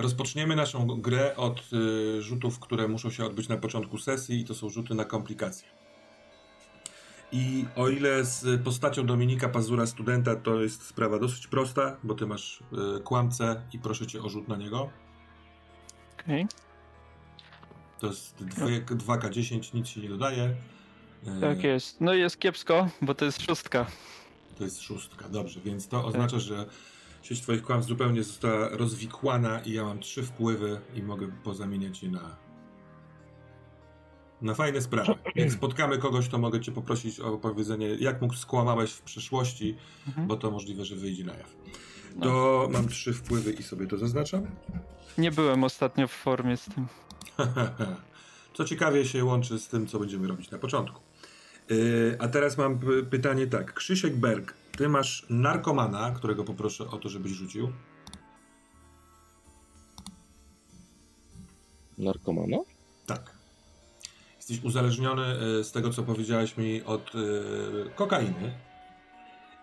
Rozpoczniemy naszą grę od y, rzutów, które muszą się odbyć na początku sesji i to są rzuty na komplikacje. I o ile z postacią Dominika Pazura, studenta, to jest sprawa dosyć prosta, bo ty masz y, kłamcę i proszę cię o rzut na niego. Okej. To jest 2K10, nic się nie dodaje. Y, Tak jest. No jest kiepsko, bo to jest szóstka. To jest szóstka, dobrze, więc to oznacza, że sieć twoich kłamstw zupełnie została rozwikłana i ja mam trzy wpływy i mogę pozamieniać je na na fajne sprawy. Jak spotkamy kogoś, to mogę cię poprosić o powiedzenie, jak mógł skłamałeś w przeszłości, Mhm. bo to możliwe, że wyjdzie na jaw. To mam trzy wpływy i sobie to zaznaczam. Nie byłem ostatnio w formie z tym. co ciekawie się łączy z tym, co będziemy robić na początku. Yy, a teraz mam pytanie tak. Krzysiek Berg, ty masz narkomana, którego poproszę o to, żebyś rzucił. Narkomana? Tak. Jesteś uzależniony y, z tego, co powiedziałeś mi od y, kokainy.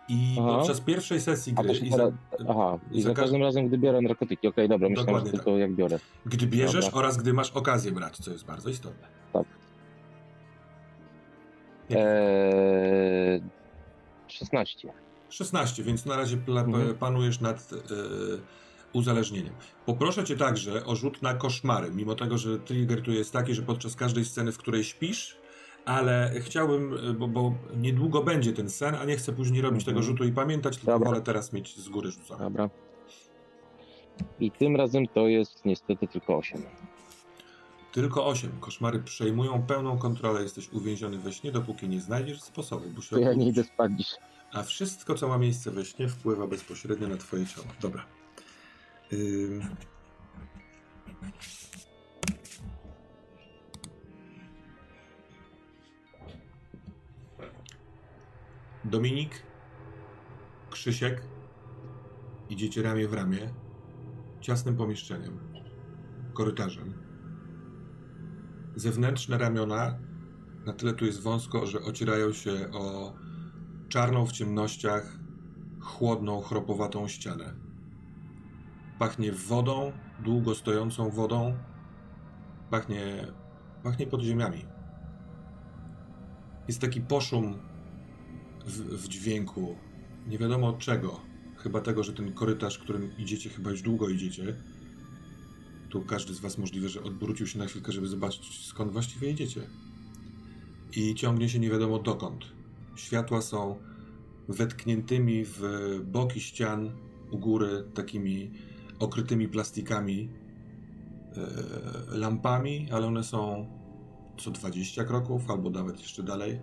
I Aha. podczas pierwszej sesji gry, i za. Aha, i za za ka- każdym razem, gdy biorę narkotyki. Okej, dobra, myślałem, że tylko jak biorę. gdy bierzesz Dobra. oraz gdy masz okazję brać, co jest bardzo istotne. Tak. Eee... 16. 16, więc na razie pla- Mhm. panujesz nad e, uzależnieniem. Poproszę cię także o rzut na koszmary, mimo tego, że trigger tu jest taki, że podczas każdej sceny, w której śpisz, ale chciałbym, e, bo, bo niedługo będzie ten sen, a nie chcę później robić Mhm. tego rzutu i pamiętać, tylko Dobra. wolę teraz mieć z góry rzucone. Dobra. I tym razem to jest niestety tylko 8. Tylko 8. Koszmary przejmują pełną kontrolę, jesteś uwięziony we śnie, dopóki nie znajdziesz sposobu, by się To ja nie idę spać dziś. A wszystko, co ma miejsce we śnie, wpływa bezpośrednio na twoje ciało. Dobra. Ym... Dominik, Krzysiek idziecie ramię w ramię ciasnym pomieszczeniem, korytarzem. Zewnętrzne ramiona na tyle tu jest wąsko, że ocierają się o czarną w ciemnościach, chłodną, chropowatą ścianę. Pachnie wodą, długo stojącą wodą. Pachnie, pachnie podziemiami. Jest taki poszum w, w dźwięku, nie wiadomo od czego. Chyba tego, że ten korytarz, którym idziecie, chyba już długo idziecie. Tu każdy z was możliwe, że odwrócił się na chwilkę, żeby zobaczyć skąd właściwie idziecie. I ciągnie się nie wiadomo dokąd. Światła są wetkniętymi w boki ścian u góry takimi okrytymi plastikami e, lampami, ale one są co 20 kroków albo nawet jeszcze dalej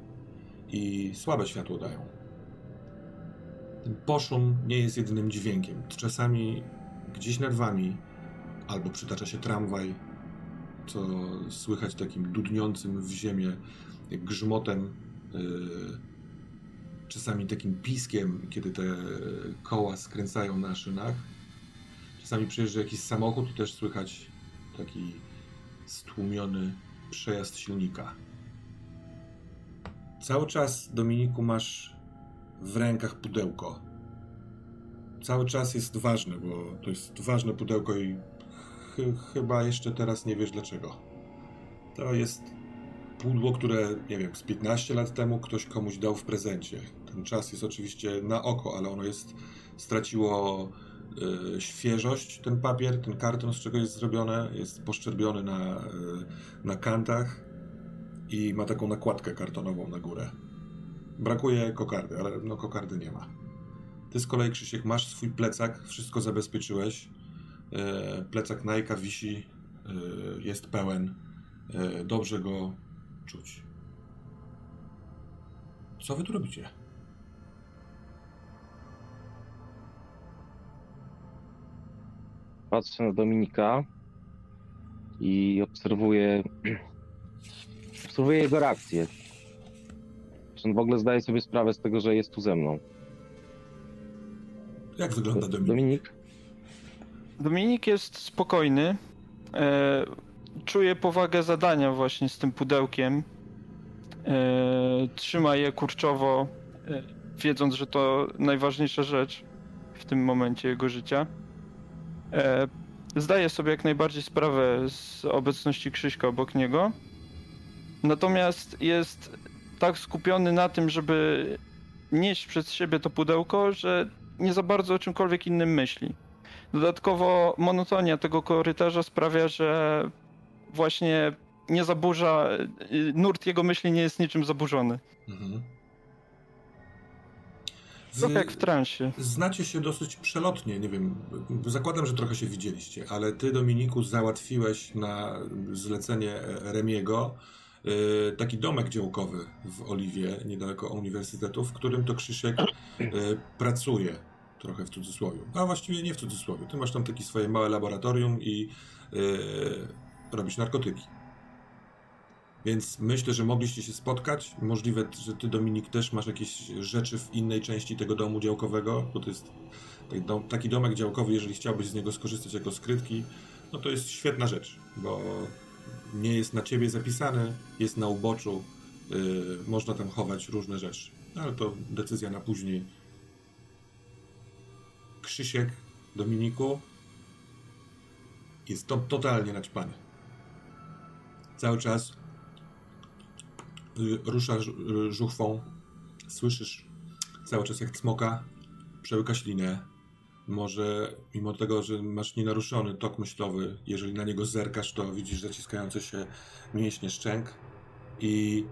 i słabe światło dają. Ten poszum nie jest jedynym dźwiękiem. Czasami gdzieś nad wami albo przytacza się tramwaj, co słychać takim dudniącym w ziemię grzmotem yy, czasami takim piskiem, kiedy te koła skręcają na szynach. Czasami przyjeżdża jakiś samochód i też słychać taki stłumiony przejazd silnika. Cały czas, Dominiku, masz w rękach pudełko. Cały czas jest ważne, bo to jest ważne pudełko i ch- chyba jeszcze teraz nie wiesz dlaczego. To jest pudło, które, nie wiem, z 15 lat temu ktoś komuś dał w prezencie. Ten czas jest oczywiście na oko, ale ono jest, straciło y, świeżość, ten papier, ten karton, z czego jest zrobione, jest poszczerbiony na, y, na kantach i ma taką nakładkę kartonową na górę. Brakuje kokardy, ale no kokardy nie ma. Ty z kolei, Krzysiek, masz swój plecak, wszystko zabezpieczyłeś. Y, plecak Nike wisi, y, jest pełen. Y, dobrze go czuć. Co wy tu robicie? Patrzę na Dominika i obserwuję, obserwuję jego reakcję. Czy on w ogóle zdaje sobie sprawę z tego, że jest tu ze mną? Jak wygląda Dominik? Dominik? Dominik jest spokojny. E, czuje powagę zadania właśnie z tym pudełkiem. E, trzyma je kurczowo, e, wiedząc, że to najważniejsza rzecz w tym momencie jego życia. E, zdaje sobie jak najbardziej sprawę z obecności Krzyśka obok niego. Natomiast jest tak skupiony na tym, żeby nieść przez siebie to pudełko, że nie za bardzo o czymkolwiek innym myśli. Dodatkowo monotonia tego korytarza sprawia, że właśnie nie zaburza, y, nurt jego myśli nie jest niczym zaburzony. Mhm. Trochę jak w transie. Znacie się dosyć przelotnie, nie wiem, zakładam, że trochę się widzieliście, ale ty, Dominiku, załatwiłeś na zlecenie Remiego y, taki domek działkowy w Oliwie, niedaleko uniwersytetu, w którym to Krzysiek y, pracuje, trochę w cudzysłowie. A właściwie nie w cudzysłowie. Ty masz tam takie swoje małe laboratorium i y, robisz narkotyki. Więc myślę, że mogliście się spotkać. Możliwe, że ty, Dominik, też masz jakieś rzeczy w innej części tego domu działkowego, bo to jest taki dom- taki domek działkowy, jeżeli chciałbyś z niego skorzystać jako skrytki, no to jest świetna rzecz, bo nie jest na ciebie zapisany, jest na uboczu, yy, można tam chować różne rzeczy. Ale to decyzja na później. Krzysiek, Dominiku, jest to totalnie naćpany. Cały czas y, rusza ż- y, żuchwą, słyszysz cały czas jak cmoka, przełyka ślinę. Może mimo tego, że masz nienaruszony tok myślowy, jeżeli na niego zerkasz, to widzisz zaciskające się mięśnie szczęk i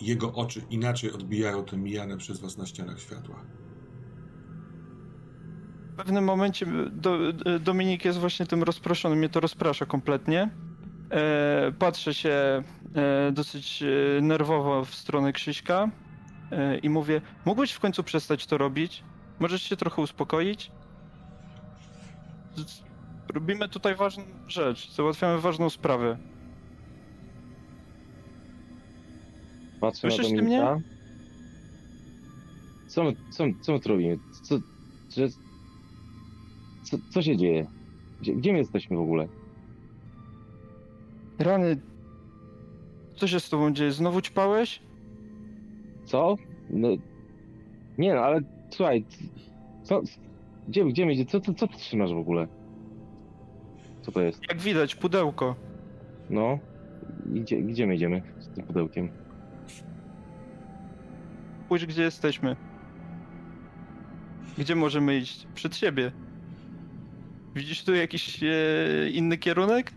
jego oczy inaczej odbijają te mijane przez was na ścianach światła. W pewnym momencie do, Dominik jest właśnie tym rozproszonym, mnie to rozprasza kompletnie. E, patrzę się e, dosyć e, nerwowo w stronę Krzyśka e, i mówię, mógłbyś w końcu przestać to robić? Możesz się trochę uspokoić? Robimy tutaj ważną rzecz, załatwiamy ważną sprawę. Patrzę na Słyszysz ty Dominika. Co my, co, co my tu robimy? Co, że, co, co się dzieje? Gdzie, gdzie my jesteśmy w ogóle? Rany, co się z tobą dzieje? Znowu ćpałeś? Co? No, nie no, ale słuchaj, co, gdzie, gdzie my idzie? Co, co, co ty trzymasz w ogóle? Co to jest? Jak widać, pudełko. No, gdzie, gdzie my idziemy z tym pudełkiem? Spójrz, gdzie jesteśmy. Gdzie możemy iść? Przed siebie. Widzisz tu jakiś e, inny kierunek?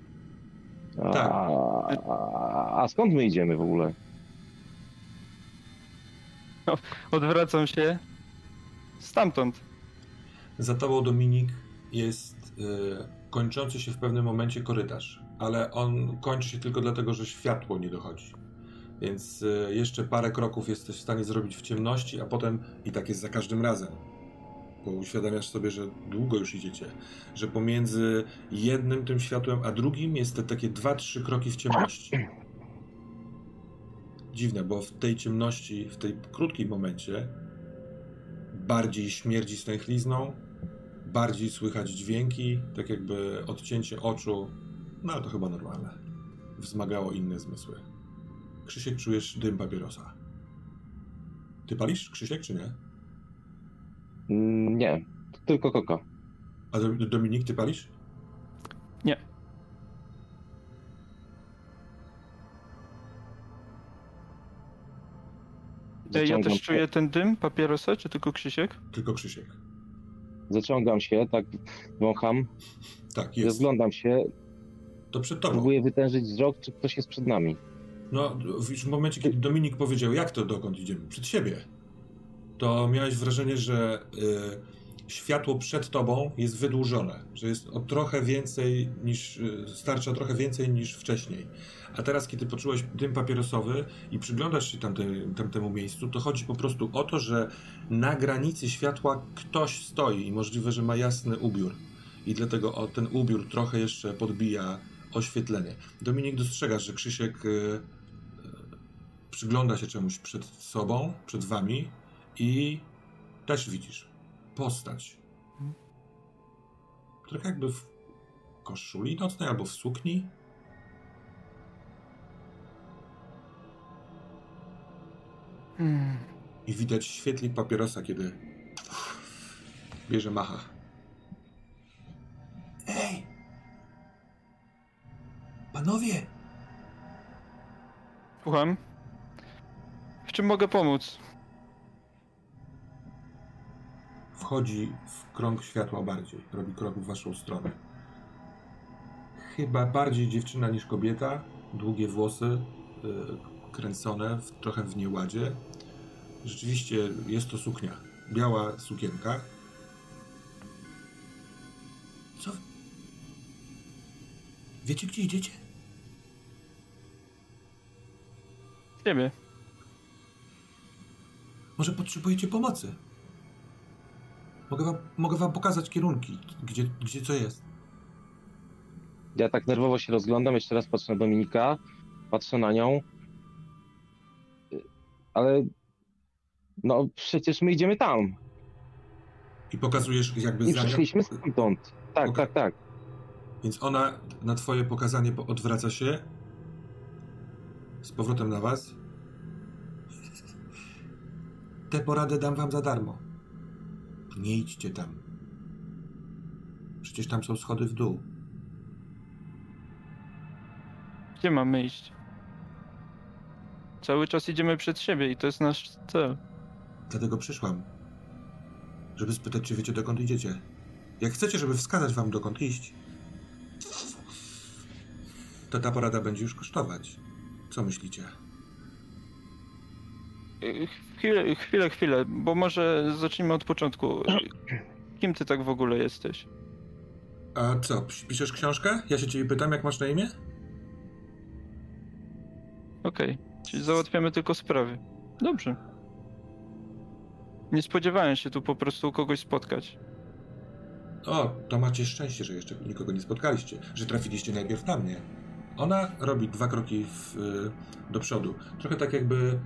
A, Tak. a, a skąd my idziemy w ogóle? Odwracam się. Stamtąd. Za tobą, Dominik, jest y, kończący się w pewnym momencie korytarz, ale on kończy się tylko dlatego, że światło nie dochodzi. Więc y, jeszcze parę kroków jesteś w stanie zrobić w ciemności, a potem i tak jest za każdym razem. Bo uświadamiasz sobie, że długo już idziecie, że pomiędzy jednym tym światłem a drugim jest te takie dwa, trzy kroki w ciemności. Dziwne, bo w tej ciemności, w tej krótkim momencie bardziej śmierdzi stęchlizną, bardziej słychać dźwięki, tak jakby odcięcie oczu, no ale to chyba normalne. Wzmagało inne zmysły. Krzysiek, czujesz dym papierosa. Ty palisz, Krzysiek, czy nie? Mm, Nie, tylko koko. A Do- Dominik, ty palisz? Nie. E, Ja Zaciągam też się- czuję ten dym papierosa, czy tylko Krzysiek? Tylko Krzysiek. Zaciągam się, tak wącham, Tak, jest. rozglądam się, To przed tobą. próbuję wytężyć wzrok, czy ktoś jest przed nami. No, w momencie, kiedy Dominik powiedział, jak to dokąd idziemy? Przed siebie. To miałeś wrażenie, że y, światło przed tobą jest wydłużone, że jest o trochę więcej niż, y, starcza trochę więcej niż wcześniej. A teraz, kiedy poczułeś dym papierosowy i przyglądasz się tamte, tamtemu miejscu, to chodzi po prostu o to, że na granicy światła ktoś stoi i możliwe, że ma jasny ubiór. I dlatego o, ten ubiór trochę jeszcze podbija oświetlenie. Dominik dostrzegasz, że Krzysiek y, y, przygląda się czemuś przed sobą, przed wami i też widzisz postać. Trochę jakby w koszuli nocnej albo w sukni. Hmm. I widać świetlik papierosa, kiedy bierze macha. Ej, Panowie! Słucham. W czym mogę pomóc? Wchodzi w krąg światła bardziej. Robi krok w waszą stronę. Chyba bardziej dziewczyna niż kobieta. Długie włosy, y, kręcone, w, trochę w nieładzie. Rzeczywiście jest to suknia. Biała sukienka. Co? Wiecie, gdzie idziecie? Ciebie. Może potrzebujecie pomocy? Mogę wam, mogę wam pokazać kierunki, gdzie, gdzie co jest. Ja tak nerwowo się rozglądam, jeszcze raz patrzę na Dominika, patrzę na nią. Ale no przecież my idziemy tam I pokazujesz jakby i przyszliśmy stamtąd. Tak, tak, tak. Więc ona na twoje pokazanie po- odwraca się. Z powrotem na was. Tę poradę dam wam za darmo. Nie idźcie tam. Przecież tam są schody w dół. Gdzie mamy iść? Cały czas idziemy przed siebie i to jest nasz cel. Dlatego przyszłam. Żeby spytać, czy wiecie, dokąd idziecie. Jak chcecie, żeby wskazać wam, dokąd iść, to ta porada będzie już kosztować. Co myślicie? Chwilę, chwilę, chwilę, bo może zacznijmy od początku. Kim ty tak w ogóle jesteś? A co, piszesz książkę? Ja się ciebie pytam, jak masz na imię? Okej, czyli załatwiamy tylko sprawy. Dobrze. Nie spodziewałem się tu po prostu kogoś spotkać. O, to macie szczęście, że jeszcze nikogo nie spotkaliście, że trafiliście najpierw na mnie. Ona robi dwa kroki w, y, do przodu. Trochę tak jakby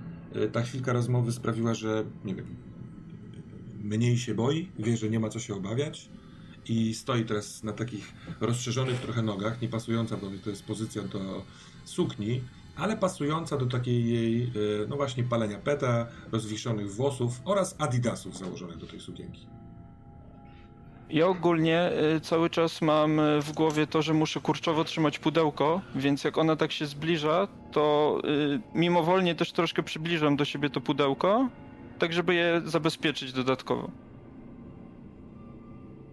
ta chwilka rozmowy sprawiła, że nie wiem, mniej się boi, wie, że nie ma co się obawiać i stoi teraz na takich rozszerzonych trochę nogach, nie pasująca, bo to jest pozycja do sukni, ale pasująca do takiej jej, y, no właśnie, palenia peta, rozwiszonych włosów oraz adidasów założonych do tej sukienki. Ja ogólnie y, cały czas mam y, w głowie to, że muszę kurczowo trzymać pudełko, więc jak ona tak się zbliża, to y, mimowolnie też troszkę przybliżam do siebie to pudełko, tak żeby je zabezpieczyć dodatkowo.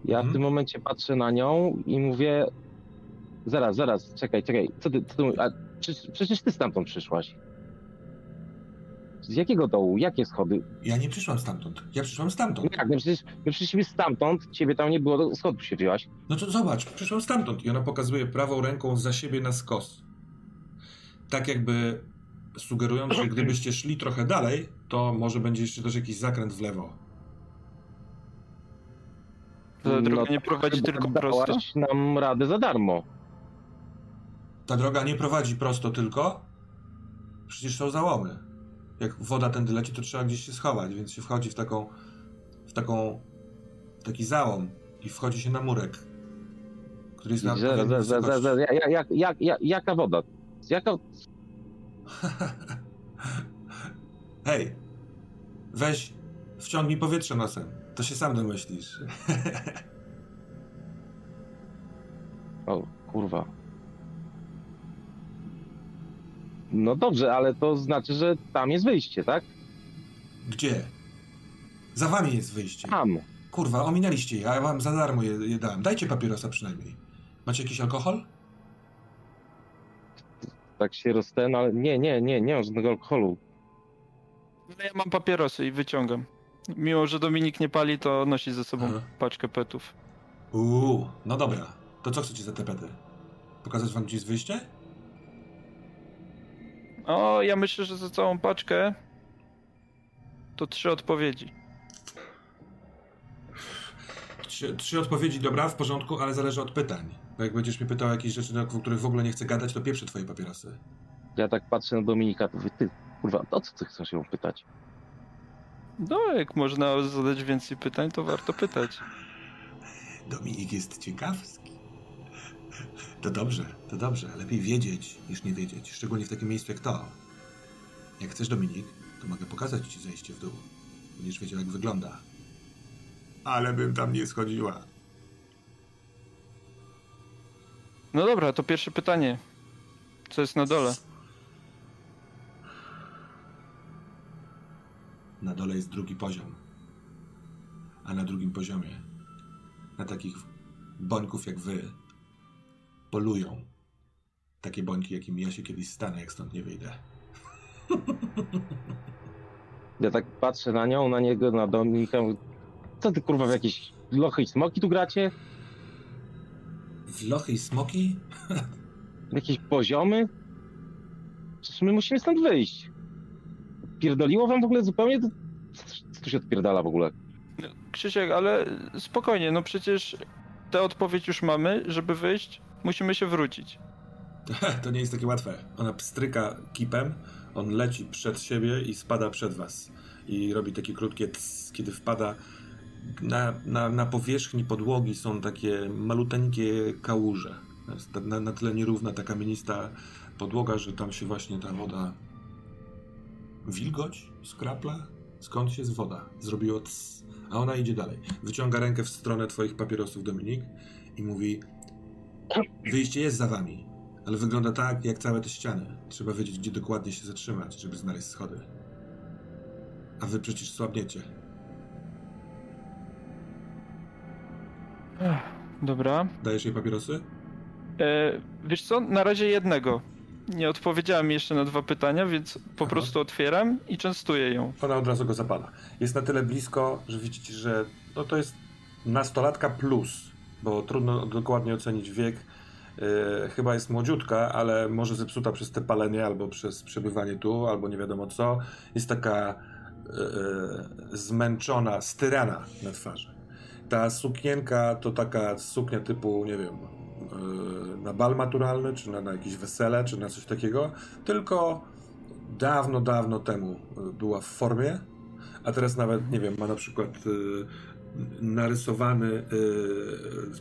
Ja Mhm. w tym momencie patrzę na nią i mówię, zaraz, zaraz, czekaj, czekaj, co ty, co ty a, przecież, przecież ty stamtąd przyszłaś. Z jakiego dołu? Jakie schody? Ja nie przyszłam stamtąd. Ja przyszłam No stamtąd. jak, no przecież my przyszliśmy stamtąd, ciebie tam nie było, do schodów się wzięłaś. No to zobacz, przyszłam stamtąd. I ona pokazuje prawą ręką za siebie na skos. Tak jakby sugerując, że gdybyście szli trochę dalej, to może będzie jeszcze też jakiś zakręt w lewo. Ta droga to nie prowadzi chyba tylko prosto? nam radę za darmo. Ta droga nie prowadzi prosto tylko. Przecież są załomy. Jak woda tędy leci, to trzeba gdzieś się schować, więc się wchodzi w taką, w taką, w taki załom i wchodzi się na murek, który jest na jak, jak, jak, jaka woda? Jaka, Hej, weź, wciągnij powietrze nosem. To się sam domyślisz. O, kurwa. No dobrze, ale to znaczy, że tam jest wyjście, tak? Gdzie? Za wami jest wyjście. Tam. Kurwa, ominęliście je, a ja wam za darmo je, je dałem. Dajcie papierosa przynajmniej. Macie jakiś alkohol? Tak się rozten, ale nie, nie, nie, nie mam żadnego alkoholu. No ja mam papierosy i wyciągam. Mimo, że Dominik nie pali, to nosi ze sobą Aha. paczkę petów. Uuu, no dobra. To co chcecie za te pety? Pokazać wam gdzie jest wyjście? O, ja myślę, że za całą paczkę to trzy odpowiedzi. Trzy, trzy odpowiedzi, dobra, w porządku, ale zależy od pytań. Bo jak będziesz mnie pytał o jakieś rzeczy, o których w ogóle nie chcę gadać, to pieprzę twoje papierosy. Ja tak patrzę na Dominika, to mówię, ty, kurwa, o co ty chcesz ją pytać? No, jak można zadać więcej pytań, to warto pytać. Dominik jest ciekawski. To dobrze, to dobrze. Lepiej wiedzieć niż nie wiedzieć. Szczególnie w takim miejscu jak to. Jak chcesz, Dominik, to mogę pokazać ci zejście w dół. Będziesz wiedział, jak wygląda. Ale bym tam nie schodziła. No dobra, to pierwsze pytanie. Co jest na dole? Na dole jest drugi poziom. A na drugim poziomie, na takich bońków jak wy, polują. Takie bońki, jakim ja się kiedyś stanę, jak stąd nie wyjdę. Ja tak patrzę na nią, na niego, na Dominika. Co ty kurwa w jakieś lochy i smoki tu gracie? W lochy i smoki? Jakieś poziomy? Przecież my musimy stąd wyjść. Pierdoliło wam w ogóle zupełnie? To- Co tu się odpierdala w ogóle? Krzysiek, ale spokojnie, no przecież tę odpowiedź już mamy, żeby wyjść, musimy się wrócić. To nie jest takie łatwe. Ona pstryka kipem, on leci przed siebie i spada przed was. I robi takie krótkie cs, kiedy wpada. Na, na, na powierzchni podłogi są takie maluteńkie kałuże. Na, na tyle nierówna ta kamienista podłoga, że tam się właśnie ta woda... Wilgoć? Skrapla? Skąd się jest woda? Zrobiło cs, a ona idzie dalej. Wyciąga rękę w stronę twoich papierosów, Dominik, i mówi Wyjście jest za wami. Ale wygląda tak, jak całe te ściany. Trzeba wiedzieć, gdzie dokładnie się zatrzymać, żeby znaleźć schody. A wy przecież słabniecie. Ech, dobra. Dajesz jej papierosy? E, wiesz co, na razie jednego. Nie odpowiedziałem jeszcze na dwa pytania, więc po Aha. prostu otwieram i częstuję ją. Ona od razu go zapala. Jest na tyle blisko, że widzicie, że no to jest nastolatka plus, bo trudno dokładnie ocenić wiek. Yy, chyba jest młodziutka, ale może zepsuta przez te palenie, albo przez przebywanie tu, albo nie wiadomo co. Jest taka yy, zmęczona, styrana na twarzy. Ta sukienka to taka suknia typu, nie wiem, na bal maturalny, czy na, na jakieś wesele, czy na coś takiego, tylko dawno, dawno temu była w formie, a teraz nawet, nie wiem, ma na przykład narysowany y,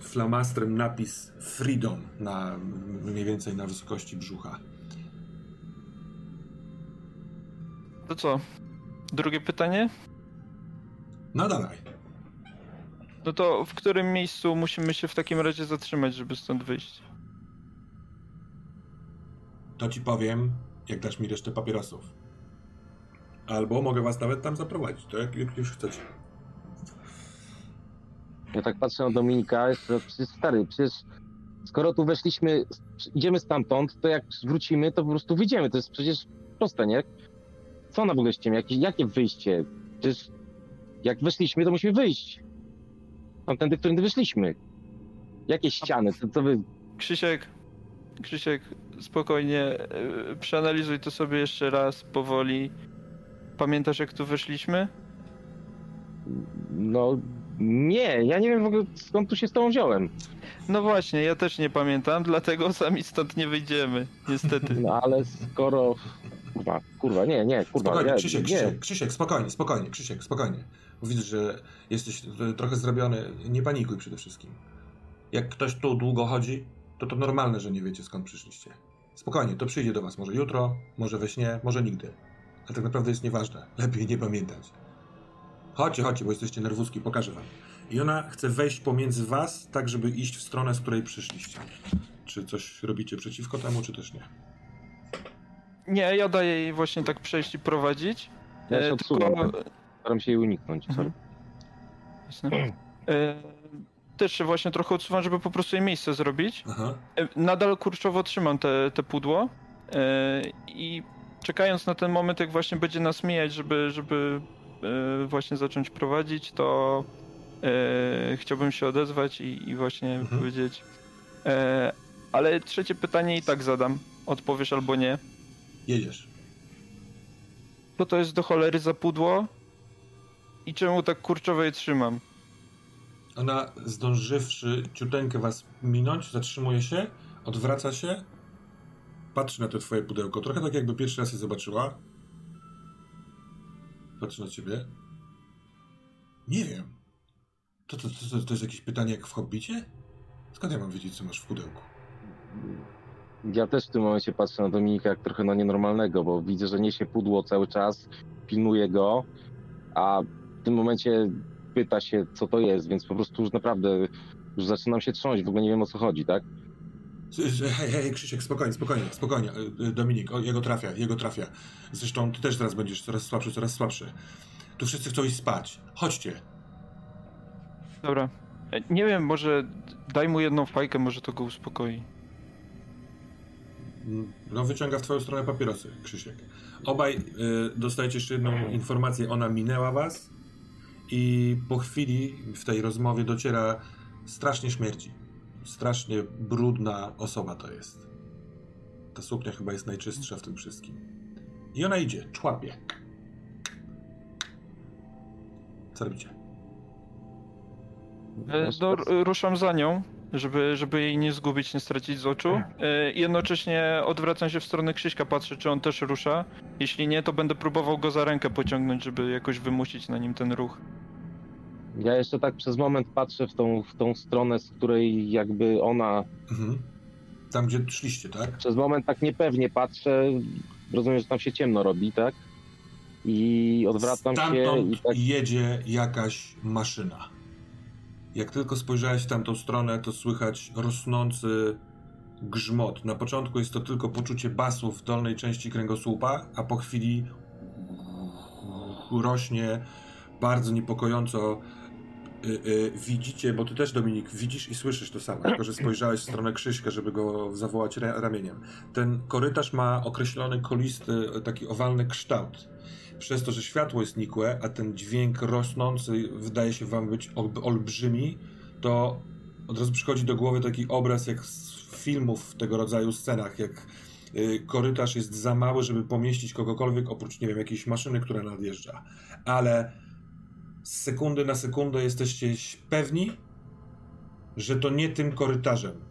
flamastrem napis Freedom na mniej więcej na wysokości brzucha. To co? Drugie pytanie? No dawaj. No to w którym miejscu musimy się w takim razie zatrzymać, żeby stąd wyjść? To ci powiem, jak dasz mi resztę papierosów. Albo mogę was nawet tam zaprowadzić, to jak, jak już chcecie. Ja tak patrzę na Dominika, to przecież stary, przecież skoro tu weszliśmy, idziemy stamtąd, to jak wrócimy, to po prostu wyjdziemy. To jest przecież proste, nie? Co ona w ogóle ściemia? Jakie, jakie wyjście? Przecież jak weszliśmy, to musimy wyjść. Tamtędy, którędy wyszliśmy. Jakie ściany? Co, co wy... Krzysiek, Krzysiek, spokojnie, e, przeanalizuj to sobie jeszcze raz, powoli. Pamiętasz jak tu weszliśmy? No nie, ja nie wiem w ogóle skąd tu się z tobą wziąłem. No właśnie, ja też nie pamiętam, dlatego sami stąd nie wyjdziemy, niestety. No ale skoro... Kurwa, kurwa, nie, nie, kurwa. Spokojnie, ja, Krzysiek, nie. Krzysiek, Krzysiek, spokojnie, spokojnie, Krzysiek, spokojnie. Bo widzę, że jesteś e, trochę zrobiony. Nie panikuj przede wszystkim. Jak ktoś tu długo chodzi, to to normalne, że nie wiecie skąd przyszliście. Spokojnie, to przyjdzie do was może jutro, może we śnie, może nigdy. Ale tak naprawdę jest nieważne. Lepiej nie pamiętać. Chodźcie, chodźcie, bo jesteście nerwuski, pokażę wam. I ona chce wejść pomiędzy was, tak żeby iść w stronę, z której przyszliście. Czy coś robicie przeciwko temu, czy też nie? Nie, ja daję jej właśnie tak przejść i prowadzić. Ja się E, odsuwam. tylko Staram się jej uniknąć, sorry. Mhm. Jasne. E, też się właśnie trochę odsuwam, żeby po prostu jej miejsce zrobić. Aha. E, Nadal kurczowo trzymam te, te pudło e, i czekając na ten moment, jak właśnie będzie nas mijać, żeby, żeby właśnie zacząć prowadzić, to e, chciałbym się odezwać i, i właśnie Mhm. powiedzieć. E, ale trzecie pytanie i tak zadam. Odpowiesz albo nie. Jedziesz. Co to jest do cholery za pudło? I czemu tak kurczowo je trzymam? Ona, zdążywszy ciuteńkę was minąć, zatrzymuje się, odwraca się, patrzy na to twoje pudełko, trochę tak jakby pierwszy raz je zobaczyła. Patrzy na ciebie. Nie wiem. To, to, to, to jest jakieś pytanie jak w Hobbicie? Skąd ja mam wiedzieć, co masz w pudełku? Ja też w tym momencie patrzę na Dominika jak trochę na nienormalnego, bo widzę, że niesie pudło cały czas, pilnuje go, a w tym momencie pyta się, co to jest, więc po prostu już naprawdę już zaczynam się trząść, w ogóle nie wiem o co chodzi, tak? Hej, hej, Krzysiek, spokojnie, spokojnie, spokojnie. Y, y, Dominik, o, jego trafia, jego trafia. Zresztą ty też zaraz będziesz coraz słabszy, coraz słabszy. Tu wszyscy chcą iść spać. Chodźcie. Dobra. E, Nie wiem, może daj mu jedną fajkę, może to go uspokoi. Mm, No, wyciąga w twoją stronę papierosy, Krzysiek. Obaj y, dostajecie jeszcze jedną informację. Ona minęła was i po chwili w tej rozmowie dociera strasznie śmierci. Strasznie brudna osoba to jest. Ta suknia chyba jest najczystsza w tym wszystkim. I ona idzie, człapie. Co robicie? E, No, ruszam za nią, żeby, żeby jej nie zgubić, nie stracić z oczu. E, i Jednocześnie odwracam się w stronę Krzyśka, patrzę, czy on też rusza. Jeśli nie, to będę próbował go za rękę pociągnąć, żeby jakoś wymusić na nim ten ruch. Ja jeszcze tak przez moment patrzę w tą, w tą stronę, z której jakby ona. Mhm. Tam, gdzie szliście, tak? Przez moment tak niepewnie patrzę. Rozumiem, że tam się ciemno robi, tak? I odwracam się Stamtąd i tak. jedzie jakaś maszyna. Jak tylko spojrzałeś w tamtą stronę, to słychać rosnący grzmot. Na początku jest to tylko poczucie basu w dolnej części kręgosłupa, a po chwili rośnie bardzo niepokojąco. Y, y, widzicie, bo ty też Dominik widzisz i słyszysz to samo, tylko że spojrzałeś w stronę Krzyśka, żeby go zawołać ra- ramieniem. Ten korytarz ma określony kolisty, taki owalny kształt przez to, że światło jest nikłe, a ten dźwięk rosnący wydaje się wam być ol- olbrzymi, to od razu przychodzi do głowy taki obraz jak z filmów w tego rodzaju scenach, jak y, korytarz jest za mały, żeby pomieścić kogokolwiek oprócz, nie wiem, jakiejś maszyny, która nadjeżdża. Ale z sekundy na sekundę jesteście pewni, że to nie tym korytarzem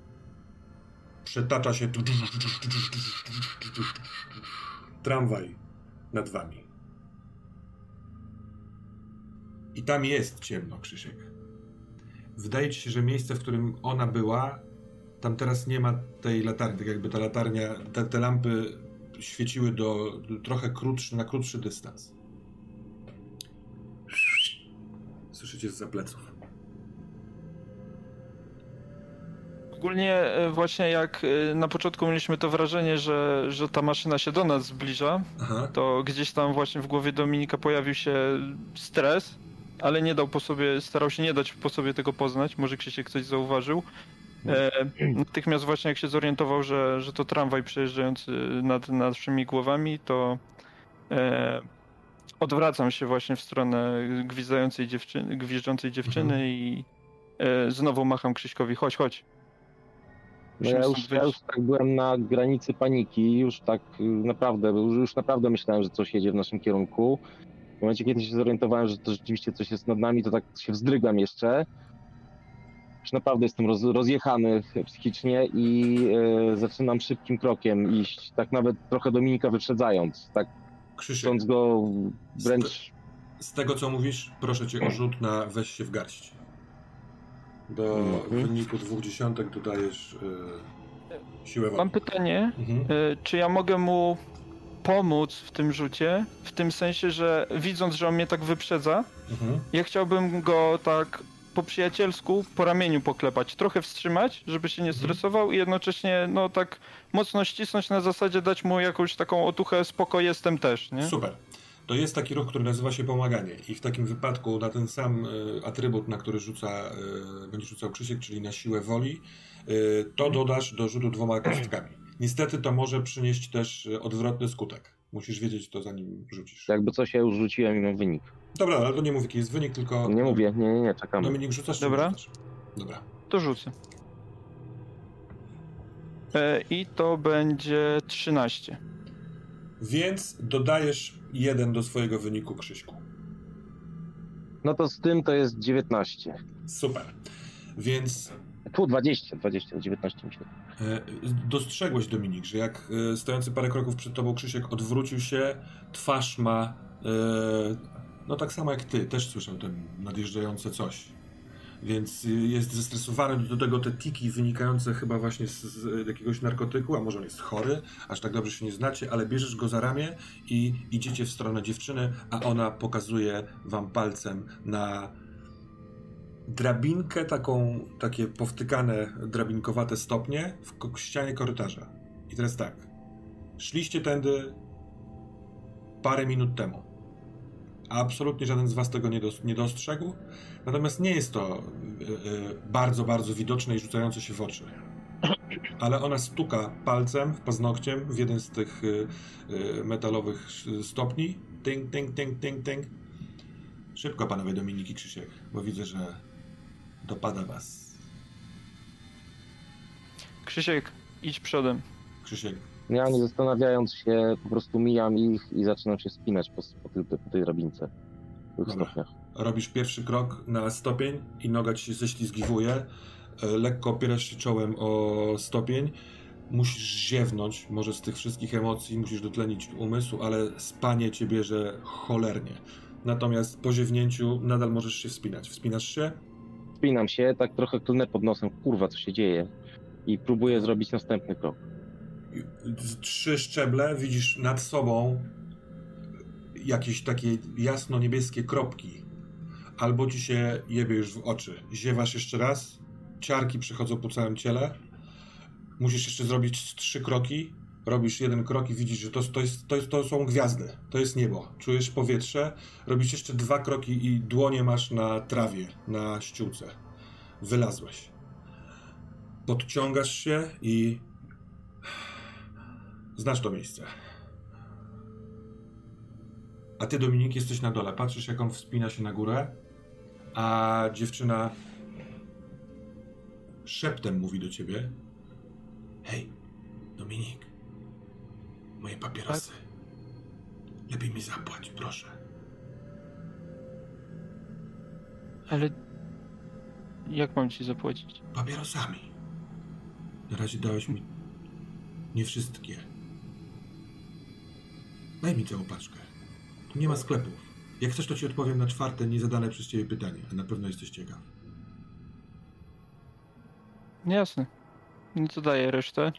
przetacza się tramwaj nad wami. I tam jest ciemno, Krzysiek. Wydaje ci się, że miejsce, w którym ona była, tam teraz nie ma tej latarni. Tak jakby ta latarnia, te, te lampy świeciły do trochę krótszy, na krótszy dystans. Słyszycie z pleców. Ogólnie e, właśnie jak e, na początku mieliśmy to wrażenie, że, że ta maszyna się do nas zbliża, Aha. to gdzieś tam właśnie w głowie Dominika pojawił się stres, ale nie dał po sobie, starał się nie dać po sobie tego poznać, może Krzysiek coś zauważył. E, natychmiast właśnie jak się zorientował, że, że to tramwaj przejeżdżający nad naszymi głowami, to e, odwracam się właśnie w stronę gwizdającej dziewczyny, gwizdzącej dziewczyny i e, znowu macham Krzyśkowi, chodź, chodź. No ja już, ja już tak byłem na granicy paniki, już tak y, naprawdę, już, już naprawdę myślałem, że coś jedzie w naszym kierunku. W momencie, kiedy się zorientowałem, że to rzeczywiście coś jest nad nami, to tak się wzdrygam jeszcze. Już naprawdę jestem roz, rozjechany psychicznie i e, zaczynam szybkim krokiem iść, tak nawet trochę Dominika wyprzedzając, tak Krzysiek, chcąc go wręcz... z tego co mówisz, proszę cię o rzut na weź się w garść. Do Mhm. wyniku dwóch dziesiątek dodajesz y, siłę woli. Mam pytanie, Mhm. e, czy ja mogę mu pomóc w tym rzucie, w tym sensie, że widząc, że on mnie tak wyprzedza, Mhm. ja chciałbym go tak po przyjacielsku po ramieniu poklepać, trochę wstrzymać, żeby się nie Mhm. stresował i jednocześnie no tak mocno ścisnąć na zasadzie dać mu jakąś taką otuchę, spoko jestem też, nie? Super. To jest taki ruch, który nazywa się pomaganie i w takim wypadku na ten sam y, atrybut, na który rzuca, y, będzie rzucał Krzysiek, czyli na siłę woli, y, to dodasz do rzutu dwoma kostkami. Niestety to może przynieść też odwrotny skutek. Musisz wiedzieć to zanim rzucisz. Jakby coś ja już rzuciłem i mam wynik. Dobra, ale to nie mów jaki jest wynik, tylko... Nie mówię, nie, nie, nie, czekam. Dominik, rzucasz Dobra. nie rzucasz? Dobra. To rzucę. E, I to będzie 13. Więc dodajesz jeden do swojego wyniku, Krzyśku. No to z tym to jest 19. Super. Więc Tu 20, 20, 19 myślę. E, Dostrzegłeś, Dominik, że jak e, stojący parę kroków przed tobą Krzysiek odwrócił się, twarz ma, e, no tak samo jak ty, też słyszał ten nadjeżdżające coś. Więc jest zestresowany, do tego te tiki wynikające chyba właśnie z, z jakiegoś narkotyku, a może on jest chory, aż tak dobrze się nie znacie, ale bierzesz go za ramię i idziecie w stronę dziewczyny, a ona pokazuje wam palcem na drabinkę, taką, takie powtykane drabinkowate stopnie w ścianie korytarza. I teraz tak. Szliście tędy parę minut temu. Absolutnie żaden z was tego nie, nie dostrzegł. Natomiast nie jest to y, y, bardzo, bardzo widoczne i rzucające się w oczy. Ale ona stuka palcem, paznokciem w jeden z tych y, y, metalowych stopni. Ting, ting, ting, ting, ting. Szybko, panowie Dominiki Krzysiek, bo widzę, że dopada was. Krzysiek, idź przodem. Krzysiek, Ja nie zastanawiając się, po prostu mijam ich i zaczynam się spinać po, po, tej, po tej drabince. W tych Dobra. stopniach. robisz pierwszy krok na stopień i noga ci się ześlizgiwuje. E, Lekko opierasz się czołem o stopień. Musisz ziewnąć, może z tych wszystkich emocji, musisz dotlenić umysł, ale spanie cię bierze cholernie. Natomiast po ziewnięciu nadal możesz się wspinać. Wspinasz się? Spinam się, tak trochę klnę pod nosem, kurwa, co się dzieje. I próbuję zrobić następny krok. Trzy szczeble widzisz nad sobą jakieś takie jasno-niebieskie kropki. Albo ci się jebie już w oczy. Ziewasz jeszcze raz, ciarki przechodzą po całym ciele. Musisz jeszcze zrobić trzy kroki. Robisz jeden krok i widzisz, że to, to, jest, to, jest, to są gwiazdy. To jest niebo. Czujesz powietrze. Robisz jeszcze dwa kroki i dłonie masz na trawie, na ściółce. Wylazłeś. Podciągasz się i Znasz to miejsce. A ty, Dominik, jesteś na dole. Patrzysz, jak on wspina się na górę, a dziewczyna szeptem mówi do ciebie: Hej, Dominik, moje papierosy. Lepiej mi zapłać, proszę. Ale jak mam ci zapłacić? Papierosami. Na razie dałeś mi nie wszystkie. Daj mi całą paczkę. Tu nie ma sklepów. Jak chcesz, to ci odpowiem na czwarte niezadane przez ciebie pytanie, a na pewno jesteś ciekaw. Jasne. No to daję resztę.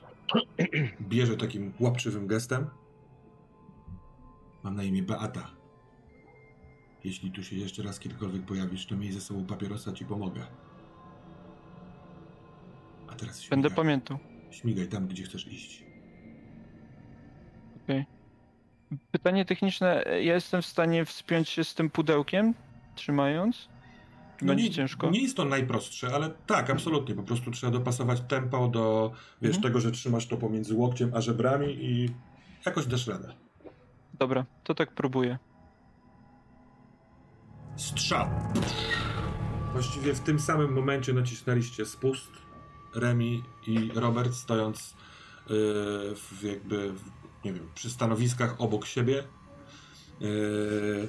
Bierze takim łapczywym gestem. Mam na imię Beata. Jeśli tu się jeszcze raz kiedykolwiek pojawisz, to miej ze sobą papierosa, ci pomogę. A teraz Będę śmigaj, pamiętał. śmigaj tam, gdzie chcesz iść. Pytanie techniczne. Ja jestem w stanie wspiąć się z tym pudełkiem, trzymając? Będzie No nie, ciężko? Nie jest to najprostsze, ale tak, absolutnie. Po prostu trzeba dopasować tempo do, wiesz, Mhm. tego, że trzymasz to pomiędzy łokciem a żebrami i jakoś dasz radę. Dobra, to tak próbuję. Strzał. Właściwie w tym samym momencie nacisnęliście spust. Remi i Robert stojąc yy, w jakby, nie wiem, przy stanowiskach obok siebie. Yy,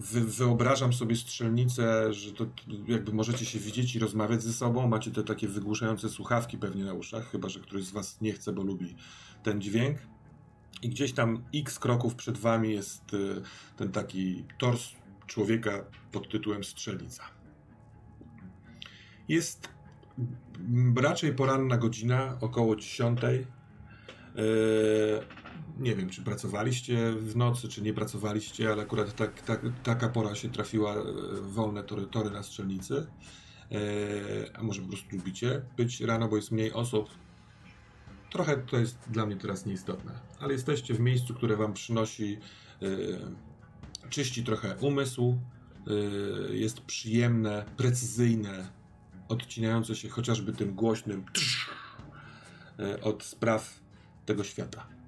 wy, wyobrażam sobie strzelnicę, że to, jakby możecie się widzieć i rozmawiać ze sobą. Macie te takie wygłuszające słuchawki pewnie na uszach, chyba że któryś z was nie chce, bo lubi ten dźwięk. I gdzieś tam x kroków przed wami jest y, ten taki tors człowieka pod tytułem Strzelnica. Jest raczej poranna godzina, około 10. Nie wiem, czy pracowaliście w nocy, czy nie pracowaliście, ale akurat tak, tak, taka pora się trafiła e, wolne tory, tory na strzelnicy. Yy, a może po prostu lubicie być rano, bo jest mniej osób. Trochę to jest dla mnie teraz nieistotne, ale jesteście w miejscu, które wam przynosi, yy, czyści trochę umysł, jest przyjemne, precyzyjne, odcinające się chociażby tym głośnym od spraw tego świata.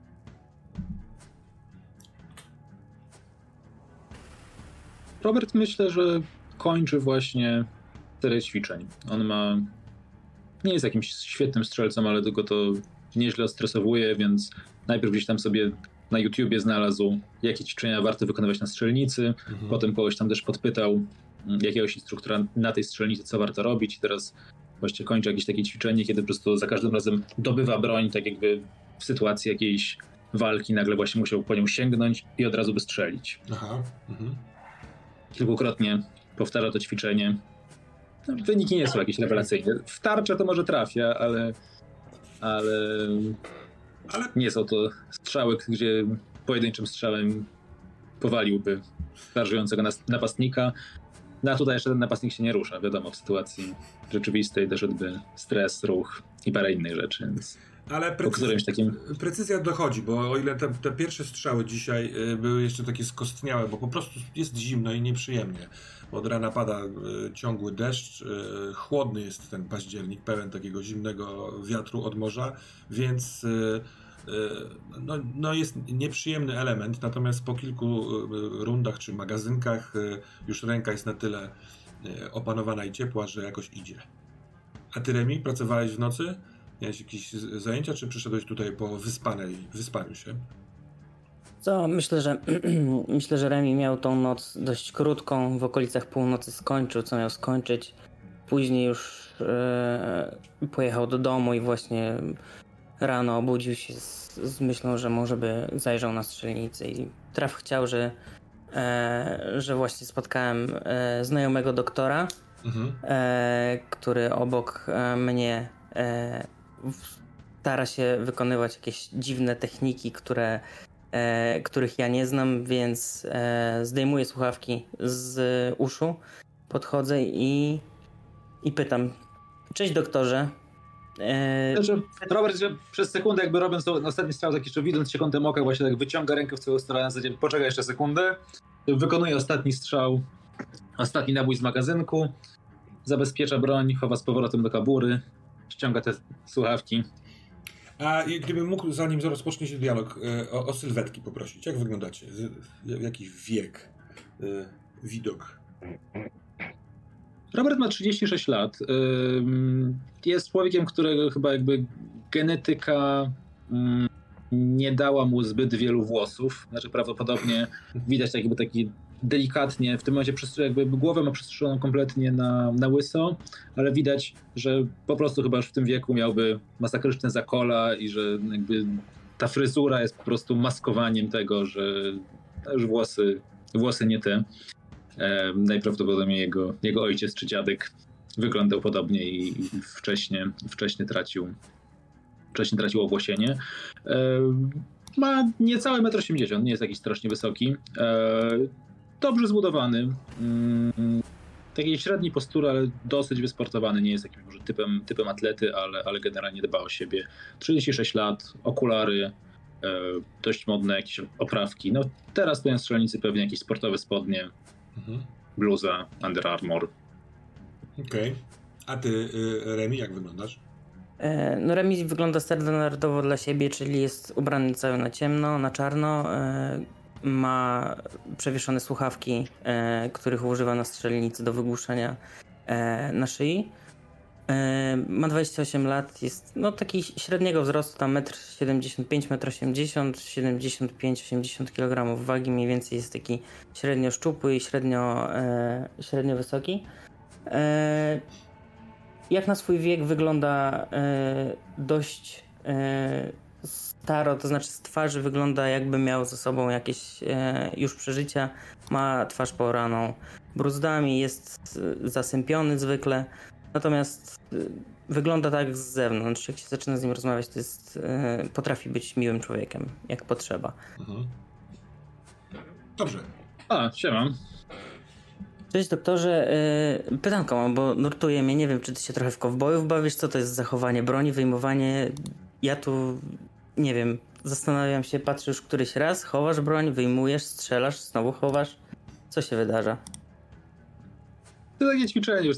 Robert myślę, że kończy właśnie serię ćwiczeń. On ma. Nie jest jakimś świetnym strzelcem, ale tylko to nieźle stresowuje, więc najpierw gdzieś tam sobie na YouTubie znalazł, jakie ćwiczenia warto wykonywać na strzelnicy. Mhm. Potem kogoś tam też podpytał, mm, jakiegoś instruktora na tej strzelnicy, co warto robić. I teraz właśnie kończy jakieś takie ćwiczenie, kiedy po prostu za każdym razem dobywa broń, tak jakby w sytuacji jakiejś walki nagle właśnie musiał po nią sięgnąć i od razu wystrzelić Aha. Mhm. Kilkukrotnie powtarza to ćwiczenie. No, Wyniki nie są jakieś rewelacyjne. W tarczę to może trafia, ale, ale Ale nie są to strzały, gdzie pojedynczym strzałem powaliłby szarżującego napastnika. No a tutaj jeszcze ten napastnik się nie rusza. Wiadomo, w sytuacji rzeczywistej doszedłby stres, ruch i parę innych rzeczy, więc Ale którymś takim... Precyzja dochodzi, bo o ile te, te pierwsze strzały dzisiaj y, były jeszcze takie skostniałe, bo po prostu jest zimno i nieprzyjemnie. Od rana pada y, ciągły deszcz, y, chłodny jest ten październik, pełen takiego zimnego wiatru od morza, więc y, y, no, no jest nieprzyjemny element, natomiast po kilku y, rundach czy magazynkach już ręka jest na tyle opanowana i ciepła, że jakoś idzie. A ty, Remi, pracowałeś w nocy? Miałeś jakieś zajęcia, czy przyszedłeś tutaj po wyspanej, wyspaniu się? Co, myślę, że myślę, że Remi miał tą noc dość krótką, w okolicach północy skończył, co miał skończyć. Później już e, pojechał do domu i właśnie rano obudził się z, z myślą, że może by zajrzał na strzelnicę i traf chciał, że, e, że właśnie spotkałem e, znajomego doktora, Mhm. e, który obok e, mnie e, stara się wykonywać jakieś dziwne techniki, które, e, których ja nie znam, więc e, zdejmuję słuchawki z uszu, podchodzę i, i pytam: Cześć doktorze. E, Robert, że przez sekundę jakby robiąc to ostatni strzał, tak jeszcze widząc się kątem oka, właśnie tak wyciąga rękę w twoją stronę, na poczekaj jeszcze sekundę, wykonuje ostatni strzał, ostatni nabój z magazynku, zabezpiecza broń, chowa z powrotem do kabury, ściąga te słuchawki. A gdybym mógł, zanim rozpocznie się dialog, e, o, o sylwetki poprosić. Jak wyglądacie? Jaki wiek, e, widok? Robert ma 36 lat. Jest człowiekiem, którego chyba jakby genetyka mm, nie dała mu zbyt wielu włosów. Znaczy prawdopodobnie widać tak jakby taki delikatnie, w tym momencie jakby głowę ma przestrzeloną kompletnie na, na łyso, ale widać, że po prostu chyba już w tym wieku miałby masakryczne zakola i że jakby ta fryzura jest po prostu maskowaniem tego, że już włosy, włosy nie te. E, najprawdopodobniej jego, jego ojciec czy dziadek wyglądał podobnie i wcześniej, wcześniej tracił wcześniej tracił owłosienie. E, ma niecałe 1,80 m, nie jest jakiś strasznie wysoki. E, dobrze zbudowany. Mm, takiej średniej postury, ale dosyć wysportowany. Nie jest jakimś może typem, typem atlety, ale, ale generalnie dba o siebie. 36 lat, okulary, e, dość modne jakieś oprawki. No teraz na strzelnicy pewnie jakieś sportowe spodnie, Mhm. bluza, Under Armour. Okej. A ty, y, Remi, jak wyglądasz? E, No remis wygląda standardowo dla siebie, czyli jest ubrany cały na ciemno, na czarno. Ma przewieszone słuchawki, e, których używa na strzelnicy do wygłuszania e, na szyi. E, Ma 28 lat, jest no taki średniego wzrostu, tam 1,75 m, 1,80 m, 75-80 kg wagi, mniej więcej jest taki średnio szczupły i średnio, e, średnio wysoki. E, jak na swój wiek wygląda e, dość staro, to znaczy z twarzy wygląda jakby miał ze sobą jakieś e, już przeżycia. Ma twarz poraną bruzdami, jest e, zasępiony zwykle, natomiast e, wygląda tak z zewnątrz. Jak się zaczyna z nim rozmawiać, to jest, e, potrafi być miłym człowiekiem, jak potrzeba. Mhm. Dobrze. A, siema. Cześć doktorze, yy, pytanko mam, bo nurtuje mnie, nie wiem czy ty się trochę w kowbojów bawisz, co to jest zachowanie broni, wyjmowanie, ja tu, nie wiem, zastanawiam się, patrzę już któryś raz, chowasz broń, wyjmujesz, strzelasz, znowu chowasz, co się wydarza? To takie ćwiczenie, już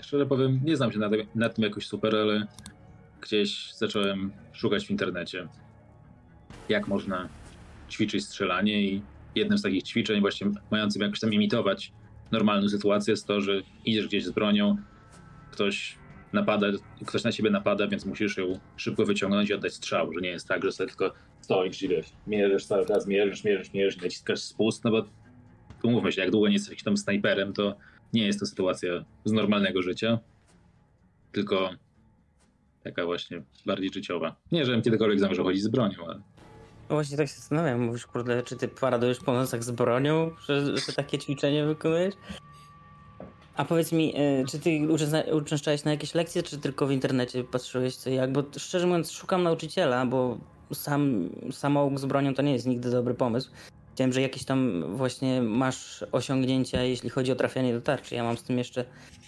szczerze powiem, nie znam się na, tym- na tym jakoś super, ale gdzieś zacząłem szukać w internecie, jak można ćwiczyć strzelanie i jednym z takich ćwiczeń właśnie mającym jakoś tam imitować normalną sytuację jest to, że idziesz gdzieś z bronią, ktoś napada, ktoś na ciebie napada, więc musisz ją szybko wyciągnąć i oddać strzał, że nie jest tak, że sobie tylko stoisz i wiesz, mierzysz cały czas, mierzysz, mierzysz, mierzysz, naciskasz spust, no bo umówmy się, jak długo nie jesteś jakimś tam snajperem, to nie jest to sytuacja z normalnego życia, tylko taka właśnie bardziej życiowa. Nie, żebym kiedykolwiek zamierzał chodzić z bronią, ale No właśnie tak się zastanawiam, mówisz, kurde, czy ty paradujesz po nocach z bronią, że, że takie ćwiczenie wykonujesz? A powiedz mi, y, czy ty uczęszcza- uczęszczałeś na jakieś lekcje, czy tylko w internecie patrzyłeś co jak? Bo szczerze mówiąc szukam nauczyciela, bo sam samouk z bronią to nie jest nigdy dobry pomysł. Widziałem, że jakieś tam właśnie masz osiągnięcia, jeśli chodzi o trafianie do tarczy. Ja mam z tym jeszcze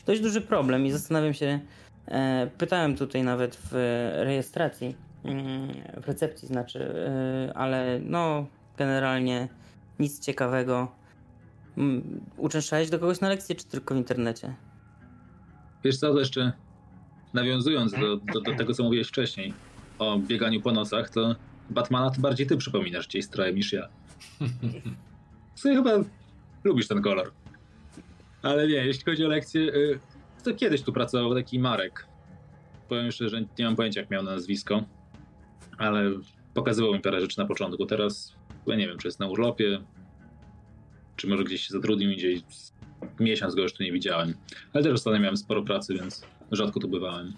dość duży problem i zastanawiam się, e, pytałem tutaj nawet w rejestracji, mm, w recepcji znaczy, e, ale no generalnie nic ciekawego. Mm, Uczęszczałeś do kogoś na lekcję, czy tylko w internecie? Wiesz co, to jeszcze nawiązując do, do, do tego, co mówiłeś wcześniej o bieganiu po nocach, to Batmana to bardziej ty przypominasz gdzieś strojem niż ja. Sumie chyba lubisz ten kolor. Ale nie, jeśli chodzi o lekcję, y, to kiedyś tu pracował taki Marek. Powiem jeszcze, że nie mam pojęcia jak miał na nazwisko, ale pokazywał mi parę rzeczy na początku. Teraz ja nie wiem, czy jest na urlopie, czy może gdzieś się zatrudnił gdzieś. Miesiąc go już tu nie widziałem. Ale też ostatnio miałem sporo pracy, więc rzadko tu bywałem.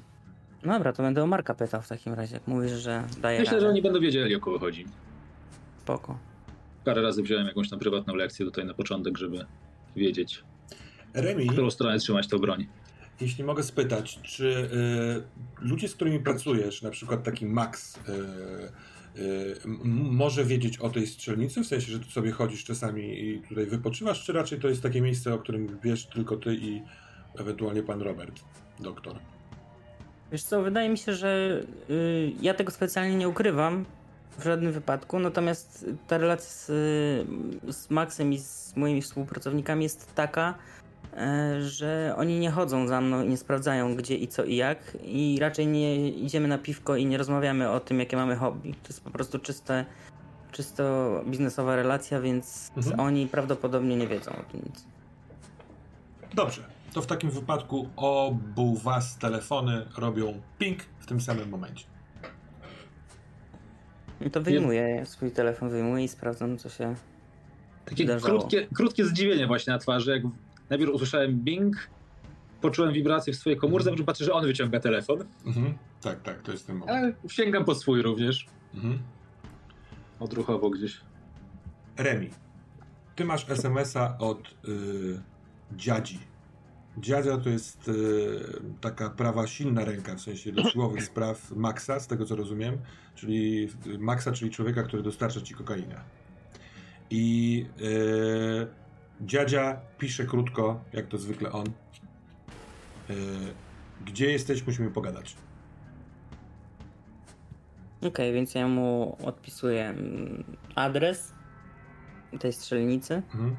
Dobra, to będę o Marka pytał w takim razie, jak mówisz, że daje Myślę, radę. że oni będą wiedzieli o kogo chodzi. Spoko. Parę razy wziąłem jakąś tam prywatną lekcję tutaj na początek, żeby wiedzieć, Remi, w którą stronę trzymać tą broń. jeśli mogę spytać, czy y, ludzie, z którymi pracujesz, na przykład taki Max, y, może wiedzieć o tej strzelnicy? W sensie, że tu sobie chodzisz czasami i tutaj wypoczywasz, czy raczej to jest takie miejsce, o którym wiesz tylko ty i ewentualnie pan Robert, doktor? Wiesz co, wydaje mi się, że y, ja tego specjalnie nie ukrywam w żadnym wypadku, natomiast ta relacja z, y, z Maxem i z moimi współpracownikami jest taka, że oni nie chodzą za mną i nie sprawdzają gdzie i co i jak i raczej nie idziemy na piwko i nie rozmawiamy o tym, jakie mamy hobby. To jest po prostu czyste, czysto biznesowa relacja, więc Mhm. oni prawdopodobnie nie wiedzą o tym nic. Dobrze, to w takim wypadku obu was telefony robią ping w tym samym momencie. No to wyjmuję swój telefon, wyjmuję i sprawdzam, co się Takie krótkie, krótkie zdziwienie właśnie na twarzy, jak najpierw usłyszałem bing, poczułem wibrację w swojej komórce, potem patrzę, że on wyciąga telefon, Mhm. Tak, tak, to jest ten moment. ale sięgam po swój również. Mhm. Odruchowo gdzieś. Remi, ty masz SMS-a od y, dziadzi. Dziadzia to jest y, taka prawa silna ręka, w sensie do siłowych spraw Maxa, z tego co rozumiem, czyli Maxa, czyli człowieka, który dostarcza ci kokainę. I y, dziadzia pisze krótko, jak to zwykle on. Y, gdzie jesteś, musimy pogadać. Okej, więc ja mu odpisuję mm, adres tej strzelnicy. Mhm.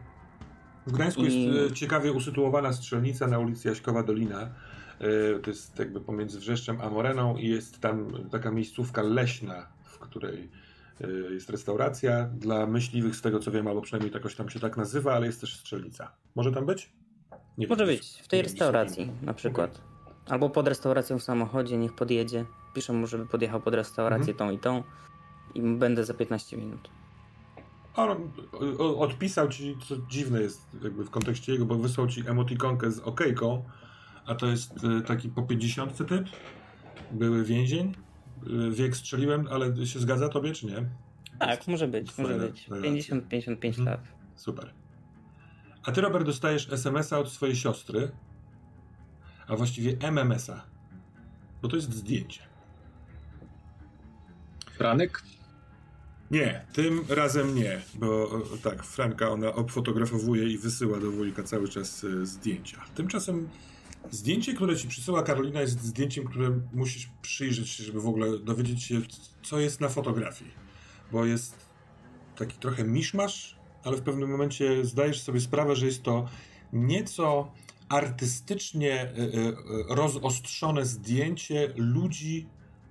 W Gdańsku I- jest e, ciekawie usytuowana strzelnica na ulicy Jaśkowa Dolina. E, To jest jakby pomiędzy Wrzeszczem a Moreną i jest tam taka miejscówka leśna, w której jest restauracja dla myśliwych, z tego co wiem, albo przynajmniej jakoś tam się tak nazywa, ale jest też strzelnica. Może tam być? Nie Może wiem. być, w tej restauracji na przykład. Albo pod restauracją w samochodzie, niech podjedzie. Piszę mu, żeby podjechał pod restaurację Mhm. tą i tą. I będę za 15 minut. On odpisał ci, co dziwne jest jakby w kontekście jego, bo wysłał ci emotikonkę z okejką, a to jest e, taki po 50 typ, były więzień, E, wiek strzeliłem, ale się zgadza tobie, czy nie? Tak, może być, może być. relacja. 50-55 Mhm. lat. Super. A ty, Robert, dostajesz SMS-a od swojej siostry, a właściwie MMS-a, bo to jest zdjęcie. Franek? Nie, tym razem nie, bo o, tak, Franka ona obfotografowuje i wysyła do wujka cały czas y, zdjęcia. Tymczasem zdjęcie, które ci przysyła Karolina jest zdjęciem, które musisz przyjrzeć się, żeby w ogóle dowiedzieć się, co jest na fotografii. Bo jest taki trochę miszmasz, ale w pewnym momencie zdajesz sobie sprawę, że jest to nieco artystycznie y, y, y, rozostrzone zdjęcie ludzi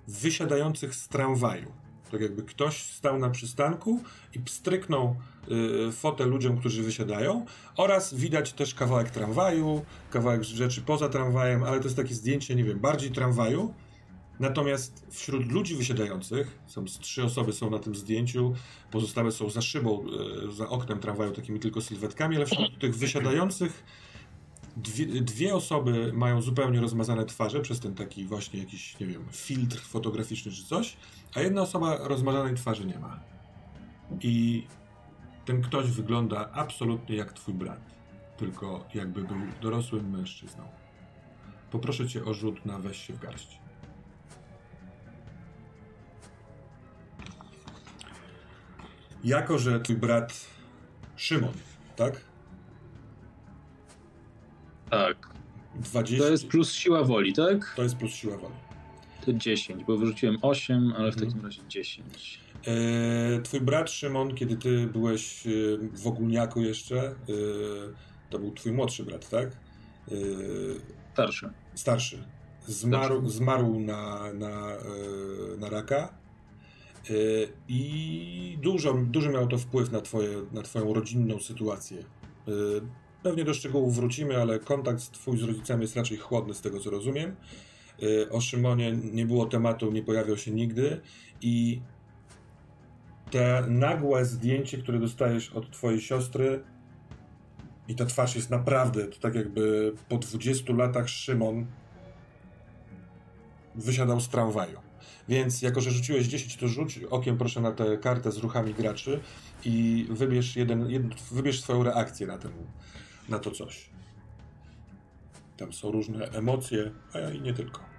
wysiadających z tramwaju. Tak jakby ktoś stał na przystanku i pstryknął y, fotę ludziom, którzy wysiadają oraz widać też kawałek tramwaju, kawałek rzeczy poza tramwajem, ale to jest takie zdjęcie, nie wiem, bardziej tramwaju. Natomiast wśród ludzi wysiadających, są trzy osoby są na tym zdjęciu, pozostałe są za szybą, y, za oknem tramwaju takimi tylko sylwetkami, ale wśród tych wysiadających dwie, dwie osoby mają zupełnie rozmazane twarze przez ten taki właśnie jakiś, nie wiem, filtr fotograficzny czy coś, a jedna osoba rozmazanej twarzy nie ma. I ten ktoś wygląda absolutnie jak twój brat, tylko jakby był dorosłym mężczyzną. Poproszę cię o rzut na weź się w garść. Jako, że twój brat Szymon, tak? Tak. 20. To jest plus siła woli, tak? to jest plus siła woli. To 10, bo wyrzuciłem 8, ale w Mhm. takim razie 10. E, twój brat Szymon, kiedy ty byłeś e, w Ogólniaku jeszcze, e, to był twój młodszy brat, tak? E, Starszy. starszy. Zmarł, zmarł na, na, na raka e, i dużo, duży miał to wpływ na, twoje, na twoją rodzinną sytuację. Pewnie do szczegółów wrócimy, ale kontakt twój z rodzicami jest raczej chłodny z tego, co rozumiem. E, O Szymonie nie było tematu, nie pojawiał się nigdy i te nagłe zdjęcie, które dostajesz od twojej siostry i ta twarz jest naprawdę, to tak jakby po 20 latach Szymon wysiadał z tramwaju. Więc jako, że rzuciłeś 10, to rzuć okiem proszę na tę kartę z ruchami graczy i wybierz, jeden, jed, wybierz swoją reakcję na, ten, na to coś. Tam są różne emocje, a i nie tylko.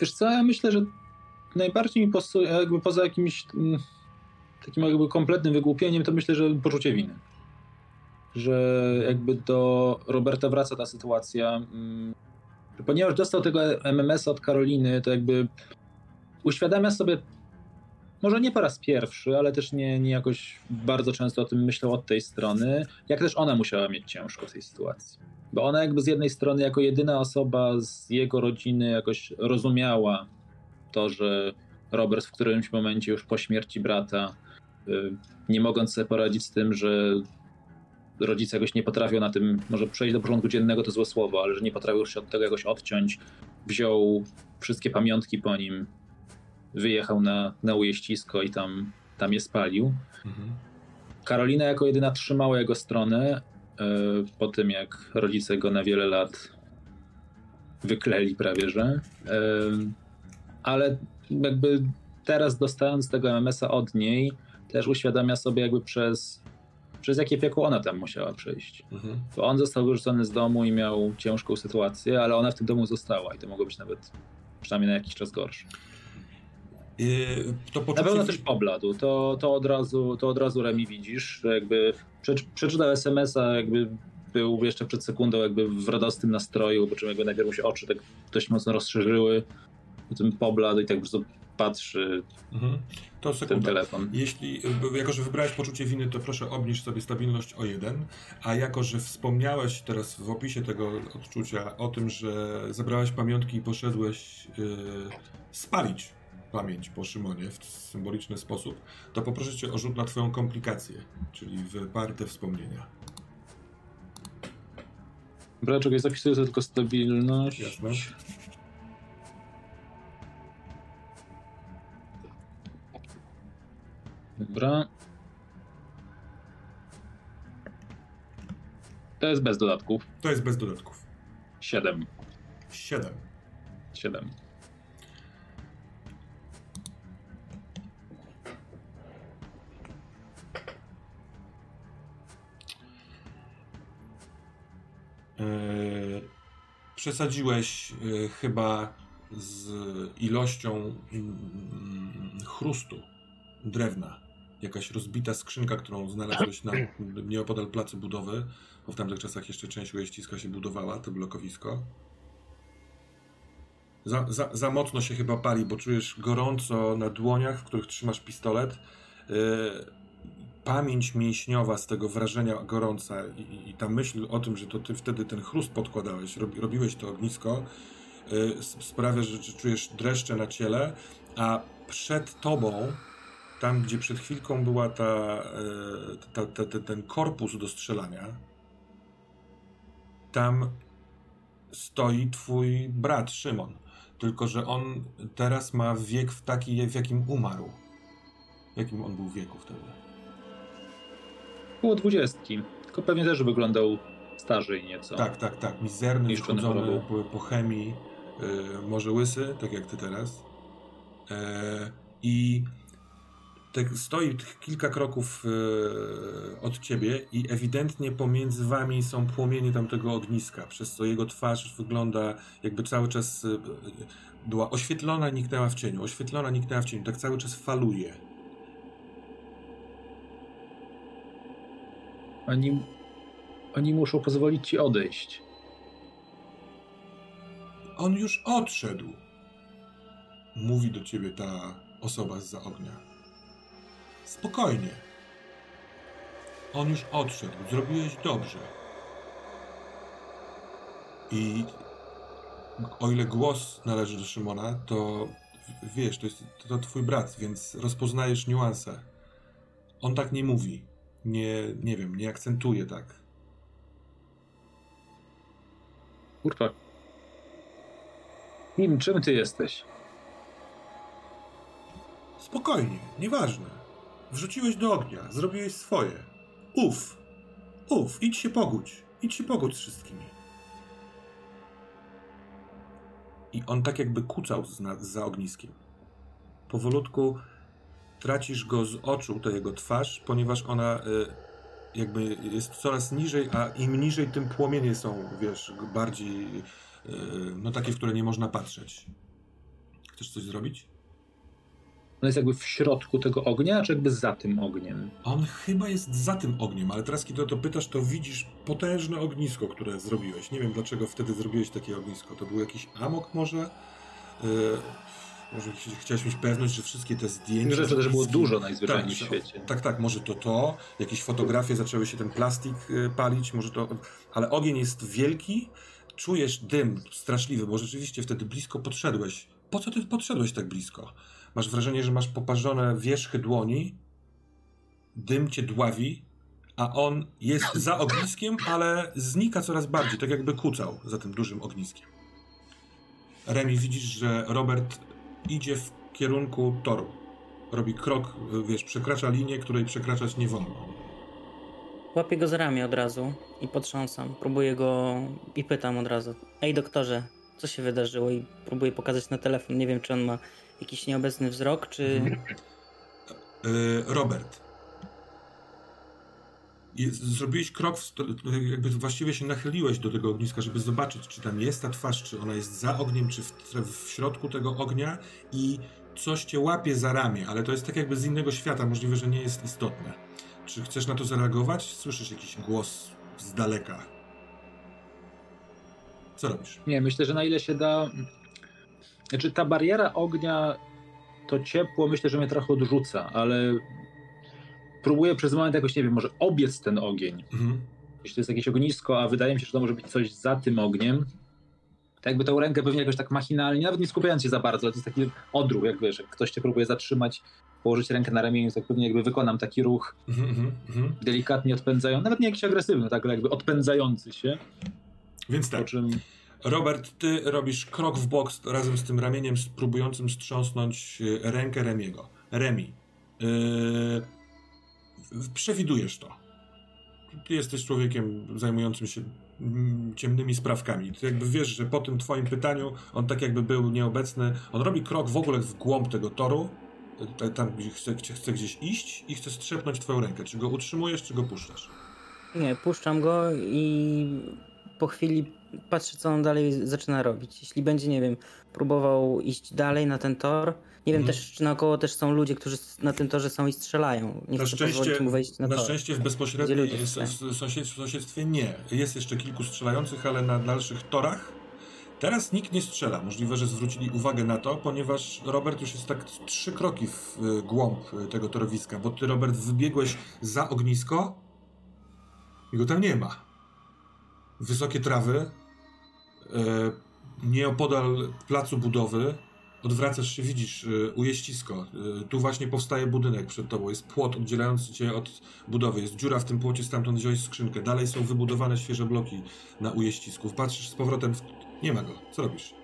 Wiesz co, ja myślę, że najbardziej mi pasuje, jakby poza jakimś mm, takim jakby kompletnym wygłupieniem, to myślę, że poczucie winy. Że jakby do Roberta wraca ta sytuacja. mm, Ponieważ dostał tego MMS od Karoliny, to jakby uświadamia sobie, może nie po raz pierwszy, ale też nie, nie jakoś bardzo często o tym myślał od tej strony, jak też ona musiała mieć ciężko w tej sytuacji. Bo ona jakby z jednej strony jako jedyna osoba z jego rodziny jakoś rozumiała to, że Robert w którymś momencie już po śmierci brata, y, nie mogąc sobie poradzić z tym, że rodzice jakoś nie potrafią na tym, może przejść do porządku dziennego to złe słowo, ale że nie potrafią się od tego jakoś odciąć, wziął wszystkie pamiątki po nim, wyjechał na, na ujeździsko i tam, tam je spalił. Mhm. Karolina jako jedyna trzymała jego stronę e, po tym, jak rodzice go na wiele lat wykleli prawie, że. E, ale jakby teraz dostając tego MMS-a od niej, też uświadamia sobie jakby przez, przez jakie piekło ona tam musiała przejść. Mhm. On został wyrzucony z domu i miał ciężką sytuację, ale ona w tym domu została i to mogło być nawet przynajmniej na jakiś czas gorsze. Yy, to Na poczucie... pewno też pobladł. To, to, od razu, to od razu Remi widzisz, że jakby prze- przeczytał SMS-a, jakby był jeszcze przed sekundą jakby w radosnym nastroju, po czym jakby najpierw mu się oczy tak dość mocno rozszerzyły, potem pobladł i tak po prostu patrzy Mhm. To ten telefon. Jeśli, y, jako że wybrałeś poczucie winy, to proszę obniż sobie stabilność o jeden, a jako, że wspomniałeś teraz w opisie tego odczucia o tym, że zebrałeś pamiątki i poszedłeś y, spalić pamięć po Szymonie w symboliczny sposób, to poproszę cię o rzut na twoją komplikację, czyli wyparte wspomnienia. Dobra, czekaj, zapisuję tylko stabilność. Jasne. Dobra. To jest bez dodatków. To jest bez dodatków. 7. 7. 7. Yy, przesadziłeś yy, chyba z ilością mm, chrustu drewna. Jakaś rozbita skrzynka, którą znalazłeś na, nieopodal placu budowy, bo w tamtych czasach jeszcze część ujeździska się budowała, to blokowisko. Za, za, za mocno się chyba pali, bo czujesz gorąco na dłoniach, w których trzymasz pistolet. Yy, pamięć mięśniowa z tego wrażenia gorąca i, i- ta myśl o tym, że to ty wtedy ten chrust podkładałeś, robi, robiłeś to ognisko, y, s- sprawia, że, że czujesz dreszcze na ciele, a przed tobą, tam gdzie przed chwilką była ta, y, ta, ta, ta, ten korpus do strzelania, tam stoi twój brat Szymon. Tylko, że on teraz ma wiek w taki, w jakim umarł. W jakim on był wieku wtedy? Było dwudziestki. Tylko pewnie też wyglądał starzej nieco. Tak, tak, tak. Mizerny, chorobą. były po chemii. e, może łysy, tak jak ty teraz. E, I tak stoi tych kilka kroków e, od ciebie i ewidentnie pomiędzy wami są płomienie tamtego ogniska, przez co jego twarz wygląda jakby cały czas e, była oświetlona, niknęła w cieniu, oświetlona, niknęła w cieniu, tak cały czas faluje. Oni, oni muszą pozwolić ci odejść. On już odszedł. Mówi do ciebie ta osoba z za ognia. Spokojnie. On już odszedł. Zrobiłeś dobrze. I o ile głos należy do Szymona, to wiesz, to jest to, to twój brat, więc rozpoznajesz niuanse. On tak nie mówi. Nie, nie wiem, nie akcentuje tak. Kurwa. Kim, czym ty jesteś? Spokojnie, nieważne. Wrzuciłeś do ognia, zrobiłeś swoje. Uf, uf, idź się pogódź. Idź się pogódź z wszystkimi. I on tak jakby kucał za, ogniskiem. Powolutku tracisz go z oczu, tę jego twarz, ponieważ ona y, jakby jest coraz niżej, a im niżej, tym płomienie są, wiesz, bardziej, y, no takie, w które nie można patrzeć. Chcesz coś zrobić? On jest jakby w środku tego ognia, czy jakby za tym ogniem? On chyba jest za tym ogniem, ale teraz kiedy o to pytasz, to widzisz potężne ognisko, które zrobiłeś. Nie wiem dlaczego wtedy zrobiłeś takie ognisko. To był jakiś amok może? Yy, może ch- chciałeś mieć pewność, że wszystkie te zdjęcia... Że to też było dużo najzwyczajniej tak, w świecie. Tak, tak, może to to, jakieś fotografie, zaczęły się ten plastik y, palić, może to... Ale ogień jest wielki, czujesz dym straszliwy, bo rzeczywiście wtedy blisko podszedłeś. Po co ty podszedłeś tak blisko? Masz wrażenie, że masz poparzone wierzchy dłoni, dym cię dławi, a on jest za ogniskiem, ale znika coraz bardziej, tak jakby kucał za tym dużym ogniskiem. Remi, widzisz, że Robert idzie w kierunku toru. Robi krok, wiesz, przekracza linię, której przekraczać nie wolno. Łapię go za ramię od razu i potrząsam. Próbuję go i pytam od razu. Ej doktorze, co się wydarzyło? I próbuję pokazać na telefon. Nie wiem, czy on ma jakiś nieobecny wzrok, czy... Yy, Robert. Jest, zrobiłeś krok, jakby właściwie się nachyliłeś do tego ogniska, żeby zobaczyć, czy tam jest ta twarz, czy ona jest za ogniem, czy w, w środku tego ognia i coś cię łapie za ramię, ale to jest tak jakby z innego świata, możliwe, że nie jest istotne. Czy chcesz na to zareagować? Słyszysz jakiś głos z daleka. Co robisz? Nie, myślę, że na ile się da. Znaczy, ta bariera ognia, to ciepło, myślę, że mnie trochę odrzuca, ale próbuję przez moment jakoś, nie wiem, może obiec ten ogień. Mhm. Jeśli to jest jakieś ognisko, a wydaje mi się, że to może być coś za tym ogniem, to jakby tą rękę pewnie jakoś tak machinalnie, nawet nie skupiając się za bardzo, ale to jest taki odruch, jak wiesz, jak ktoś cię próbuje zatrzymać, położyć rękę na ramieniu, tak pewnie jakby wykonam taki ruch Mhm, mhm, mhm. delikatnie odpędzający, nawet nie jakiś agresywny, tak, ale jakby odpędzający się, Więc tak. czym Robert, ty robisz krok w bok razem z tym ramieniem, z- próbującym strząsnąć y, rękę Remiego. Remi, yy, przewidujesz to. Ty jesteś człowiekiem zajmującym się mm, ciemnymi sprawkami. Ty jakby wiesz, że po tym twoim pytaniu on tak jakby był nieobecny. On robi krok w ogóle w głąb tego toru, tam gdzie chce, chce gdzieś iść i chce strzepnąć twoją rękę. Czy go utrzymujesz, czy go puszczasz? Nie, puszczam go i po chwili patrzę, co on dalej zaczyna robić. Jeśli będzie, nie wiem, próbował iść dalej na ten tor. Nie wiem Mhm. też, czy naokoło też są ludzie, którzy na tym torze są i strzelają. Nie Na szczęście, mu wejść na, na tor. szczęście w Gdzie bezpośredniej ludzie s- strzelają. s- sąsied, sąsiedztwie nie. Jest jeszcze kilku strzelających, ale na dalszych torach. Teraz nikt nie strzela. Możliwe, że zwrócili uwagę na to, ponieważ Robert już jest tak trzy kroki w y, głąb y, tego torowiska, bo ty, Robert, wybiegłeś za ognisko i go tam nie ma. Wysokie trawy, nieopodal placu budowy, Odwracasz się, widzisz y, ujeździsko. Y, tu właśnie powstaje budynek przed tobą. Jest płot oddzielający cię od budowy. Jest dziura w tym płocie, stamtąd wziąłeś skrzynkę. Dalej są wybudowane świeże bloki na ujeździsku. Patrzysz z powrotem. W... Nie ma go. Co robisz?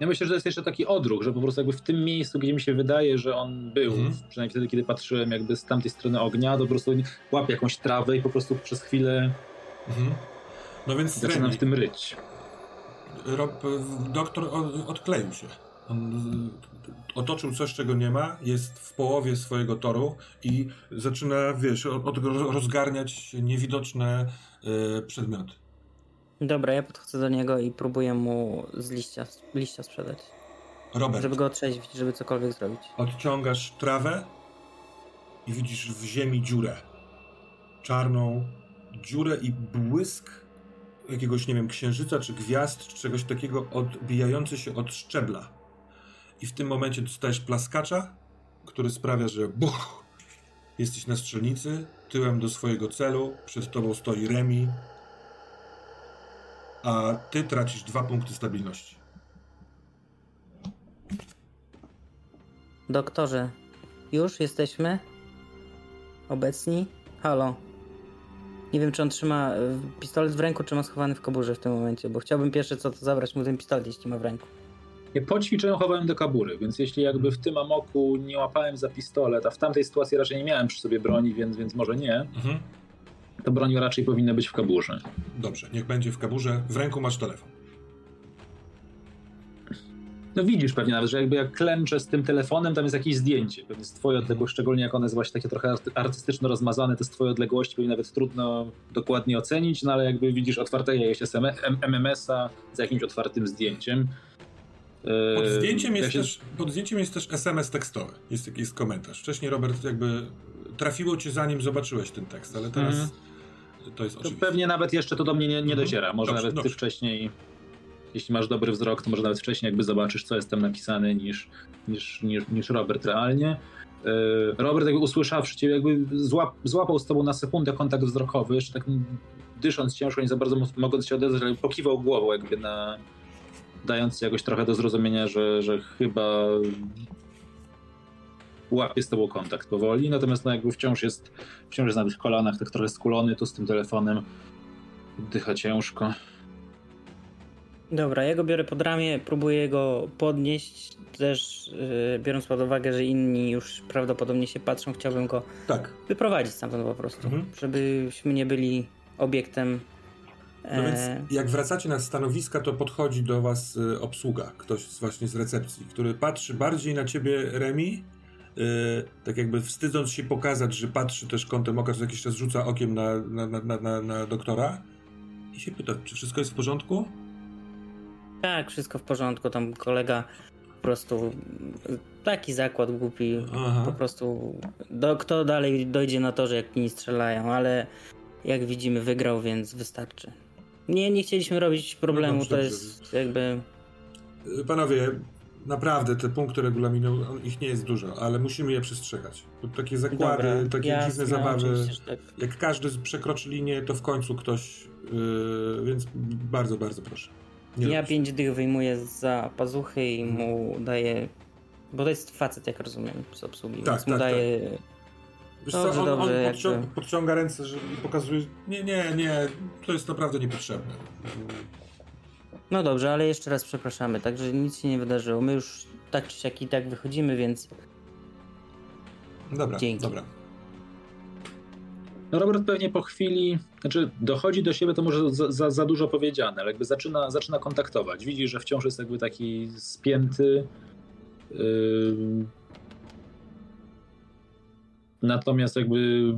Ja myślę, że to jest jeszcze taki odruch, że po prostu jakby w tym miejscu, gdzie mi się wydaje, że on był, Mhm. przynajmniej wtedy, kiedy patrzyłem jakby z tamtej strony ognia, to po prostu łapie jakąś trawę i po prostu przez chwilę Mhm. No więc Zaczynam Remi, w tym ryć. Rob, doktor odkleił się. On otoczył coś, czego nie ma, jest w połowie swojego toru i zaczyna, wiesz, od, od, rozgarniać niewidoczne y, przedmioty. Dobra, ja podchodzę do niego i próbuję mu z liścia, liścia sprzedać. Robert, Żeby go otrzeźwić, żeby cokolwiek zrobić. odciągasz trawę i widzisz w ziemi dziurę. Czarną dziurę i błysk jakiegoś, nie wiem, księżyca czy gwiazd, czy czegoś takiego odbijający się od szczebla. I w tym momencie dostajesz plaskacza, który sprawia, że buch, jesteś na strzelnicy, tyłem do swojego celu, przed tobą stoi Remi, a ty tracisz dwa punkty stabilności. Doktorze, już jesteśmy? Obecni? Halo. Nie wiem, czy on trzyma e, pistolet w ręku, czy ma schowany w koburze w tym momencie, bo chciałbym pierwsze co to zabrać mu ten pistolet, jeśli ma w ręku. Ja po ćwiczeniu chowałem do kabury, więc jeśli jakby w tym amoku nie łapałem za pistolet, a w tamtej sytuacji raczej nie miałem przy sobie broni, więc, więc może nie, Mhm. To broń raczej powinna być w kaburze. Dobrze, niech będzie w kaburze. W ręku masz telefon. No widzisz pewnie nawet, że jakby jak klęczę z tym telefonem, tam jest jakieś zdjęcie, pewnie z twojej odległości, szczególnie jak one jest właśnie takie trochę arty- artystyczno rozmazane, to z twojej odległości pewnie nawet trudno dokładnie ocenić, no ale jakby widzisz SM- M- MMS-a z jakimś otwartym zdjęciem. Pod Yy, zdjęciem, ja jest się- też, pod zdjęciem jest też SMS tekstowy. Jest jest komentarz. Wcześniej, Robert, jakby trafiło cię zanim zobaczyłeś ten tekst, ale teraz Mhm. To jest To oczywiste. pewnie nawet jeszcze to do mnie nie, nie Mhm. dociera. Może Dobrze, nawet dobrze. ty wcześniej, jeśli masz dobry wzrok, to może nawet wcześniej jakby zobaczysz, co jest tam napisane niż, niż, niż, niż Robert realnie. Yy, Robert jakby usłyszawszy cię, jakby złap, złapał z tobą na sekundę kontakt wzrokowy, jeszcze tak dysząc ciężko, nie za bardzo mogąc się odezwać, ale pokiwał głową jakby na dając ci jakoś trochę do zrozumienia, że, że chyba łapie z tobą kontakt powoli, natomiast no jakby wciąż jest, wciąż jest na tych kolanach, tak trochę skulony, tu z tym telefonem, dycha ciężko. Dobra, ja go biorę pod ramię, próbuję go podnieść, też yy, biorąc pod uwagę, że inni już prawdopodobnie się patrzą, chciałbym go Tak. wyprowadzić stamtąd po prostu, Mhm. żebyśmy nie byli obiektem. No więc e, jak wracacie na stanowiska, to podchodzi do was y, obsługa, ktoś właśnie z recepcji, który patrzy bardziej na ciebie, Remi, tak jakby wstydząc się pokazać, że patrzy też kątem oka, co jakiś czas rzuca okiem na, na, na, na, na, doktora i się pyta, czy wszystko jest w porządku? Tak, wszystko w porządku. Tam kolega po prostu taki zakład głupi. Aha. Po prostu do, kto dalej dojdzie na to, że jak inni strzelają, ale jak widzimy wygrał, więc wystarczy. Nie, nie chcieliśmy robić problemu, dobrze, to dobrze. jest jakby... Y, Panowie, naprawdę te punkty regulaminu, on- ich nie jest dużo, ale musimy je przestrzegać. Bo takie zakłady, Dobra, takie jasne, dziwne zabawy, tak. jak każdy przekroczy linię, to w końcu ktoś, yy, więc bardzo, bardzo proszę. Nie Ja robić. pięć dych wyjmuję za pazuchy i mu daję... Bo to jest facet, jak rozumiem, z obsługi, Tak, więc mu tak, daję... Wiesz Dobrze, co, on, dobrze, on jakby- podcią- podciąga ręce i pokazuje, nie, nie, nie, to jest naprawdę niepotrzebne. No dobrze, ale jeszcze raz przepraszamy, także nic się nie wydarzyło. My już tak czy siak i tak wychodzimy, więc Dobra, Dzięki. dobra. No Robert pewnie po chwili, znaczy dochodzi do siebie, to może za, za, za dużo powiedziane, ale jakby zaczyna, zaczyna kontaktować. Widzi, że wciąż jest jakby taki spięty. Ym, Natomiast jakby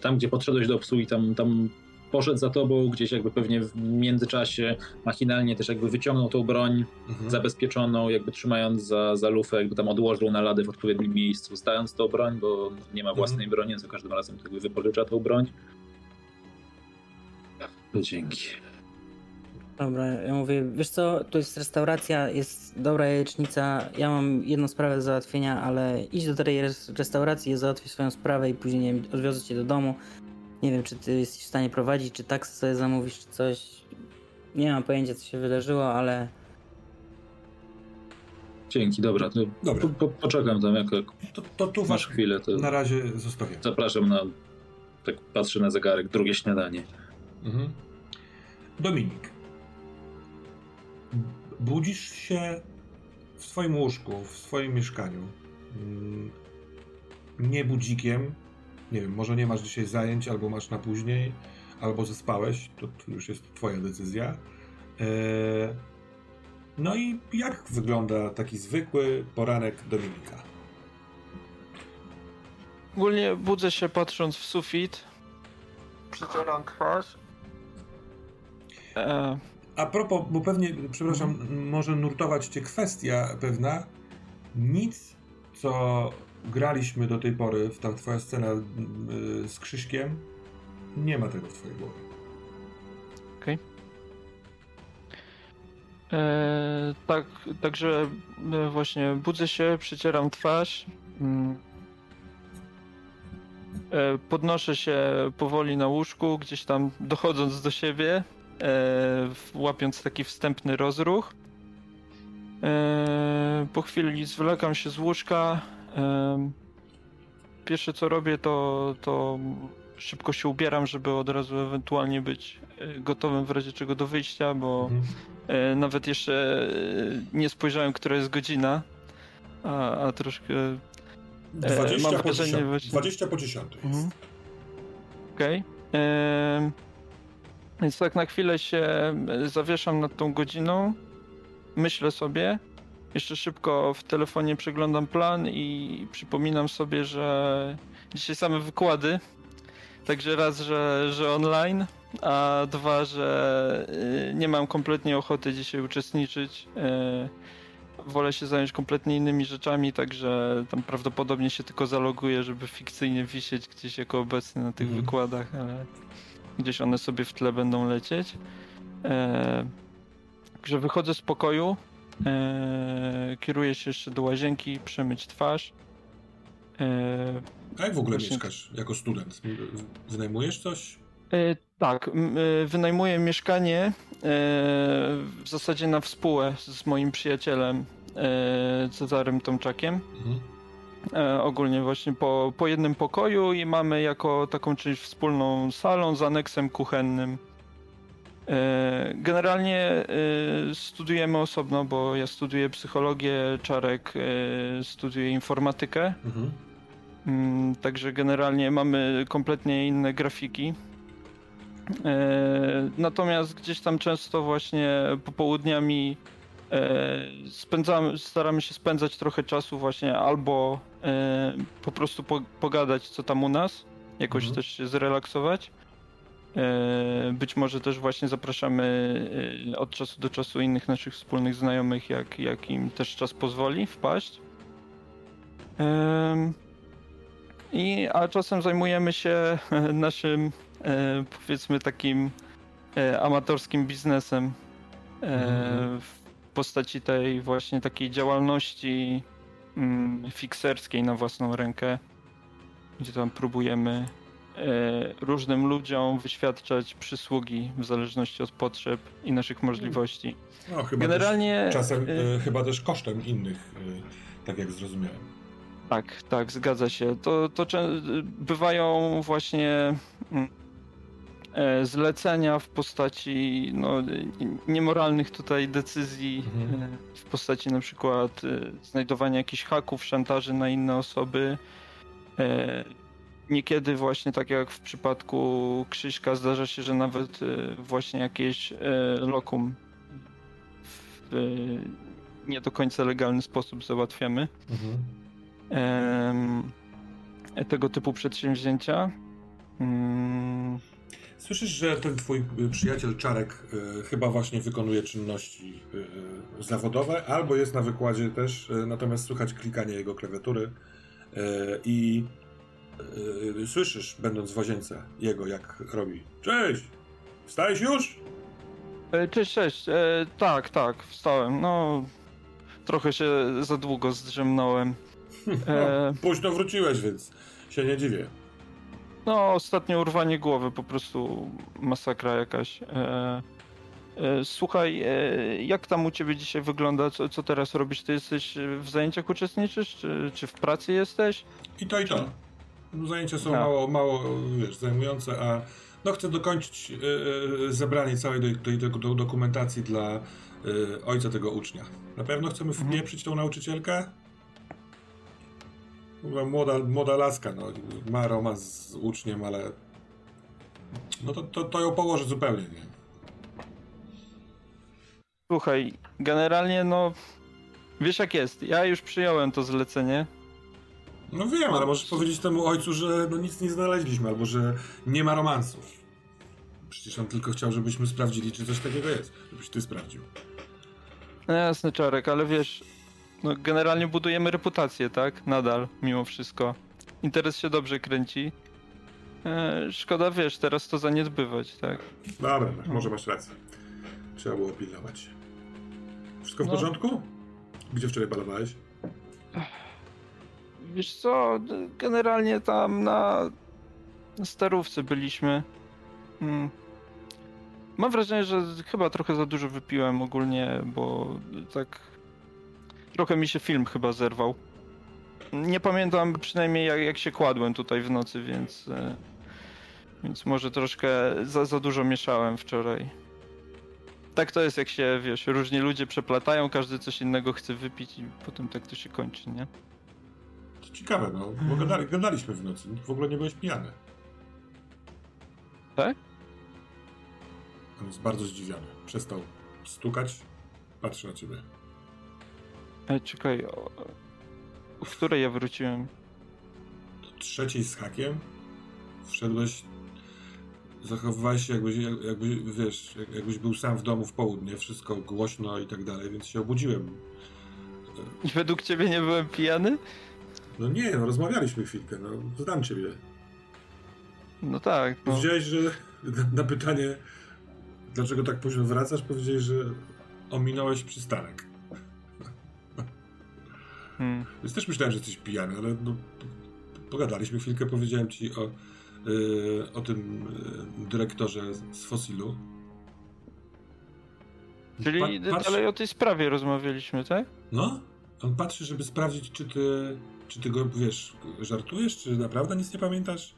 tam, gdzie podszedłeś do obsługi, tam, tam poszedł za tobą, gdzieś jakby pewnie w międzyczasie machinalnie też jakby wyciągnął tą broń Mhm. zabezpieczoną, jakby trzymając za, za lufę, jakby tam odłożył na lady w odpowiednim miejscu, stając tą broń, bo nie ma własnej broni, więc za każdym razem jakby wypożycza tą broń. No dzięki. Dobra, ja mówię, wiesz co, tu jest restauracja, jest dobra jajecznica, ja mam jedną sprawę do załatwienia, ale idź do tej res- restauracji, załatwię swoją sprawę i później, nie wiem, odwiozę cię do domu. Nie wiem, czy ty jesteś w stanie prowadzić, czy taksy sobie zamówisz, czy coś. Nie mam pojęcia, co się wydarzyło, ale Dzięki, dobra. To Dobra. Po, po, poczekam tam, jak, jak To, to tu masz chwilę, to na razie zostawiam. zapraszam na, tak patrzę na zegarek, drugie śniadanie. Mhm. Dominik. Budzisz się w swoim łóżku, w swoim mieszkaniu. Mm, Nie budzikiem. Nie wiem, może nie masz dzisiaj zajęć albo masz na później, albo zaspałeś, to, już jest twoja decyzja. E, no i jak wygląda taki zwykły poranek Dominika? Ogólnie budzę się patrząc w sufit. Przecieram twarz. E, A propos, bo pewnie, przepraszam, może nurtować cię kwestia pewna. Nic, co graliśmy do tej pory, w ta twoja scena y, z Krzyśkiem, nie ma tego w twojej głowie. e, tak, także e, właśnie budzę się, przecieram twarz. Mm. E, podnoszę się powoli na łóżku, gdzieś tam dochodząc do siebie, e, łapiąc taki wstępny rozruch. E, po chwili zwlekam się z łóżka. Pierwsze co robię, to, to szybko się ubieram, żeby od razu ewentualnie być e, gotowym w razie czego do wyjścia, bo Mhm. e, nawet jeszcze e, nie spojrzałem, która jest godzina, a, a troszkę 20, mam po wrażenie 10, właśnie- 20 po 10 jest. Mhm. Okej. Em, Więc tak na chwilę się zawieszam nad tą godziną, myślę sobie, jeszcze szybko w telefonie przeglądam plan i przypominam sobie, że dzisiaj same wykłady, także raz, że, że online, a dwa, że y, nie mam kompletnie ochoty dzisiaj uczestniczyć. E, Wolę się zająć kompletnie innymi rzeczami, także tam prawdopodobnie się tylko zaloguję, żeby fikcyjnie wisieć gdzieś jako obecny na tych Mhm. wykładach, ale gdzieś one sobie w tle będą lecieć. E, Także wychodzę z pokoju, e, kieruję się jeszcze do łazienki, przemyć twarz. E, A jak w ogóle Właśnie- mieszkasz jako student? Wynajmujesz coś? E, tak, e, wynajmuję mieszkanie e, w zasadzie na współę z moim przyjacielem Cezarym Tomczakiem. Mhm. Ogólnie właśnie po, po jednym pokoju i mamy jako taką część wspólną salą z aneksem kuchennym. E, generalnie e, studujemy osobno, bo ja studiuję psychologię, Czarek e, studiuje informatykę. Mhm. Mm, Także generalnie mamy kompletnie inne grafiki. Natomiast gdzieś tam często właśnie popołudniami spędzamy, staramy się spędzać trochę czasu właśnie albo po prostu po, pogadać co tam u nas, jakoś Mhm. też się zrelaksować. E, Być może też właśnie zapraszamy e, od czasu do czasu innych naszych wspólnych znajomych, jak, jak im też czas pozwoli wpaść. Em, I, a czasem zajmujemy się e, naszym, e, powiedzmy, takim e, amatorskim biznesem e, Mhm. w postaci tej właśnie takiej działalności mm, fikserskiej na własną rękę, gdzie tam próbujemy e, różnym ludziom wyświadczać przysługi w zależności od potrzeb i naszych możliwości. No, chyba Generalnie. też czasem, e, e, chyba też kosztem innych, e, tak jak zrozumiałem. Tak, tak, zgadza się. To, to bywają właśnie mm, e, zlecenia w postaci no, e, niemoralnych tutaj decyzji, Mhm. e, w postaci na przykład e, znajdowania jakichś haków, szantaży na inne osoby. Niekiedy właśnie tak jak w przypadku Krzyśka zdarza się, że nawet e, właśnie jakieś e, lokum w e, nie do końca legalny sposób załatwiamy Mhm. tego typu przedsięwzięcia. Mm, Słyszysz, że ten twój y, przyjaciel Czarek y, chyba właśnie wykonuje czynności y, zawodowe, albo jest na wykładzie też, y, natomiast słychać klikanie jego klawiatury y, i y, słyszysz, będąc w łazience, jego jak robi. Cześć! Wstałeś już? e, Cześć, cześć. E, tak, tak, wstałem. No, trochę się za długo zdrzemnąłem. E, No, późno wróciłeś, więc się nie dziwię. no, ostatnie urwanie głowy, po prostu masakra jakaś. E, e, słuchaj, e, jak tam u ciebie dzisiaj wygląda? Co, co teraz robisz? Ty jesteś w zajęciach uczestniczysz? Czy, czy w pracy jesteś? I to i to. Zajęcia są No. mało, mało, wiesz, zajmujące, a no chcę dokończyć y, y, zebranie całej tej, tej, tej do, dokumentacji dla y, ojca tego ucznia. Na pewno chcemy Mhm. wpieprzyć tą nauczycielkę? Młoda, młoda laska, no, ma romans z uczniem, ale No to, to, to ją położę zupełnie, nie? Słuchaj, generalnie no... Wiesz jak jest, ja już przyjąłem to zlecenie. No wiem, ale możesz powiedzieć temu ojcu, że no nic nie znaleźliśmy, albo że nie ma romansów. Przecież on tylko chciał, żebyśmy sprawdzili, czy coś takiego jest. Żebyś ty sprawdził. No jasny Czarek, ale wiesz, no generalnie budujemy reputację, tak? Nadal, mimo wszystko. Interes się dobrze kręci. E, szkoda, wiesz, teraz to zaniedbywać, tak? Dobra, no, może masz rację. Trzeba było pilnować. Wszystko w No. porządku? Gdzie wczoraj balowałeś? Wiesz co, generalnie tam na, na starówce byliśmy. Mm. Mam wrażenie, że chyba trochę za dużo wypiłem ogólnie, bo tak trochę mi się film chyba zerwał. Nie pamiętam przynajmniej jak, jak się kładłem tutaj w nocy, więc e, więc może troszkę za, za dużo mieszałem wczoraj. Tak to jest, jak się, wiesz, różni ludzie przeplatają, każdy coś innego chce wypić i potem tak to się kończy, nie? Ciekawe, no, bo gadali, gadaliśmy w nocy. W ogóle nie byłeś pijany. Tak? On jest bardzo zdziwiony. Przestał stukać, patrzy na ciebie. Ej, czekaj, o, o której ja wróciłem? Do trzeciej z hakiem wszedłeś, zachowywałeś się jakbyś, jak- jakby, wiesz, jak- jakbyś był sam w domu w południe, wszystko głośno i tak dalej, więc się obudziłem. I według ciebie nie byłem pijany? No nie, no rozmawialiśmy chwilkę, no znam ciebie. No tak, no. Powiedziałeś, że na, na pytanie, dlaczego tak późno wracasz, powiedziałeś, że ominąłeś przystanek. Hmm. Więc też myślałem, że jesteś pijany, ale no, pogadaliśmy chwilkę, powiedziałem ci o, yy, o tym yy, dyrektorze z Fosilu. Czyli Pa- patrz- dalej o tej sprawie rozmawialiśmy, tak? No, on patrzy, żeby sprawdzić, czy ty, czy ty go, wiesz, żartujesz, czy naprawdę nic nie pamiętasz?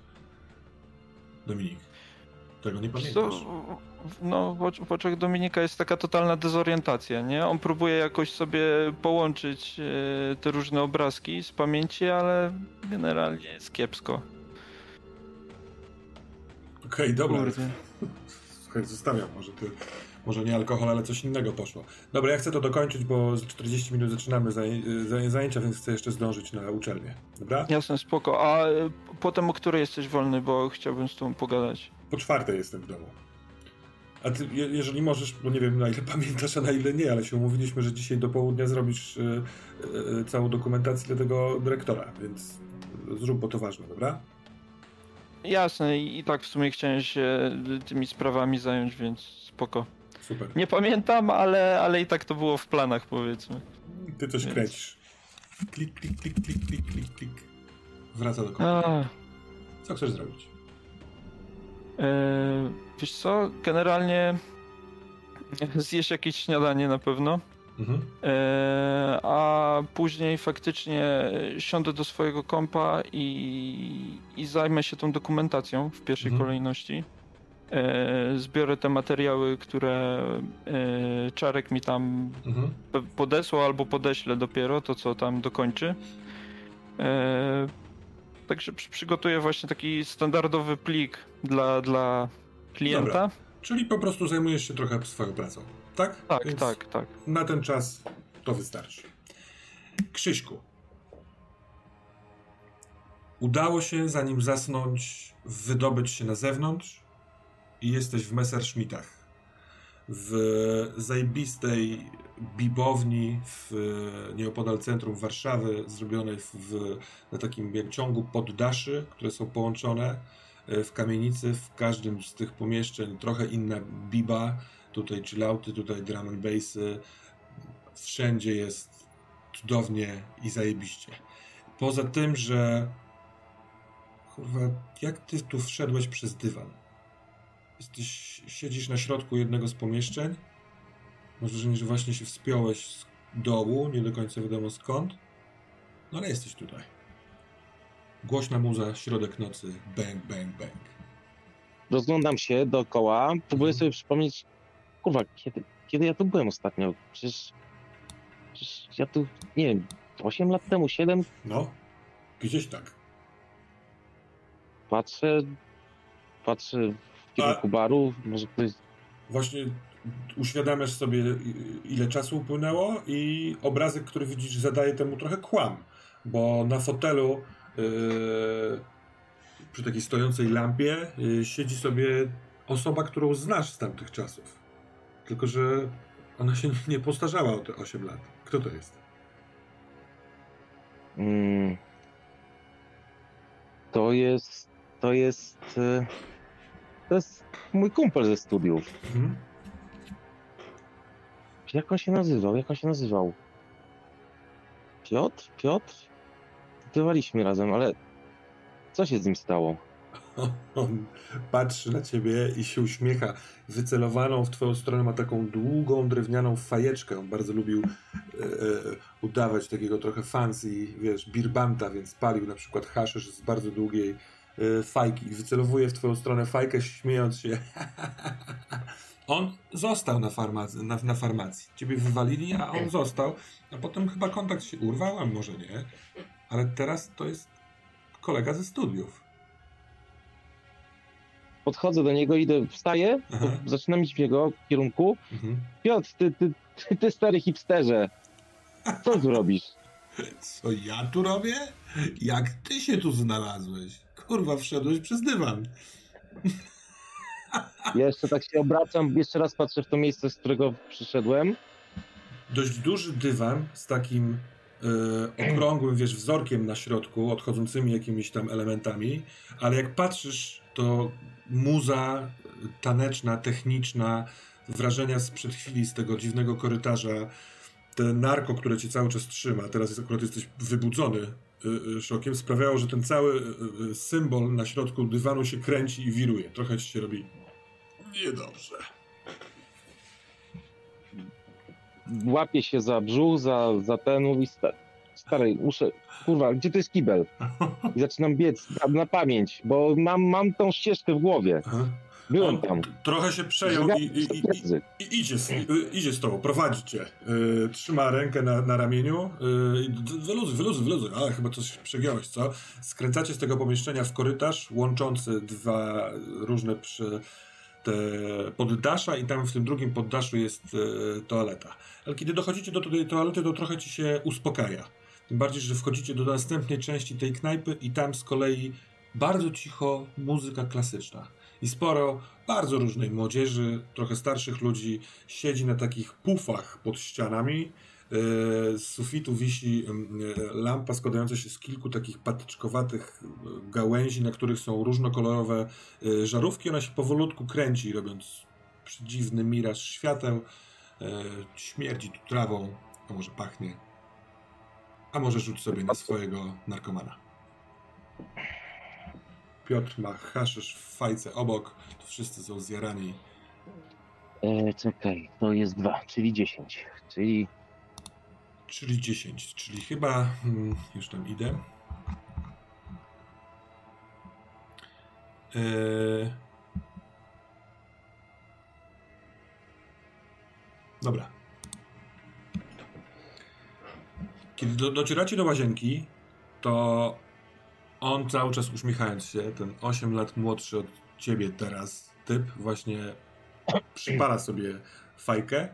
Dominik, tego nie pamiętasz. co, no, w w oczach Dominika jest taka totalna dezorientacja, nie? On próbuje jakoś sobie połączyć e, te różne obrazki z pamięci, ale generalnie jest kiepsko. Okej, dobra. Kurde. Słuchaj, zostawiam, może ty, może nie alkohol, ale coś innego poszło. Dobra, ja chcę to dokończyć, bo za 40 minut zaczynamy zaj zaj zajęcia, więc chcę jeszcze zdążyć na uczelnię. Dobra? Jasne, spoko. A e, potem o której jesteś wolny, bo chciałbym z tobą pogadać. Po czwartej jestem w domu. A ty, je, jeżeli możesz, bo nie wiem na ile pamiętasz, a na ile nie, ale się umówiliśmy, że dzisiaj do południa zrobisz y, y, całą dokumentację dla tego dyrektora, więc zrób, bo to ważne, dobra? Jasne, i, i tak w sumie chciałem się tymi sprawami zająć, więc spoko. Super. Nie pamiętam, ale, ale i tak to było w planach, powiedzmy. Ty coś Więc- kręcisz. Klik, klik, klik, klik, klik, klik, klik. Wraca do komputera. Co chcesz zrobić? e, wiesz co, generalnie zjesz jakieś śniadanie na pewno, Mhm. e, a później faktycznie siądę do swojego kompa i, i zajmę się tą dokumentacją w pierwszej Mhm. kolejności. E, zbiorę te materiały, które e, Czarek mi tam Mhm. podesłał albo podeślę dopiero to, co tam dokończy. E, także przy, przygotuję właśnie taki standardowy plik dla, dla klienta. Dobra. Czyli po prostu zajmujesz się trochę swoją pracą, tak? Tak, Więc tak, tak. Na ten czas to wystarczy. Krzyśku. Udało się, zanim zasnąć, wydobyć się na zewnątrz i jesteś w Messerschmittach. W zajebistej bibowni w nieopodal centrum Warszawy, zrobionej w, w, na takim jak ciągu poddaszy, które są połączone e, w kamienicy. W każdym z tych pomieszczeń trochę inna biba. Tutaj chillouty, tutaj drum and bassy. Wszędzie jest cudownie i zajebiście. Poza tym, że kurwa, jak ty tu wszedłeś przez dywan? Jesteś, siedzisz na środku jednego z pomieszczeń. Masz wrażenie, że właśnie się wspiąłeś z dołu, nie do końca wiadomo skąd. No ale jesteś tutaj. Głośna muza, środek nocy, bang, bang, bang. Rozglądam się dookoła, próbuję Mhm. sobie przypomnieć, kurwa, kiedy, kiedy ja tu byłem ostatnio? Przecież, przecież ja tu, nie wiem, 8 lat temu, 7, No, gdzieś tak. patrzę, patrzę kierunku baru, może ktoś... Właśnie uświadamiasz sobie, ile czasu upłynęło i obrazek, który widzisz, zadaje temu trochę kłam, bo na fotelu yy, przy takiej stojącej lampie yy, siedzi sobie osoba, którą znasz z tamtych czasów. Tylko, że ona się nie postarzała o te 8 lat. Kto to jest? Mm, to jest, to jest, e, to jest mój kumpel ze studiów. Mhm. Jak on się nazywał? Jak on się nazywał? Piotr? Piotr? Studiowaliśmy razem, ale co się z nim stało? On patrzy na ciebie i się uśmiecha. Wycelowaną w twoją stronę ma taką długą, drewnianą fajeczkę. On bardzo lubił e, e, udawać takiego trochę fancy, wiesz, birbanta, więc palił na przykład haszysz z bardzo długiej fajki i wycelowuje w twoją stronę fajkę, śmiejąc się. On został na, farmacy, na, na farmacji. Ciebie wywalili, a on został. A potem chyba kontakt się urwał, a może nie. Ale teraz to jest kolega ze studiów. Podchodzę do niego, idę, wstaję, zaczynam iść w jego kierunku. Mhm. Piotr, ty, ty, ty, ty stary hipsterze, co tu robisz? Co ja tu robię? Jak ty się tu znalazłeś? Kurwa, wszedłeś przez dywan. Ja jeszcze tak się obracam, jeszcze raz patrzę w to miejsce, z którego przyszedłem. Dość duży dywan z takim e, okrągłym, wiesz, wzorkiem na środku, odchodzącymi jakimiś tam elementami, ale jak patrzysz, to muza taneczna, techniczna, wrażenia sprzed chwili z tego dziwnego korytarza, te narko, które cię cały czas trzyma, teraz jest, akurat jesteś wybudzony y, y, szokiem, sprawiało, że ten cały y, y, symbol na środku dywanu się kręci i wiruje. Trochę ci się robi niedobrze. Łapię się za brzuch, za, za ten, mówi sta, stary, muszę, kurwa, gdzie to jest kibel? I zaczynam biec na, na pamięć, bo mam, mam tą ścieżkę w głowie. Aha. Byłem On tam. Trochę się przejął i, i, i, i idzie, z, idzie z tobą, prowadzi cię. Y, trzyma rękę na, na ramieniu. Y, d- wyluzuj, wyluzuj, wyluzuj. A, chyba coś przegiąłeś, co? Skręcacie z tego pomieszczenia w korytarz łączący dwa różne przy te poddasza i tam w tym drugim poddaszu jest y, toaleta. Ale kiedy dochodzicie do tej toalety, to trochę ci się uspokaja. Tym bardziej, że wchodzicie do następnej części tej knajpy i tam z kolei bardzo cicho muzyka klasyczna. I sporo bardzo różnej młodzieży, trochę starszych ludzi siedzi na takich pufach pod ścianami. Yy, Z sufitu wisi yy, lampa składająca się z kilku takich patyczkowatych yy, gałęzi, na których są różnokolorowe żarówki. Ona się powolutku kręci, robiąc przedziwny miraż świateł. Śmierdzi tu trawą, a może pachnie. A może rzuć sobie na swojego narkomana. Piotr ma haszysz w fajce obok, to wszyscy są zjarani. E, czekaj, to jest dwa, czyli dziesięć. Czyli Czyli 10, czyli chyba hmm, już tam idę. Eee... Dobra. Kiedy do, docieracie do łazienki, to on cały czas uśmiechając się, ten 8 lat młodszy od ciebie teraz typ, właśnie przypala sobie fajkę.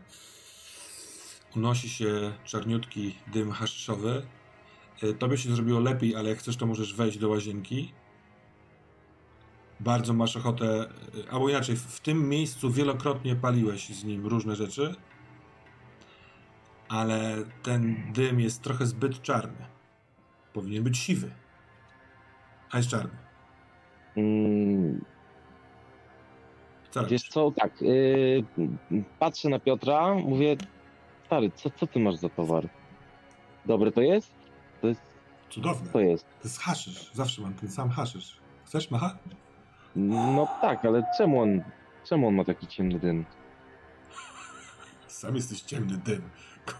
Unosi się czarniutki dym haszyszowy. E, Tobie się zrobiło lepiej, ale jak chcesz, to możesz wejść do łazienki. Bardzo masz ochotę, e, albo inaczej, w tym miejscu wielokrotnie paliłeś z nim różne rzeczy, ale ten dym jest trochę zbyt czarny. Powinien być siwy, a jest czarny. mm, Co wiesz co, tak, y, patrzę na Piotra, mówię, stary, co, co ty masz za towar? Dobre to jest? To jest, Cudowne. to jest. To jest haszysz. Zawsze mam ten sam haszysz. Chcesz, Macha? No tak, ale czemu on, czemu on ma taki ciemny dym? Sam jesteś ciemny dym.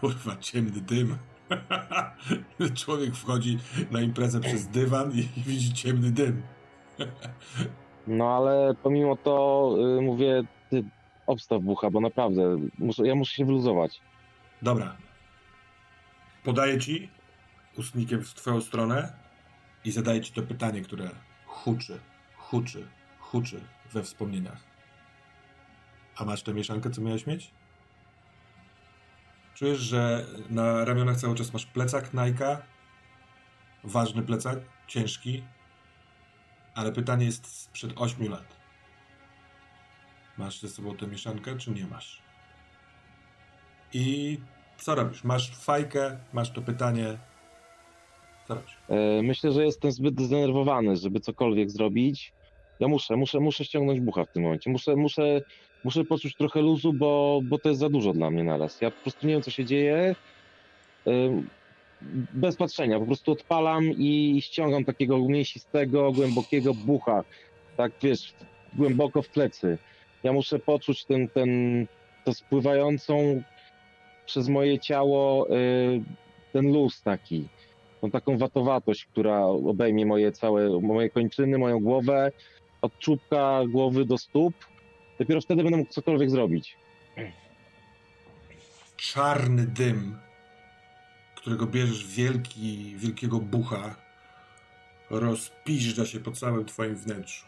Kurwa, ciemny dym. Człowiek wchodzi na imprezę przez dywan i widzi ciemny dym. No ale pomimo to y, mówię, ty obstaw bucha, bo naprawdę, muszę, ja muszę się wyluzować. Dobra. Podaję ci ustnikiem w twoją stronę i zadaję ci to pytanie, które huczy, huczy, huczy we wspomnieniach. A masz tę mieszankę, co miałeś mieć? Czujesz, że na ramionach cały czas masz plecak Nike'a? Ważny plecak, ciężki. Ale pytanie jest sprzed 8 lat. Masz ze sobą tę mieszankę, czy nie masz? I co robisz? Masz fajkę, masz to pytanie. Co robisz? E, Myślę, że jestem zbyt zdenerwowany, żeby cokolwiek zrobić. Ja muszę, muszę, muszę ściągnąć bucha w tym momencie. Muszę, muszę, muszę poczuć trochę luzu, bo, bo to jest za dużo dla mnie naraz. Ja po prostu nie wiem, co się dzieje. Bez patrzenia, po prostu odpalam i ściągam takiego mięsistego, głębokiego bucha. Tak wiesz, głęboko w plecy. Ja muszę poczuć ten, ten, to spływającą przez moje ciało y, ten luz taki tą taką watowatość, która obejmie moje całe, moje kończyny, moją głowę, od czubka głowy do stóp. Dopiero wtedy będę mógł cokolwiek zrobić. czarny dym, którego bierzesz wielki, wielkiego bucha, rozpiżdża się po całym twoim wnętrzu.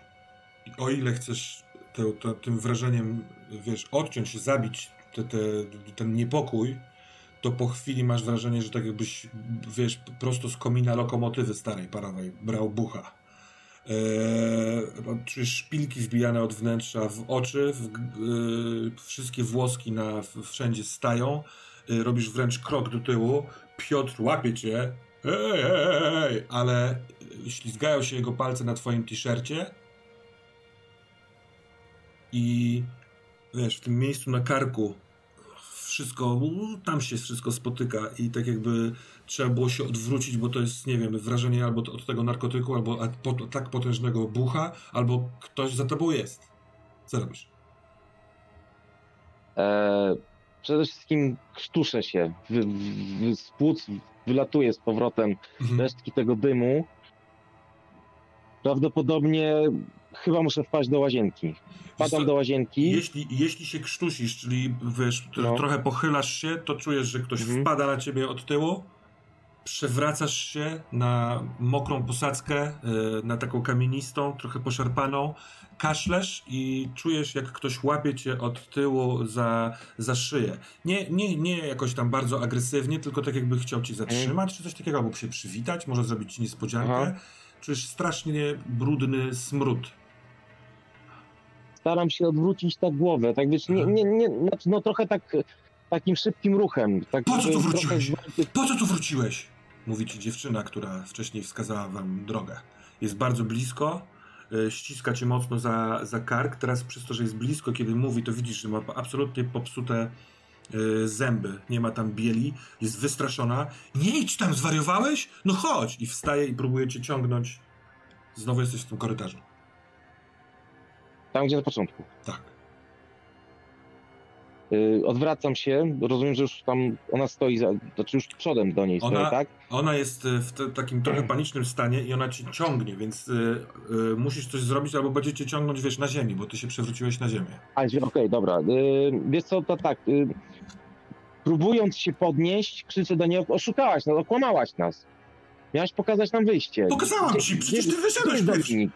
I o ile chcesz te, te, tym wrażeniem, wiesz, odciąć zabić te, ten niepokój, to po chwili masz wrażenie, że tak jakbyś, wiesz, prosto z komina lokomotywy starej parowej brał bucha. Eee, szpilki wbijane od wnętrza w oczy, w, e, wszystkie włoski na, wszędzie stają, e, robisz wręcz krok do tyłu, Piotr łapie cię, hej, hej, ale e, ślizgają się jego palce na twoim t-shircie. I wiesz, w tym miejscu na karku wszystko, tam się wszystko spotyka i tak jakby trzeba było się odwrócić, bo to jest, nie wiem, wrażenie albo od tego narkotyku, albo od tak potężnego bucha, albo ktoś za tobą jest. Co robisz? E, przede wszystkim krztuszę się, wy, wy, z płuc wylatuje z powrotem Mhm. resztki tego dymu. Prawdopodobnie chyba muszę wpaść do łazienki. Co, do łazienki. Jeśli, jeśli się krztusisz, czyli wiesz, No. trochę pochylasz się, to czujesz, że ktoś Mhm. wpada na ciebie od tyłu, przewracasz się na mokrą posadzkę, y, na taką kamienistą, trochę poszarpaną, kaszlesz i czujesz, jak ktoś łapie cię od tyłu za, za szyję. Nie, nie, nie jakoś tam bardzo agresywnie, tylko tak jakby chciał cię zatrzymać, czy coś takiego, albo się przywitać, może zrobić ci niespodziankę. Aha. Czujesz strasznie brudny smród. Staram się odwrócić tak głowę, tak wiesz, nie, nie, nie, znaczy, no trochę tak takim szybkim ruchem. Tak, Po co tu wróciłeś? trochę Po co tu wróciłeś? Mówi ci dziewczyna, która wcześniej wskazała wam drogę. Jest bardzo blisko, e, ściska cię mocno za, za kark. Teraz przez to, że jest blisko, kiedy mówi, to widzisz, że ma absolutnie popsute e, zęby. Nie ma tam bieli. Jest wystraszona. Nie idź tam, zwariowałeś? No chodź! I wstaje i próbuje cię ciągnąć. Znowu jesteś w tym korytarzu. Tam, gdzie na początku. Tak. Yy, odwracam się, rozumiem, że już tam ona stoi, za, znaczy już przodem do niej Ona- stoi, tak? Ona jest e, w te, takim trochę panicznym stanie i ona cię ciągnie, więc y, y, musisz coś zrobić albo będzie cię ciągnąć, wiesz, na ziemi, bo ty się przewróciłeś na ziemię. A, okej, dobra. Yy, wiesz co, to tak, próbując się podnieść, krzyczę do niej, oszukałaś nas, okłamałaś nas. Miałaś pokazać nam wyjście. Pokazałam ci, przecież ty wyszedłeś pierwszy.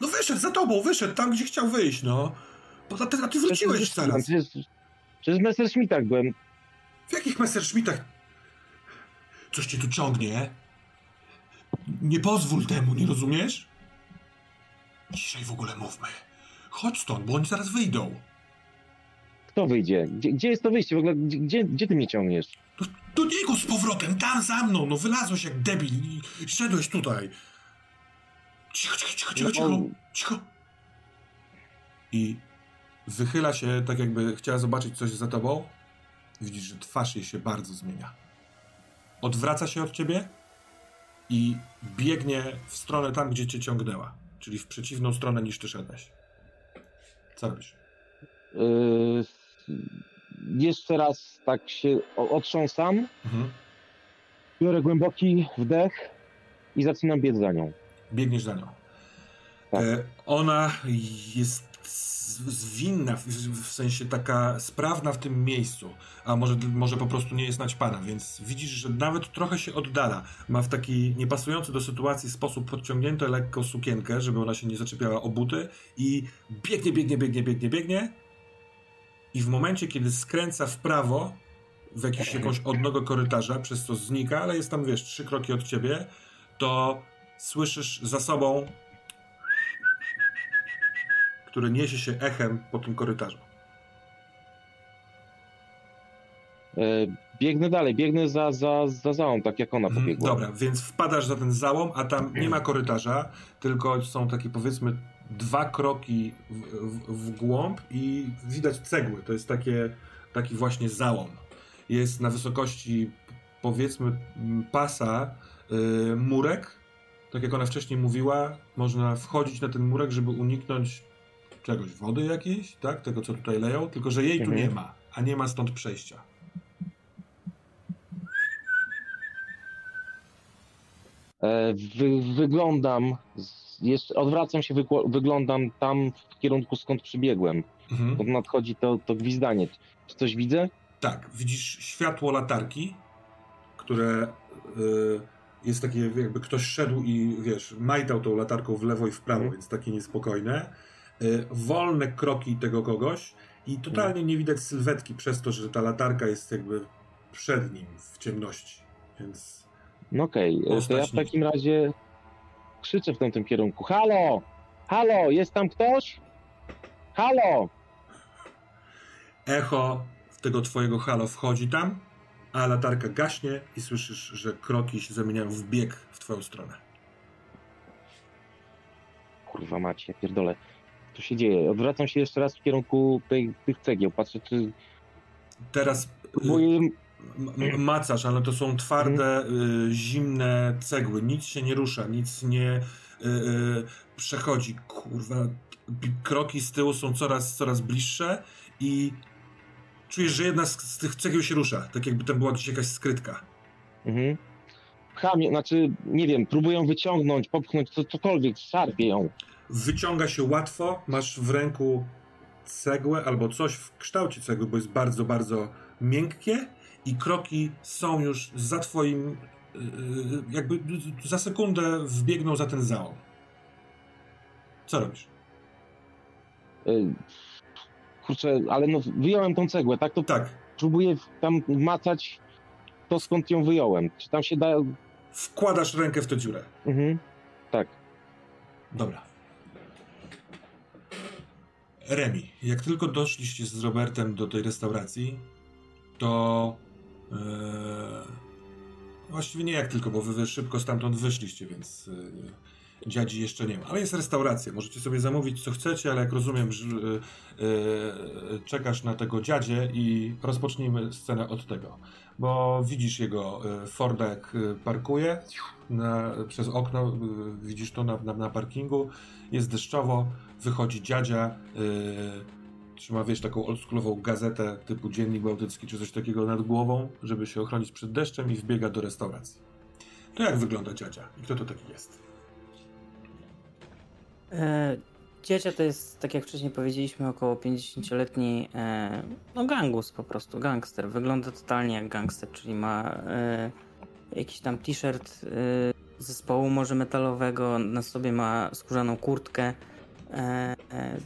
No wyszedł za tobą, wyszedł tam, gdzie chciał wyjść, no. Bo a ty, a ty wróciłeś Przecież- zaraz. Przecież, przecież w Messerschmittach byłem. W jakich Messerschmittach? Coś cię tu ciągnie? Nie pozwól temu, nie rozumiesz? Ciszej w ogóle mówmy. Chodź stąd, bo oni zaraz wyjdą. Kto wyjdzie? Gdzie, gdzie jest to wyjście? W ogóle, gdzie, gdzie, gdzie ty mnie ciągniesz? Do, do niego z powrotem, tam za mną, no wylazłeś jak debil i szedłeś tutaj. Cicho, cicho, cicho, cicho, cicho, No. cicho. I wychyla się, tak jakby chciała zobaczyć coś za tobą. Widzisz, że twarz jej się bardzo zmienia. Odwraca się od ciebie i biegnie w stronę tam, gdzie cię ciągnęła. Czyli w przeciwną stronę niż ty szedłeś. Co robisz? Yy, jeszcze raz tak się otrząsam, Mhm. biorę głęboki wdech i zaczynam biec za nią. Biegniesz za nią. Tak. E, ona jest zwinna, w, w sensie taka sprawna w tym miejscu, a może, może po prostu nie jest naćpana, więc widzisz, że nawet trochę się oddala. Ma w taki niepasujący do sytuacji sposób podciągniętą lekką sukienkę, żeby ona się nie zaczepiała o buty i biegnie, biegnie, biegnie, biegnie, biegnie i w momencie, kiedy skręca w prawo w jakiś, jakąś odnogę korytarza, przez co znika, ale jest tam, wiesz, trzy kroki od ciebie, to słyszysz za sobą, który niesie się echem po tym korytarzu. E, biegnę dalej, biegnę za, za, za załą, tak jak ona Mhm, pobiegła. Dobra, więc wpadasz za ten załom, a tam nie ma korytarza, tylko są takie powiedzmy dwa kroki w, w, w głąb i widać cegły. To jest takie, taki właśnie załom. Jest na wysokości powiedzmy pasa y, murek. Tak jak ona wcześniej mówiła, można wchodzić na ten murek, żeby uniknąć czegoś, wody jakiejś, tak? Tego, co tutaj leją, tylko że jej tu Mhm. nie ma, a nie ma stąd przejścia. E, wy, wyglądam, jeszcze, odwracam się, wyglądam tam w kierunku skąd przybiegłem. Mhm. Nadchodzi to, to gwizdanie. Czy coś widzę? Tak, widzisz światło latarki, które y, jest takie, jakby ktoś szedł i wiesz, majtał tą latarką w lewo i w prawo, Mhm. więc takie niespokojne. Y, wolne kroki tego kogoś i totalnie nie widać sylwetki przez to, że ta latarka jest jakby przed nim w ciemności. Więc No okej, e, to ja w takim razie krzyczę w tamtym kierunku. Halo! Halo, jest tam ktoś? Halo! echo tego twojego halo wchodzi tam, a latarka gaśnie i słyszysz, że kroki się zamieniają w bieg w twoją stronę. Kurwa macie, pierdolę. Co się dzieje? Odwracam się jeszcze raz w kierunku tej, tych cegieł. Patrzę, czy Teraz y, próbuję... M- macasz, ale to są twarde, Mhm. y, zimne cegły. Nic się nie rusza, nic nie y, y, przechodzi. Kurwa, kroki z tyłu są coraz, coraz bliższe i czujesz, że jedna z, z tych cegieł się rusza. Tak jakby tam była gdzieś jakaś skrytka. Mhm. Pcham, znaczy, nie wiem, próbuję wyciągnąć, popchnąć, co, cokolwiek, szarpię ją. Wyciąga się łatwo, masz w ręku cegłę albo coś w kształcie cegły, bo jest bardzo, bardzo miękkie i kroki są już za twoim, y, y, jakby za sekundę wbiegną za ten załom. Co robisz? Y, Kurczę, ale no wyjąłem tą cegłę, tak? To Tak, próbuję tam macać to, skąd ją wyjąłem. Czy tam się da... wkładasz rękę w tę dziurę. Mhm. Tak. Dobra. Remi, jak tylko doszliście z Robertem do tej restauracji, to e, właściwie nie jak tylko, bo wy, wy szybko stamtąd wyszliście, więc e, dziadzi jeszcze nie ma. Ale jest restauracja, możecie sobie zamówić co chcecie, ale jak rozumiem, że e, czekasz na tego dziadzie i rozpocznijmy scenę od tego. Bo widzisz jego e, Forda jak parkuje na, przez okno, y, widzisz to na, na, na parkingu, jest deszczowo, wychodzi dziadzia, trzyma, wiesz, taką oldschoolową gazetę typu Dziennik Bałtycki czy coś takiego nad głową, żeby się ochronić przed deszczem i wbiega do restauracji. To jak wygląda dziadzia i kto to taki jest? E, Dziecia to jest, tak jak wcześniej powiedzieliśmy, około 50-letni e, no gangus po prostu, gangster. Wygląda totalnie jak gangster, czyli ma e, jakiś tam t-shirt e, zespołu może metalowego, na sobie ma skórzaną kurtkę. E, e,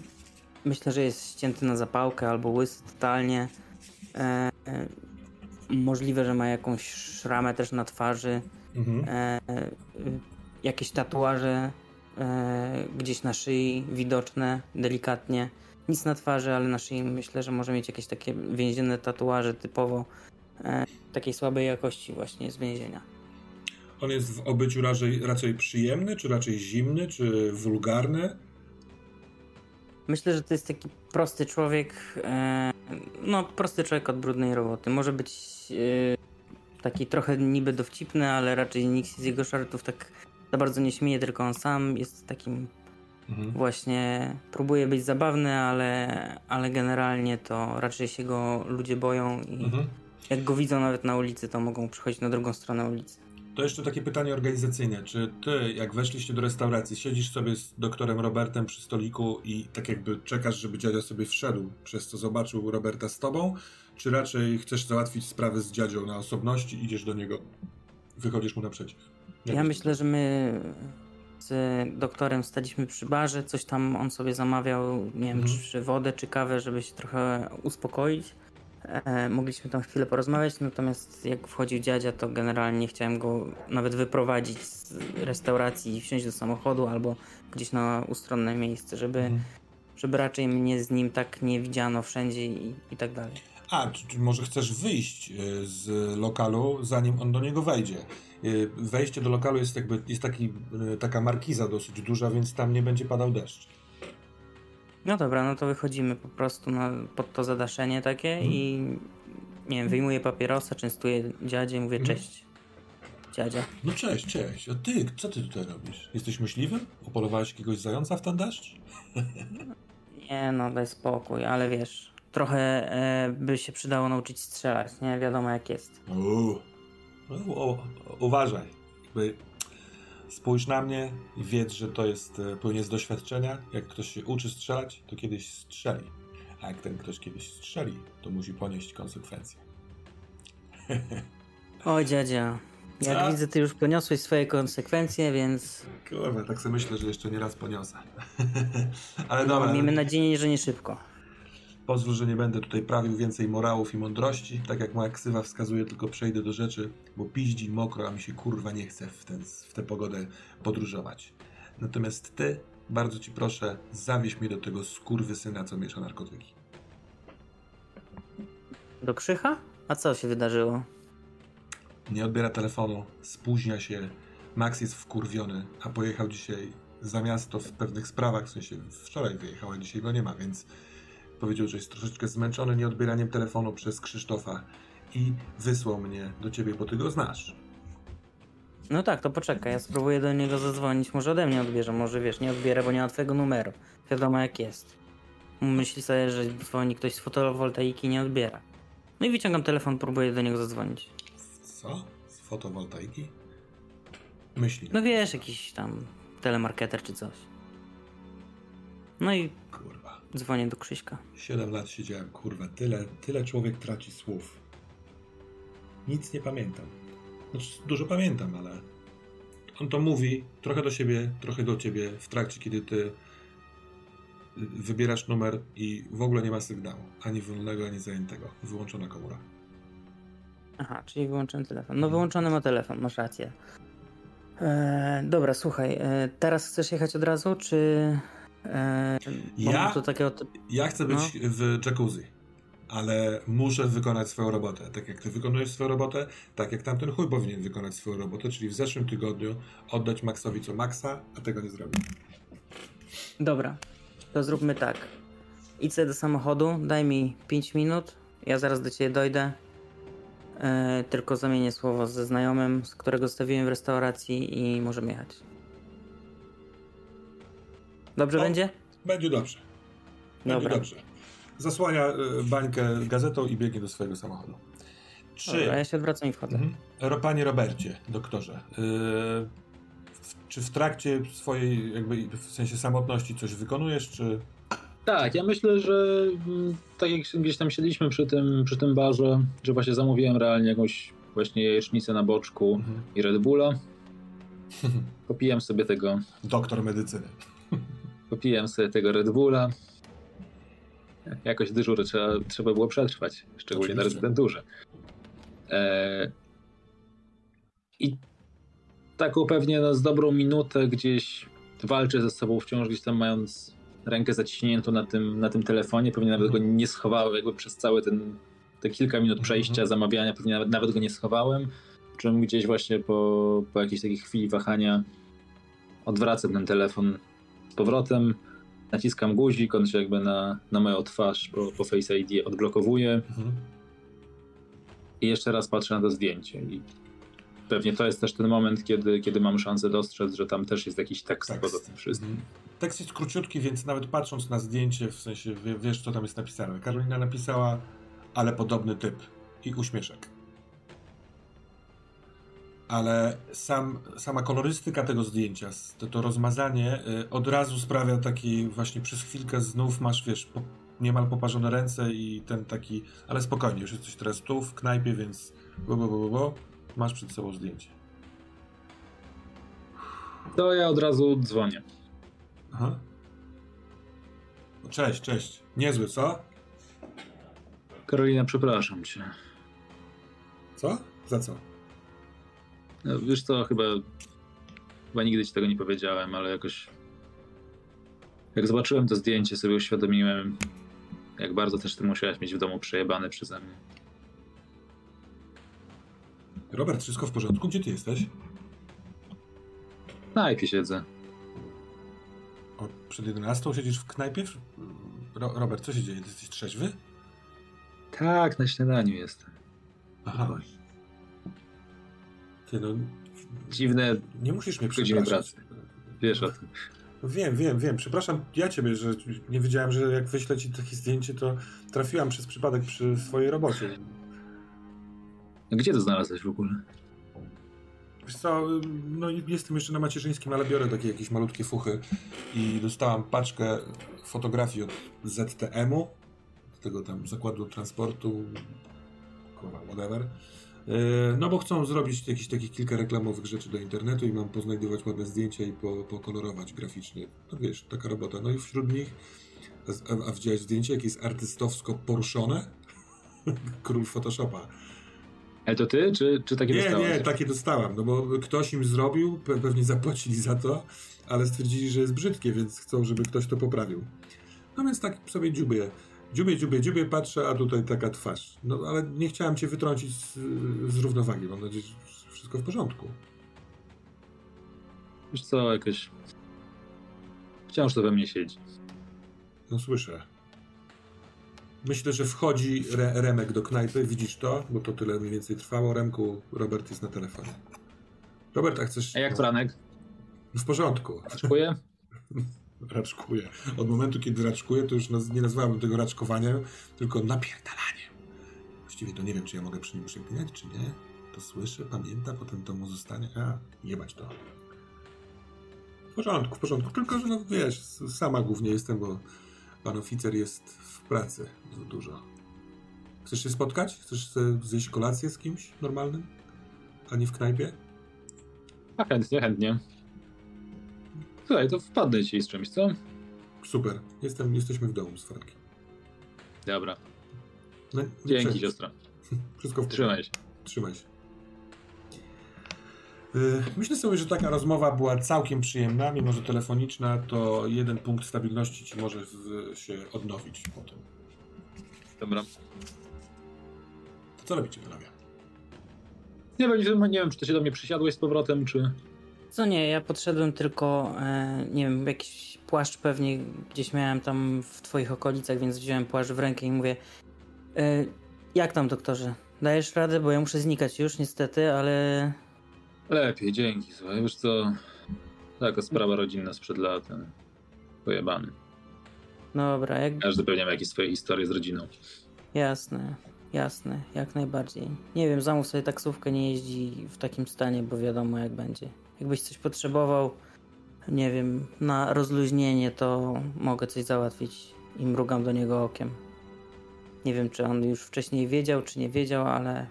myślę, że jest ścięty na zapałkę albo łysy totalnie. E, możliwe, że ma jakąś szramę też na twarzy Mhm. jakieś tatuaże gdzieś na szyi widoczne delikatnie. Nic na twarzy, ale na szyi myślę, że może mieć jakieś takie więzienne tatuaże typowo e, takiej słabej jakości właśnie z więzienia. On jest w obyciu raczej, raczej przyjemny, czy raczej zimny, czy wulgarny? Myślę, że to jest taki prosty człowiek, e, no prosty człowiek od brudnej roboty. Może być e, taki trochę niby dowcipny, ale raczej nikt z jego żartów tak za bardzo nie śmieje, tylko on sam jest takim Mhm. właśnie próbuje być zabawny, ale, ale generalnie to raczej się go ludzie boją i Mhm. jak go widzą nawet na ulicy, to mogą przychodzić na drugą stronę ulicy. To jeszcze takie pytanie organizacyjne. Czy ty, jak weszliście do restauracji, siedzisz sobie z doktorem Robertem przy stoliku i tak jakby czekasz, żeby dziadzia sobie wszedł, przez co zobaczył Roberta z tobą? Czy raczej chcesz załatwić sprawy z dziadzią na osobności, idziesz do niego, wychodzisz mu naprzeciw? Ja myślę, że my z doktorem staliśmy przy barze, coś tam on sobie zamawiał, nie wiem, Mhm. czy wodę, czy kawę, żeby się trochę uspokoić. E, mogliśmy tam chwilę porozmawiać, natomiast jak wchodził dziadzia, to generalnie chciałem go nawet wyprowadzić z restauracji i wsiąść do samochodu albo gdzieś na ustronne miejsce, żeby, Mhm. żeby raczej mnie z nim tak nie widziano wszędzie i, i tak dalej. A, czy, czy może chcesz wyjść y, z lokalu, zanim on do niego wejdzie? Y, Wejście do lokalu jest jakby, jest taki, y, taka markiza dosyć duża, więc tam nie będzie padał deszcz. No dobra, no to wychodzimy po prostu na, pod to zadaszenie takie Mhm. i nie wiem, wyjmuję papierosa, częstuję dziadzie, mówię Mhm. cześć. Dziadzia. No cześć, cześć. A ty, co ty tutaj robisz? Jesteś myśliwym? Upolowałeś jakiegoś zająca w ten deszcz? Nie no, daj spokój, ale wiesz, trochę e, by się przydało nauczyć strzelać, nie? Wiadomo jak jest. Uuu. No, uważaj. Jakby spójrz na mnie i wiedz, że to jest e, płynie z doświadczenia. Jak ktoś się uczy strzelać, to kiedyś strzeli. A jak ten ktoś kiedyś strzeli, to musi ponieść konsekwencje. O dziadzia, jak Co? widzę, ty już poniosłeś swoje konsekwencje, więc Kurwa, tak sobie myślę, że jeszcze nie raz poniosę. Ale no, dobra, miejmy nadzieję, że nie szybko. Pozwól, że nie będę tutaj prawił więcej morałów i mądrości. Tak jak moja ksywa wskazuje, tylko przejdę do rzeczy, bo piździ mokro, a mi się kurwa nie chce w, ten, w tę pogodę podróżować. Natomiast ty, bardzo ci proszę, zawieź mnie do tego skurwysyna, co miesza narkotyki. Do Krzycha? A co się wydarzyło? Nie odbiera telefonu, spóźnia się, Max jest wkurwiony, a pojechał dzisiaj za miasto w pewnych sprawach, w sensie wczoraj wyjechał, a dzisiaj go nie ma, więc powiedział, że jest troszeczkę zmęczony nieodbieraniem telefonu przez Krzysztofa i wysłał mnie do ciebie, bo ty go znasz. No tak, to poczekaj, ja spróbuję do niego zadzwonić, może ode mnie odbierze, może wiesz, nie odbierę, bo nie ma twojego numeru. Wiadomo jak jest. Myśli sobie, że dzwoni ktoś z fotowoltaiki nie odbiera. No i wyciągam telefon, próbuję do niego zadzwonić. Co? Z fotowoltaiki? Myśli. No wiesz, jakiś tam telemarketer czy coś. No i Kurwa. Dzwonię do Krzyśka. Siedem lat siedziałem, kurwa, tyle, tyle człowiek traci słów. Nic nie pamiętam. Znaczy, dużo pamiętam, ale on to mówi trochę do siebie, trochę do ciebie w trakcie, kiedy ty wybierasz numer i w ogóle nie ma sygnału. Ani wolnego, ani zajętego. Wyłączona komora. Aha, czyli wyłączyłem telefon. No wyłączony ma telefon, masz rację. Eee, dobra, słuchaj, e, teraz chcesz jechać od razu, czy... E, Ja? takiego... typ- Ja chcę być w jacuzzi, ale muszę wykonać swoją robotę. Tak jak ty wykonujesz swoją robotę, tak jak tamten chuj powinien wykonać swoją robotę, czyli w zeszłym tygodniu oddać Maxowi co Maxa, a tego nie zrobił. Dobra, to zróbmy tak. Idź do samochodu, daj mi 5 minut, ja zaraz do ciebie dojdę. E, tylko zamienię słowo ze znajomym, z którego zostawiłem w restauracji i możemy jechać. Dobrze O. będzie? Będzie dobrze. Będzie Dobra. dobrze. Zasłania y, bańkę gazetą i biegnie do swojego samochodu. Czy, Dobra, ja się odwracam i wchodzę. mhm. Panie Robercie, doktorze, y, w, czy w trakcie swojej, jakby w sensie samotności coś wykonujesz, czy... Tak, ja myślę, że mm, tak jak gdzieś tam siedliśmy przy tym, przy tym barze, że właśnie zamówiłem realnie jakąś właśnie jajecznicę na boczku Mhm. i Red Bulla. Popiłem sobie tego, Doktor medycyny. Popiłem sobie tego Red Bulla. Jakoś dyżury trzeba, trzeba było przetrwać, szczególnie na Oczywiście. rezydenturze. E... I taką pewnie no, z dobrą minutę gdzieś walczę ze sobą wciąż gdzieś tam mając rękę zaciśniętą na tym, na tym telefonie, pewnie nawet Mhm. go nie schowałem, jakby przez cały ten, te kilka minut przejścia, Mhm. zamawiania, pewnie nawet, nawet go nie schowałem, czym gdzieś właśnie po, po jakiejś takiej chwili wahania odwracam ten telefon z powrotem, naciskam guzik, on się jakby na, na moją twarz po, po Face ID odblokowuje Mhm. i jeszcze raz patrzę na to zdjęcie i pewnie to jest też ten moment, kiedy, kiedy mam szansę dostrzec, że tam też jest jakiś tekst, Tekst. poza tym wszystkim. Mhm. Tekst jest króciutki, więc nawet patrząc na zdjęcie, w sensie wie, wiesz, co tam jest napisane. Karolina napisała, ale podobny typ i uśmieszek. Ale sam, sama kolorystyka tego zdjęcia, to, to rozmazanie y, od razu sprawia taki właśnie przez chwilkę znów masz, wiesz, po, niemal poparzone ręce i ten taki, ale spokojnie, już jesteś teraz tu w knajpie, więc bo, bo, bo, bo, masz przed sobą zdjęcie. To ja od razu dzwonię. Aha. Cześć, cześć. Niezły, co? Karolina, przepraszam cię. Co? Za co? No, wiesz co, chyba, chyba nigdy ci tego nie powiedziałem, ale jakoś jak zobaczyłem to zdjęcie, sobie uświadomiłem, jak bardzo też ty musiałeś mieć w domu przejebane przeze mnie. Robert, wszystko w porządku? Gdzie ty jesteś? W knajpie siedzę. O, przed 11 siedzisz w knajpie? Ro Robert, co się dzieje? Ty jesteś trzeźwy? Tak, na śniadaniu jestem. Aha. Ty no, Dziwne nie musisz mnie przepraszać. Wiesz o tym. Wiem, wiem, wiem. Przepraszam ja ciebie, że nie wiedziałem, że jak wyślę ci takie zdjęcie, to trafiłam przez przypadek przy swojej robocie. Gdzie to znalazłeś w ogóle? Wiesz co, no jestem jeszcze na macierzyńskim, ale biorę takie jakieś malutkie fuchy i dostałam paczkę fotografii od ZTM-u, tego tam zakładu transportu, kurwa, whatever. Yy, No bo chcą zrobić jakieś takich kilka reklamowych rzeczy do internetu i mam poznajdywać ładne zdjęcia i po, pokolorować graficznie. No wiesz, taka robota. No i wśród nich, a, a widziałeś zdjęcie, jakie jest artystowsko poruszone? Król Photoshopa. Ale to ty, czy, czy takie Nie, dostałeś? nie, takie dostałam, no bo ktoś im zrobił, pe- pewnie zapłacili za to, ale stwierdzili, że jest brzydkie, więc chcą, żeby ktoś to poprawił. No więc tak sobie dziubię, dziubię, dziubię, dziubię, patrzę, a tutaj taka twarz. No ale nie chciałem cię wytrącić z, z równowagi, mam nadzieję, że wszystko w porządku. Wiesz co, jakoś... Wciąż to we mnie siedzi. No słyszę. Myślę, że wchodzi re Remek do knajpy, widzisz to? Bo to tyle mniej więcej trwało. Remku, Robert jest na telefonie. Robert, a chcesz... A jak Franek? W porządku. Dziękuję. raczkuje. Od momentu, kiedy raczkuje, to już naz- nie nazwałbym tego raczkowaniem, tylko napierdalaniem. Właściwie to nie wiem, czy ja mogę przy nim przeklinać, czy nie. To słyszę, pamięta, potem to mu zostanie. A, jebać to. W porządku, w porządku. Tylko, że no wiesz, sama głównie jestem, bo pan oficer jest w pracy du- dużo. Chcesz się spotkać? Chcesz zjeść kolację z kimś normalnym? A nie w knajpie? A chętnie, chętnie. Słuchaj, to wpadnę ci z czymś, co? Super. Jestem, jesteśmy w domu z Frankiem. Dobra. No, Dzięki, się. siostra. Wszystko w porządku. Trzymaj się. Trzymaj się. Y, Myślę sobie, że taka rozmowa była całkiem przyjemna, mimo że telefoniczna, to jeden punkt stabilności ci może w, się odnowić potem. Dobra. To co robicie panowie? Nie wiem, nie wiem, czy ty się do mnie przysiadłeś z powrotem, czy... Co nie, ja podszedłem tylko, e, nie wiem, jakiś płaszcz pewnie gdzieś miałem tam w twoich okolicach, więc wziąłem płaszcz w rękę i mówię e, jak tam doktorze? Dajesz radę, bo ja muszę znikać już niestety, ale Lepiej, dzięki. Słuchaj, wiesz co... Taka sprawa rodzinna sprzed lat. Pojebany. dobra, jak Każdy pewnie ma jakieś swoje historie z rodziną. jasne, jasne, jak najbardziej. Nie wiem, zamów sobie taksówkę, nie jeździ w takim stanie, bo wiadomo jak będzie. Jakbyś coś potrzebował, nie wiem, na rozluźnienie, to mogę coś załatwić i mrugam do niego okiem. Nie wiem, czy on już wcześniej wiedział, czy nie wiedział, ale.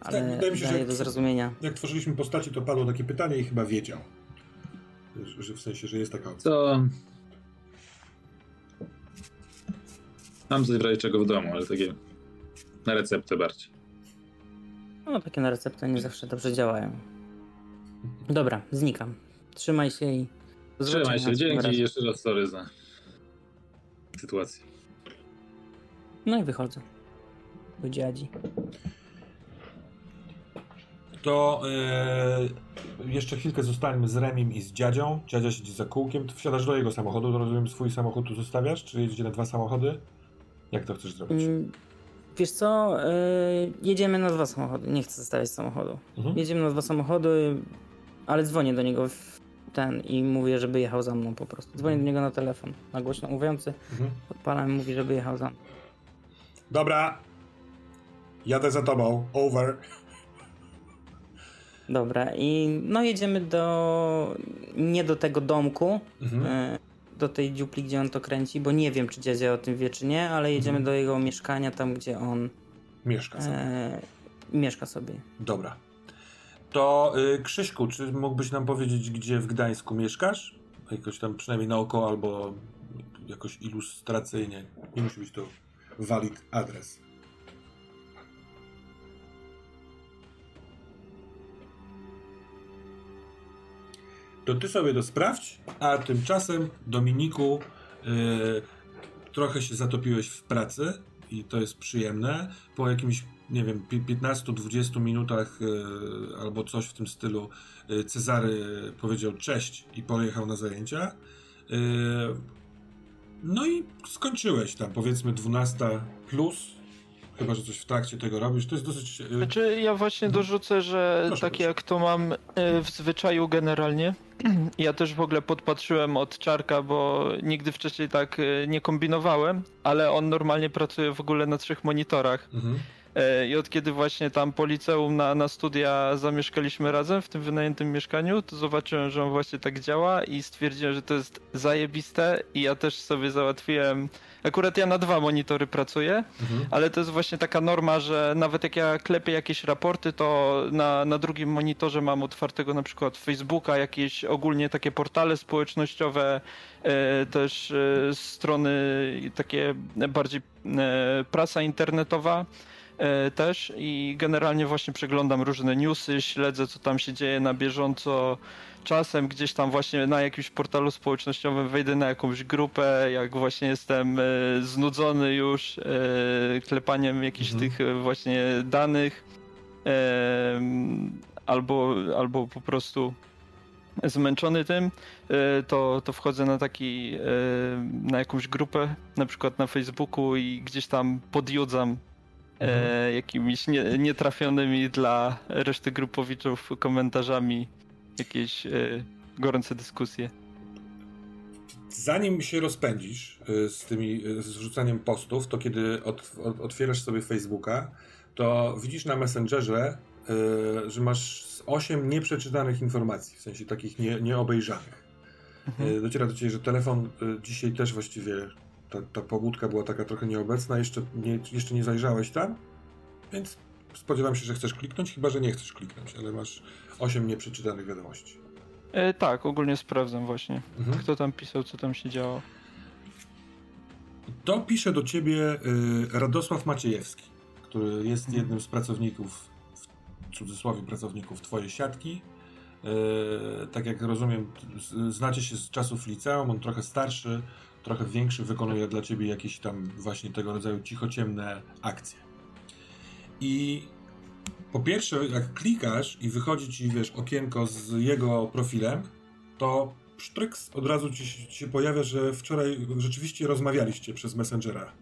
Ale Tak, wydaje mi się, że daje jak- do zrozumienia. Jak tworzyliśmy postaci, to padło takie pytanie i chyba wiedział. Że, że w sensie, że jest taka opcja. Co... Mam coś w razie czego w domu, ale takie... Na receptę bardziej. No, takie na receptę nie zawsze dobrze działają. Dobra, znikam. Trzymaj się i. Trzymaj się, dzięki jeszcze raz sorry za sytuację. No i wychodzę. Do dziadzi. To e, jeszcze chwilkę zostańmy z Remim i z dziadzią. Dziadzia siedzi za kółkiem. Ty wsiadasz do jego samochodu, to rozumiem swój samochód tu zostawiasz? Czy jedziecie na dwa samochody? Jak to chcesz zrobić? Mm, Wiesz co, yy, jedziemy na dwa samochody. Nie chcę zostawiać samochodu. Mhm. Jedziemy na dwa samochody, ale dzwonię do niego w ten i mówię, żeby jechał za mną po prostu. Dzwonię do niego na telefon, na głośno mówiący. Mhm. Odpalam i mówi, żeby jechał za mną. Dobra. Jadę za tobą. Over. Dobra, i no jedziemy do. nie do tego domku, Mhm. e, do tej dziupli, gdzie on to kręci, bo nie wiem, czy dziadzia o tym wie, czy nie, ale jedziemy Mhm. do jego mieszkania, tam gdzie on Mieszka sobie. e, mieszka sobie. Dobra. To y, Krzyśku, czy mógłbyś nam powiedzieć, gdzie w Gdańsku mieszkasz? Jakoś tam przynajmniej naokoło albo jakoś ilustracyjnie. Nie musi być to valid adres. To ty sobie to sprawdź, a tymczasem Dominiku y, trochę się zatopiłeś w pracy i to jest przyjemne. Po jakimś, nie wiem, pi- 15-20 minutach y, albo coś w tym stylu y, Cezary powiedział cześć i pojechał na zajęcia. No i skończyłeś tam, powiedzmy 12 plus, chyba, że coś w trakcie tego robisz. To jest dosyć... Znaczy ja właśnie dorzucę, że Proszę, tak proszę. jak to mam e, w zwyczaju generalnie, ja też w ogóle podpatrzyłem od Czarka, bo nigdy wcześniej tak e, nie kombinowałem, ale on normalnie pracuje w ogóle na trzech monitorach. Mhm. E, I od kiedy właśnie tam po liceum na, na studia zamieszkaliśmy razem w tym wynajętym mieszkaniu, to zobaczyłem, że on właśnie tak działa i stwierdziłem, że to jest zajebiste i ja też sobie załatwiłem. Akurat ja na dwa monitory pracuję, Mhm. ale to jest właśnie taka norma, że nawet jak ja klepię jakieś raporty, to na, na drugim monitorze mam otwartego na przykład Facebooka, jakieś ogólnie takie portale społecznościowe, e, też e, strony takie bardziej prasa internetowa też i generalnie właśnie przeglądam różne newsy, śledzę co tam się dzieje na bieżąco. Czasem gdzieś tam właśnie na jakimś portalu społecznościowym wejdę na jakąś grupę, jak właśnie jestem e, znudzony już e, klepaniem jakichś Mhm. tych e, właśnie danych e, albo, albo po prostu zmęczony tym, e, to, to wchodzę na taki, e, na jakąś grupę, na przykład na Facebooku i gdzieś tam podjudzam e, jakimiś nie, nietrafionymi dla reszty grupowiczów komentarzami jakieś e, gorące dyskusje. Zanim się rozpędzisz y, z tymi y, z rzucaniem postów, to kiedy od, od, otwierasz sobie Facebooka, to widzisz na Messengerze, y, że masz z 8 nieprzeczytanych informacji, w sensie takich nie, nieobejrzanych. Y, Dociera do ciebie, że telefon dzisiaj też właściwie, ta, ta pobudka była taka trochę nieobecna, jeszcze nie, jeszcze nie zajrzałeś tam, więc spodziewam się, że chcesz kliknąć, chyba że nie chcesz kliknąć, ale masz 8 nieprzeczytanych wiadomości. E, tak, ogólnie sprawdzam właśnie, Mhm. kto tam pisał, co tam się działo. To pisze do ciebie y, Radosław Maciejewski, który jest Mhm. jednym z pracowników, w cudzysłowie pracowników twojej siatki. Y, tak jak rozumiem, znacie się z czasów liceum, on trochę starszy, trochę większy, wykonuje dla ciebie jakieś tam właśnie tego rodzaju cichociemne akcje. I po pierwsze, jak klikasz i wychodzi ci, wiesz, okienko z jego profilem, to psztryks od razu ci, się- pojawia, że wczoraj rzeczywiście rozmawialiście przez Messengera.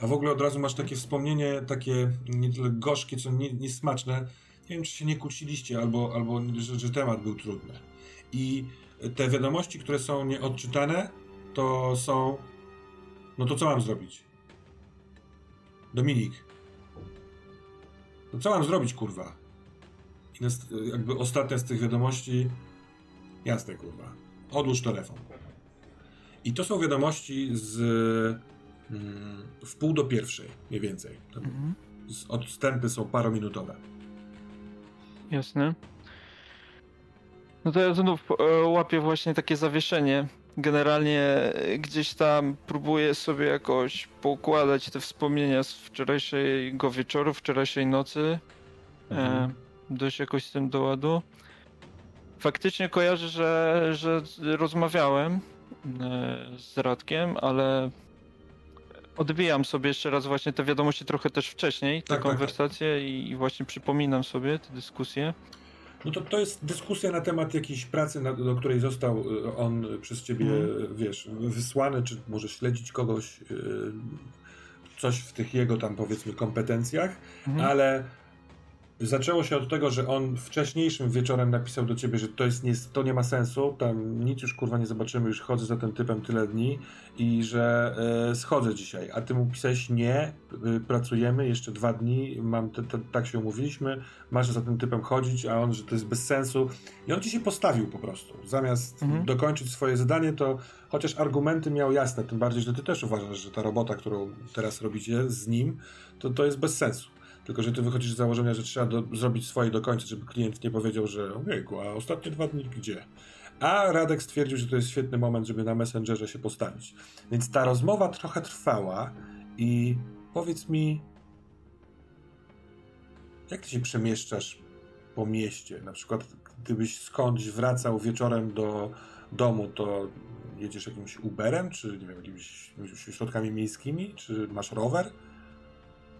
A w ogóle od razu masz takie wspomnienie, takie nie tyle gorzkie, co nie- niesmaczne. Nie wiem, czy się nie kłóciliście, albo, albo że, że temat był trudny. I te wiadomości, które są nieodczytane, to są. No to co mam zrobić? Dominik. No co mam zrobić, kurwa? I jakby ostatnia z tych wiadomości. Jasne, kurwa. Odłóż telefon. I to są wiadomości z. Mm, w pół do pierwszej, mniej więcej. Mhm. Odstępy są parominutowe. Jasne. No to ja znów e, łapię właśnie takie zawieszenie. Generalnie e, gdzieś tam próbuję sobie jakoś poukładać te wspomnienia z wczorajszego wieczoru, wczorajszej nocy. E, Mhm. dość jakoś z tym do ładu. Faktycznie kojarzę, że, że rozmawiałem e, z Radkiem, ale odbijam sobie jeszcze raz właśnie te wiadomości trochę też wcześniej, Tak, tak, tak. konwersacje I, i właśnie przypominam sobie te dyskusje. No to, to jest dyskusja na temat jakiejś pracy, na, do której został y, on przez ciebie, Mhm. wiesz, wysłany, czy może śledzić kogoś, y, coś w tych jego tam powiedzmy kompetencjach, Mhm. ale zaczęło się od tego, że on wcześniejszym wieczorem napisał do ciebie, że to, jest nie, to nie ma sensu, tam nic już kurwa nie zobaczymy, już chodzę za tym typem tyle dni i że e, schodzę dzisiaj, a ty mu pisałeś nie, y, pracujemy jeszcze dwa dni, mam te, te, tak się umówiliśmy, masz za tym typem chodzić, a on, że to jest bez sensu i on ci się postawił po prostu, zamiast Mhm. dokończyć swoje zadanie, to chociaż argumenty miał jasne, tym bardziej, że ty też uważasz, że ta robota, którą teraz robicie z nim, to to jest bez sensu. Tylko, że ty wychodzisz z założenia, że trzeba do, zrobić swoje do końca, żeby klient nie powiedział, że ojejku, a ostatnie dwa dni gdzie? A Radek stwierdził, że to jest świetny moment, żeby na Messengerze się postawić. Więc ta rozmowa trochę trwała i powiedz mi, jak ty się przemieszczasz po mieście? Na przykład, gdybyś skądś wracał wieczorem do domu, to jedziesz jakimś Uberem, czy nie wiem, jakimiś środkami miejskimi, czy masz rower?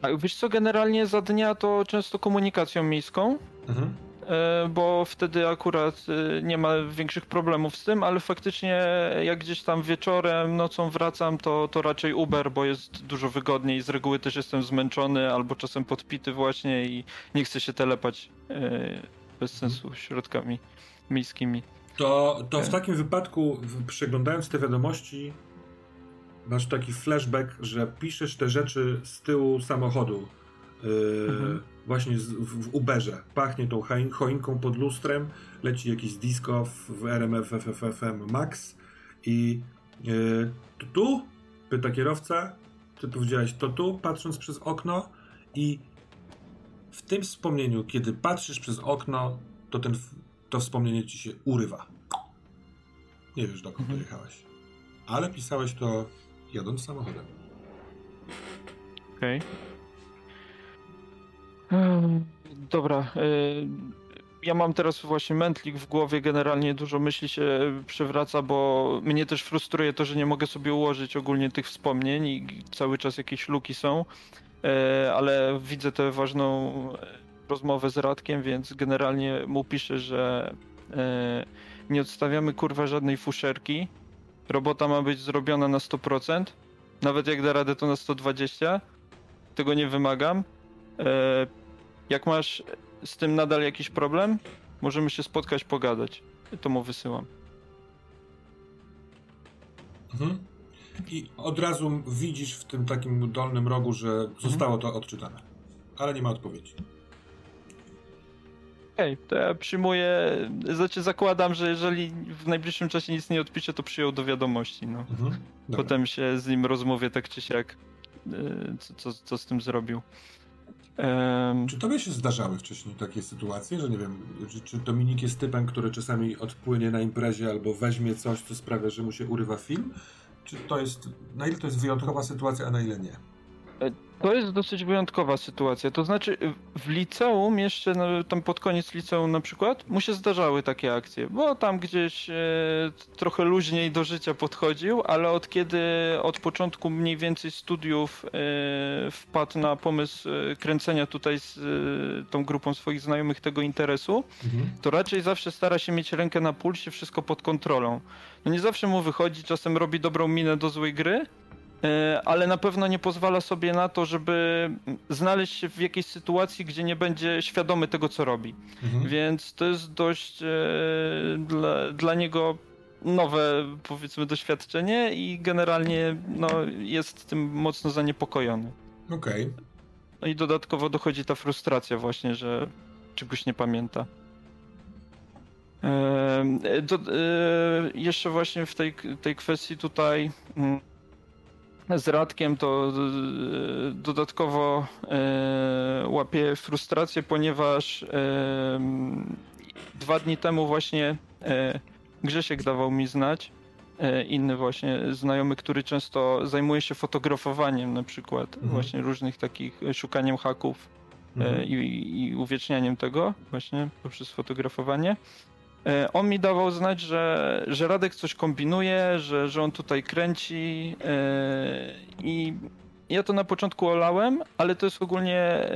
A wiesz co, generalnie za dnia to często komunikacją miejską, Mhm. e, bo wtedy akurat e, nie ma większych problemów z tym, ale faktycznie jak gdzieś tam wieczorem, nocą wracam, to, to raczej Uber, bo jest dużo wygodniej. Z reguły też jestem zmęczony albo czasem podpity właśnie i nie chcę się telepać e, bez sensu środkami miejskimi. To, to w takim wypadku, przeglądając te wiadomości, masz taki flashback, że piszesz te rzeczy z tyłu samochodu. Yy, Mhm. Właśnie z, w, w Uberze. Pachnie tą choin- choinką pod lustrem, leci jakiś disco w, w RMF FFFM Max i yy, to tu? Pyta kierowca. Ty powiedziałeś to tu, patrząc przez okno i w tym wspomnieniu, kiedy patrzysz przez okno, to ten, to wspomnienie ci się urywa. Nie wiesz, dokąd Mhm. dojechałeś. Ale pisałeś to jadąc samochodem. Okej. Em, Dobra. Ja mam teraz właśnie mętlik w głowie, generalnie dużo myśli się przewraca, bo mnie też frustruje to, że nie mogę sobie ułożyć ogólnie tych wspomnień i cały czas jakieś luki są, E, ale widzę tę ważną e, rozmowę z Radkiem, więc generalnie mu piszę, że e, nie odstawiamy kurwa żadnej fuszerki. Robota ma być zrobiona na 100%. Nawet jak da radę to na 120. Tego nie wymagam. E, jak masz z tym nadal jakiś problem, możemy się spotkać, pogadać. To mu wysyłam. Mhm. I od razu widzisz w tym takim dolnym rogu, że zostało to odczytane. Ale nie ma odpowiedzi. Okej, to ja przyjmuję, znaczy zakładam, że jeżeli w najbliższym czasie nic nie odpisze, to przyjął do wiadomości, no. Mhm. Potem się z nim rozmówię tak czy siak, y, co, co, co z tym zrobił. Em, Czy tobie się zdarzały wcześniej takie sytuacje, że nie wiem, czy, czy Dominik jest typem, który czasami odpłynie na imprezie albo weźmie coś, co sprawia, że mu się urywa film? Czy to jest, na ile to jest wyjątkowa sytuacja, a na ile nie? To jest dosyć wyjątkowa sytuacja. To znaczy, w liceum, jeszcze tam pod koniec liceum na przykład, mu się zdarzały takie akcje, bo tam gdzieś e, trochę luźniej do życia podchodził, ale od kiedy od początku mniej więcej studiów e, wpadł na pomysł e, kręcenia tutaj z e, tą grupą swoich znajomych tego interesu, Mhm. to raczej zawsze stara się mieć rękę na pulsie, wszystko pod kontrolą. No nie zawsze mu wychodzi, czasem robi dobrą minę do złej gry, ale na pewno nie pozwala sobie na to, żeby znaleźć się w jakiejś sytuacji, gdzie nie będzie świadomy tego, co robi. Mhm. Więc to jest dość e, dla, dla niego nowe, powiedzmy, doświadczenie i generalnie no, jest tym mocno zaniepokojony. Okej. No i dodatkowo dochodzi ta frustracja właśnie, że czegoś nie pamięta. Em, e, Do, e, jeszcze właśnie w tej, tej kwestii tutaj mm, z Radkiem to e, dodatkowo e, łapię frustrację, ponieważ em, dwa dni temu właśnie e, Grzesiek dawał mi znać, e, inny właśnie znajomy, który często zajmuje się fotografowaniem na przykład, Mhm. właśnie różnych takich, e, szukaniem haków e, Mhm. i, i uwiecznianiem tego właśnie poprzez fotografowanie. E, On mi dawał znać, że, że Radek coś kombinuje, że, że on tutaj kręci e, i ja to na początku olałem, ale to jest ogólnie e,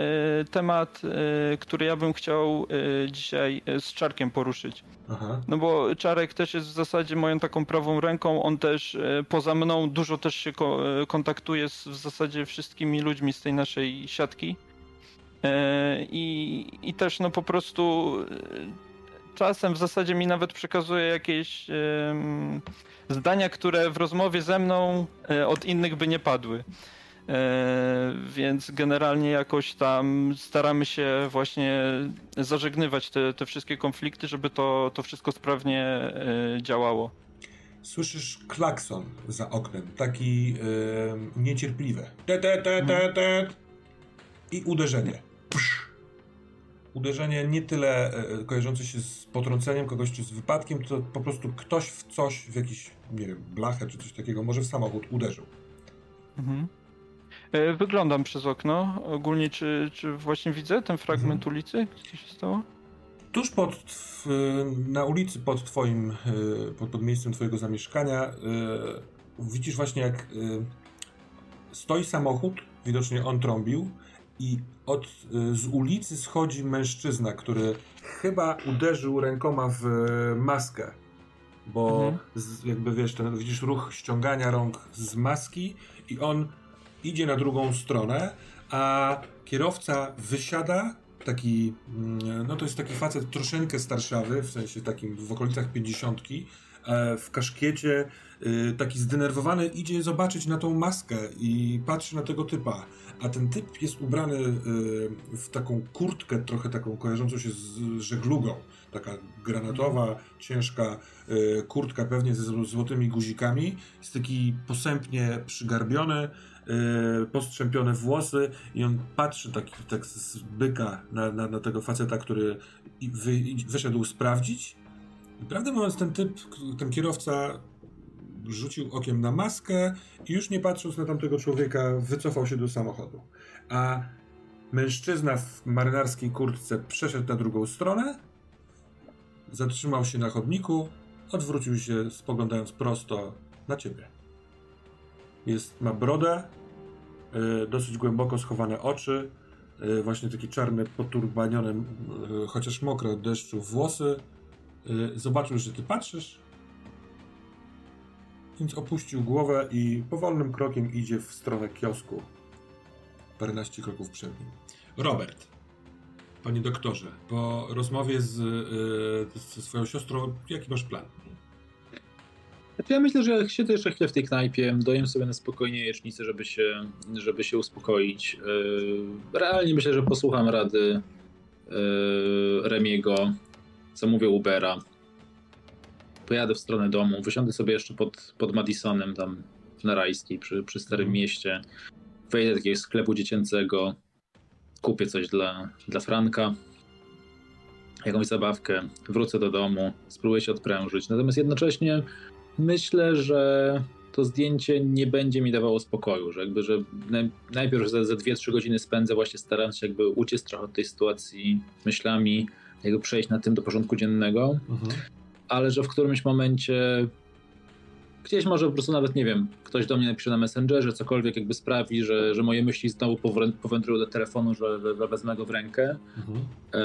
temat, który ja bym chciał dzisiaj z Czarkiem poruszyć. Aha. No bo Czarek też jest w zasadzie moją taką prawą ręką, on też poza mną dużo też się ko- kontaktuje z w zasadzie wszystkimi ludźmi z tej naszej siatki. I, I też no po prostu czasem w zasadzie mi nawet przekazuje jakieś zdania, które w rozmowie ze mną e, od innych by nie padły. E, więc generalnie jakoś tam staramy się właśnie zażegnywać te, te wszystkie konflikty, żeby to, to wszystko sprawnie e, działało. Słyszysz klakson za oknem, taki yy, niecierpliwy. Te, te, te, te, te. I uderzenie. Uderzenie nie tyle e, kojarzące się z potrąceniem kogoś czy z wypadkiem, to po prostu ktoś w coś, w jakiś, nie wiem, blachę czy coś takiego, może w samochód uderzył. Mhm. E, Wyglądam przez okno. Ogólnie, czy, czy właśnie widzę ten fragment Mhm. ulicy? Co się stało? Tuż pod, na ulicy pod twoim, e, pod, pod miejscem twojego zamieszkania e, widzisz właśnie jak e, stoi samochód, widocznie on trąbił i od, e, z ulicy schodzi mężczyzna, który chyba uderzył rękoma w e, maskę, bo Mhm. z, jakby wiesz, ten, widzisz ruch ściągania rąk z maski i on idzie na drugą stronę, a kierowca wysiada, taki, mm, no to jest taki facet troszeczkę starszawy, w sensie takim w okolicach pięćdziesiątki, e, w kaszkiecie, y, taki zdenerwowany, idzie zobaczyć na tą maskę i patrzy na tego typa. A ten typ jest ubrany y, w taką kurtkę, trochę taką kojarzącą się z żeglugą. Taka granatowa, ciężka y, kurtka, pewnie ze zł- złotymi guzikami. Jest taki posępnie przygarbiony, y, postrzępione włosy i on patrzy tak, tak z byka na, na, na tego faceta, który wy, wyszedł sprawdzić. I prawdę mówiąc, ten typ, ten kierowca rzucił okiem na maskę i już nie patrząc na tamtego człowieka, wycofał się do samochodu. A mężczyzna w marynarskiej kurtce przeszedł na drugą stronę, zatrzymał się na chodniku, odwrócił się, spoglądając prosto na ciebie. Jest, ma brodę, y, dosyć głęboko schowane oczy, y, właśnie takie czarne, poturbanione, y, chociaż mokre od deszczu włosy. Y, zobaczył, że ty patrzysz, więc opuścił głowę i powolnym krokiem idzie w stronę kiosku. Paręnaście kroków przed nim. Robert, panie doktorze, po rozmowie z, y, ze swoją siostrą, jaki masz plan? Znaczy ja myślę, że jak siedzę jeszcze chwilę w tej knajpie, dojem sobie na spokojnie jecznicę, żeby się, żeby się uspokoić. Yy, Realnie myślę, że posłucham rady yy, Remiego, zamówię Ubera. Pojadę w stronę domu, wysiądę sobie jeszcze pod, pod Madisonem, tam na Rajskiej, przy, przy Starym Mieście. Wejdę do jakiegoś sklepu dziecięcego, kupię coś dla, dla Franka, jakąś zabawkę, wrócę do domu, spróbuję się odprężyć. Natomiast jednocześnie myślę, że to zdjęcie nie będzie mi dawało spokoju, że jakby, że naj- najpierw za, za 2-3 godziny spędzę właśnie starając się jakby uciec trochę od tej sytuacji myślami, jakby przejść na tym do porządku dziennego, Mhm. Ale że w którymś momencie gdzieś może po prostu nawet, nie wiem, ktoś do mnie napisze na Messengerze, cokolwiek jakby sprawi, że, że moje myśli znowu powędrują do telefonu, że, że, że wezmę go w rękę. Mhm. E,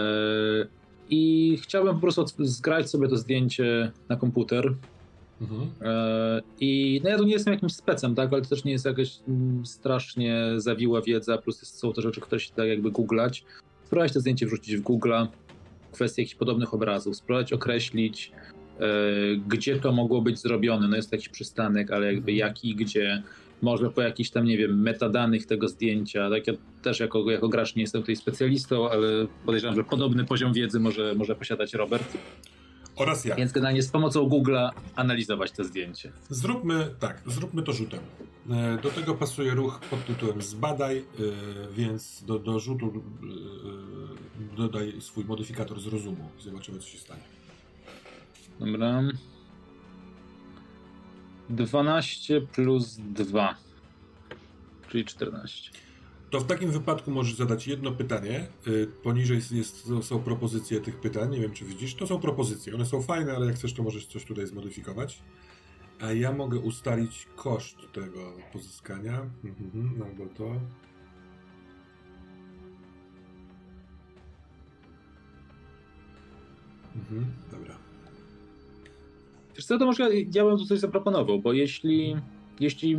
I chciałbym po prostu zgrać sobie to zdjęcie na komputer, Mhm. E, I no ja tu nie jestem jakimś specem, tak, ale to też nie jest jakaś mm, strasznie zawiła wiedza, plus są to rzeczy, które się da jakby googlać. Spróbować to zdjęcie wrzucić w Google'a, kwestie jakichś podobnych obrazów, spróbować określić, e, gdzie to mogło być zrobione. No jest jakiś przystanek, ale jakby Mhm. jaki i gdzie. Może po jakichś tam, nie wiem, metadanych tego zdjęcia. Tak, ja też jako, jako gracz nie jestem tutaj specjalistą, ale podejrzewam, że podobny poziom wiedzy może, może posiadać Robert. Oraz ja. Więc generalnie z pomocą Google'a analizować to zdjęcie. Zróbmy tak, zróbmy to rzutem. E, Do tego pasuje ruch pod tytułem Zbadaj, e, więc do, do rzutu e, dodaj swój modyfikator z rozumu zobaczymy, co się stanie. Dobra. 12 plus 2. Czyli 14. To w takim wypadku możesz zadać jedno pytanie. E, Poniżej jest, są propozycje tych pytań. Nie wiem, czy widzisz. To są propozycje. One są fajne, ale jak chcesz, to możesz coś tutaj zmodyfikować. A ja mogę ustalić koszt tego pozyskania. Mhm, albo to. Mhm, dobra. Wiesz co, to może ja bym tu coś zaproponował, bo jeśli, jeśli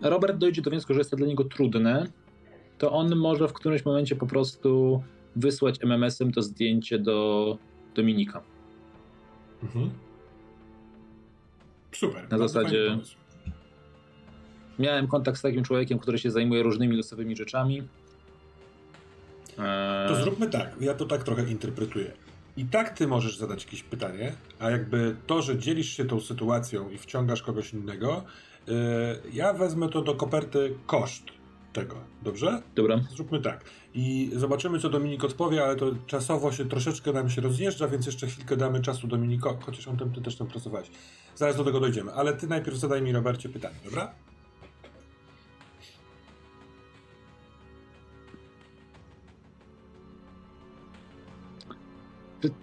Robert dojdzie do wniosku, że jest to dla niego trudne, to on może w którymś momencie po prostu wysłać MMS-em to zdjęcie do Dominika. Mhm. Super. Na zasadzie-. Miałem kontakt z takim człowiekiem, który się zajmuje różnymi losowymi rzeczami. Eee, To zróbmy tak, ja to tak trochę interpretuję. I tak ty możesz zadać jakieś pytanie, a jakby to, że dzielisz się tą sytuacją i wciągasz kogoś innego, yy, ja wezmę to do koperty koszt. Tego. Dobrze? Dobra. Zróbmy tak. I zobaczymy, co Dominik odpowie, ale to czasowo się troszeczkę nam się rozjeżdża, więc jeszcze chwilkę damy czasu Dominikowi, chociaż on tam, ty też tam pracowałeś. Zaraz do tego dojdziemy, ale ty najpierw zadaj mi, Robercie, pytanie, dobra?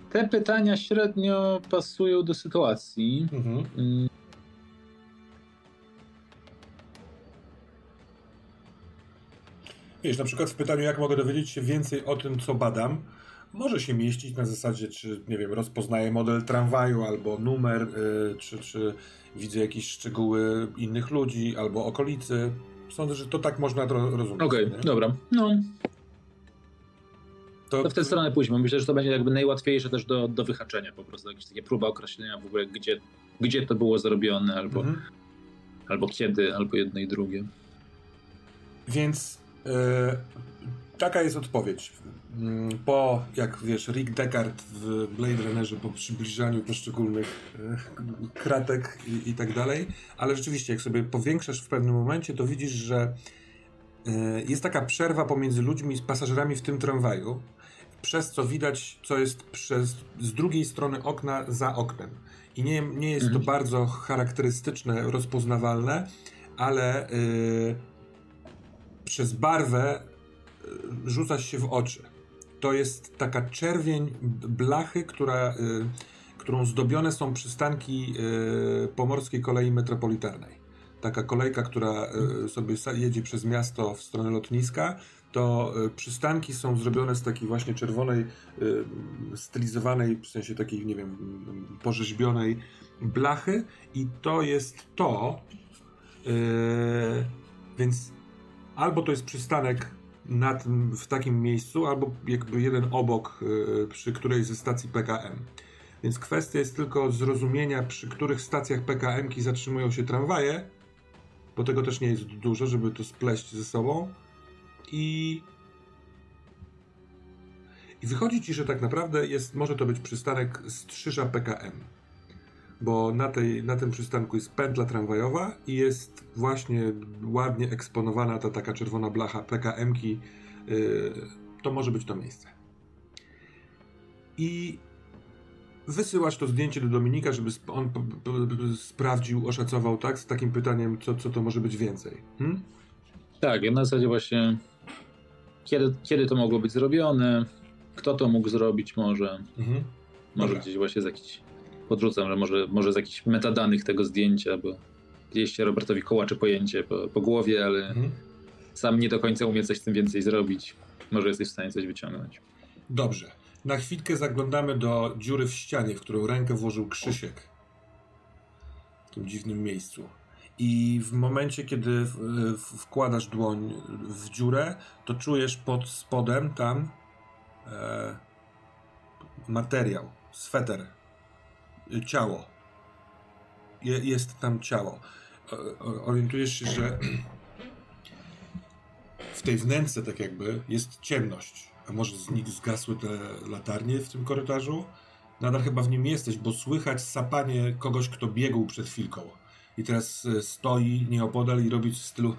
Te pytania średnio pasują do sytuacji. Mhm. Wiesz, na przykład w pytaniu, jak mogę dowiedzieć się więcej o tym, co badam, może się mieścić na zasadzie, czy, nie wiem, rozpoznaję model tramwaju albo numer, y, czy, czy widzę jakieś szczegóły innych ludzi albo okolicy. Sądzę, że to tak można ro- rozumieć. Okej, nie? dobra. No, To, to w tę stronę pójdźmy. Myślę, że to będzie jakby najłatwiejsze też do, do wyhaczenia po prostu. Jakieś takie próba określenia w ogóle, gdzie, gdzie to było zrobione, albo, Mhm. albo kiedy, albo jedno i drugie. Więc taka jest odpowiedź. Mm, Po, jak wiesz, Rick Deckard w Blade Runnerze, po przybliżaniu poszczególnych e, kratek i, i tak dalej, ale rzeczywiście, jak sobie powiększasz w pewnym momencie, to widzisz, że e, jest taka przerwa pomiędzy ludźmi i pasażerami w tym tramwaju, przez co widać, co jest przez, z drugiej strony okna za oknem. I nie, nie jest to Mhm. bardzo charakterystyczne, rozpoznawalne, ale y, przez barwę y, rzuca się w oczy. To jest taka czerwień blachy, która, y, którą zdobione są przystanki y, pomorskiej kolei metropolitarnej. Taka kolejka, która sobie jedzie przez miasto w stronę lotniska, to przystanki są zrobione z takiej właśnie czerwonej, stylizowanej, w sensie takiej, nie wiem, porzeźbionej blachy i to jest to, więc albo to jest przystanek na tym, w takim miejscu, albo jakby jeden obok yy, przy którejś ze stacji PKM. Więc kwestia jest tylko zrozumienia, przy których stacjach PKM-ki zatrzymują się tramwaje, bo tego też nie jest dużo, żeby to spleść ze sobą. I i wychodzi ci, że tak naprawdę jest, może to być przystanek Strzyża PKM. Bo na, tej, na tym przystanku jest pętla tramwajowa i jest właśnie ładnie eksponowana ta taka czerwona blacha PKM-ki. Yy, to może być to miejsce. I wysyłasz to zdjęcie do Dominika, żeby on sprawdził, oszacował, tak? Z takim pytaniem, co, co to może być więcej. Hmm? Tak, ja na zasadzie właśnie kiedy, kiedy to mogło być zrobione, kto to mógł zrobić może, Mhm. może Dobra. gdzieś właśnie z jakichś, podrzucam, że może, może z jakichś metadanych tego zdjęcia, bo gdzieś Robertowi kołacze pojęcie po, po głowie, ale Mhm. sam nie do końca umie coś z tym więcej zrobić. Może jesteś w stanie coś wyciągnąć. Dobrze. Na chwilkę zaglądamy do dziury w ścianie, w którą rękę włożył Krzysiek. W tym dziwnym miejscu. I w momencie, kiedy wkładasz dłoń w dziurę, to czujesz pod spodem tam e, materiał, sweter, ciało. Je, jest tam ciało. Orientujesz się, że w tej wnęce tak jakby jest ciemność. A może z zgasły te latarnie w tym korytarzu? Nadal chyba w nim jesteś, bo słychać sapanie kogoś, kto biegł przed chwilką. I teraz e, stoi nieopodal i robi w stylu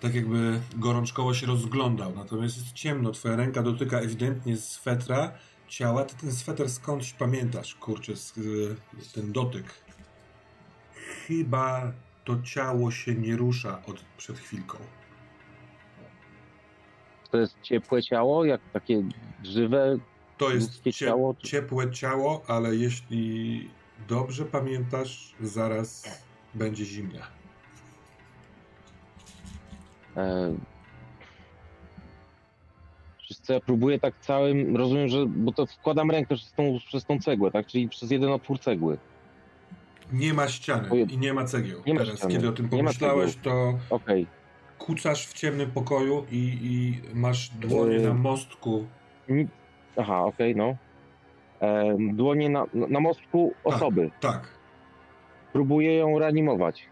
tak jakby gorączkowo się rozglądał. Natomiast jest ciemno, twoja ręka dotyka ewidentnie swetra ciała. Ty ten sweter skądś pamiętasz, kurczę, ten dotyk. Chyba to ciało się nie rusza od przed chwilką. To jest ciepłe ciało, jak takie żywe. To jest cie, ciało, czy- ciepłe ciało, ale jeśli dobrze pamiętasz, zaraz będzie zimne. E... Co, ja próbuję tak całym, rozumiem, że, bo to wkładam rękę przez tą, przez tą cegłę, tak, czyli przez jeden otwór cegły. Nie ma ściany i nie ma cegieł. Nie ma Teraz, ściany. kiedy o tym pomyślałeś, to Okej. kucasz w ciemnym pokoju i, i masz dłonie na mostku. Ni- Aha, okej, no. E, dłonie na, na mostku Tak. osoby. Tak. Próbuję ją reanimować.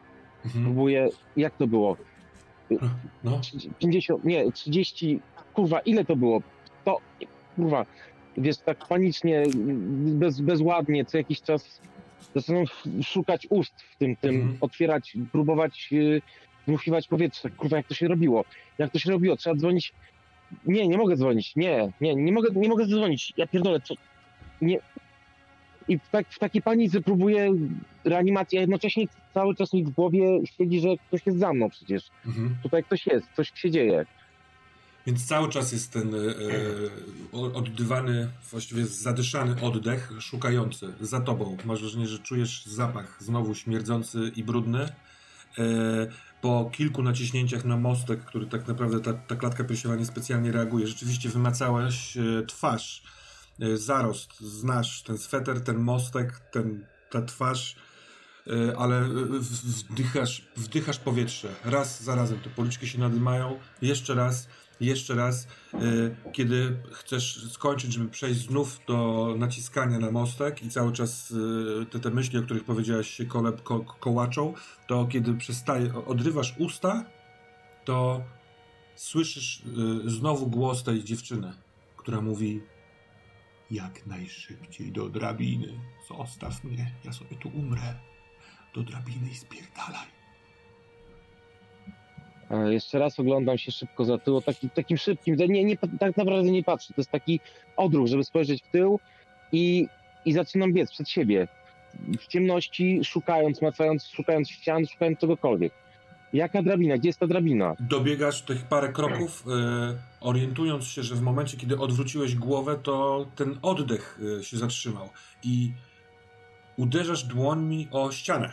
Mhm. Próbuję, jak to było? No. 50, nie, 30, kurwa, ile to było? To, kurwa, wiesz, tak panicznie, bez, bezładnie, co jakiś czas zaczynam szukać ust w tym, tym Mhm. otwierać, próbować y, dmuchiwać powietrze. Kurwa, jak to się robiło? Jak to się robiło? Trzeba dzwonić. Nie, nie mogę dzwonić. Nie, nie, nie mogę, nie mogę zadzwonić. Ja pierdolę, co? Nie. I w, tak, w takiej panice próbuję reanimacji, a jednocześnie cały czas mi w głowie siedzi, że ktoś jest za mną przecież. Mhm. Tutaj ktoś jest, coś się dzieje. Więc cały czas jest ten e, o- oddywany, właściwie zadyszany oddech, szukający za tobą. Masz wrażenie, że czujesz zapach znowu śmierdzący i brudny. E, po kilku naciśnięciach na mostek, który tak naprawdę ta, ta klatka piersiowa niespecjalnie reaguje, rzeczywiście wymacałeś e, twarz, e, zarost, znasz ten sweter, ten mostek, ten, ta twarz, e, ale e, wdychasz, wdychasz powietrze. Raz za razem te policzki się nadymają, jeszcze raz, jeszcze raz, e, kiedy chcesz skończyć, żeby przejść znów do naciskania na mostek i cały czas e, te, te myśli, o których powiedziałaś się kole, ko, kołaczą, to kiedy przestaje, odrywasz usta, to słyszysz e, znowu głos tej dziewczyny, która mówi jak najszybciej do drabiny. Zostaw mnie, ja sobie tu umrę. Do drabiny i spierdalaj. E, Jeszcze raz oglądam się szybko za tył, taki, takim szybkim, nie, nie, tak naprawdę nie patrzę, to jest taki odruch, żeby spojrzeć w tył i, i zaczynam biec przed siebie. W ciemności, szukając, macając, szukając ścian, szukając czegokolwiek. Jaka drabina? Gdzie jest ta drabina? Dobiegasz tych parę kroków, e, orientując się, że w momencie, kiedy odwróciłeś głowę, to ten oddech e, się zatrzymał i uderzasz dłońmi o ścianę.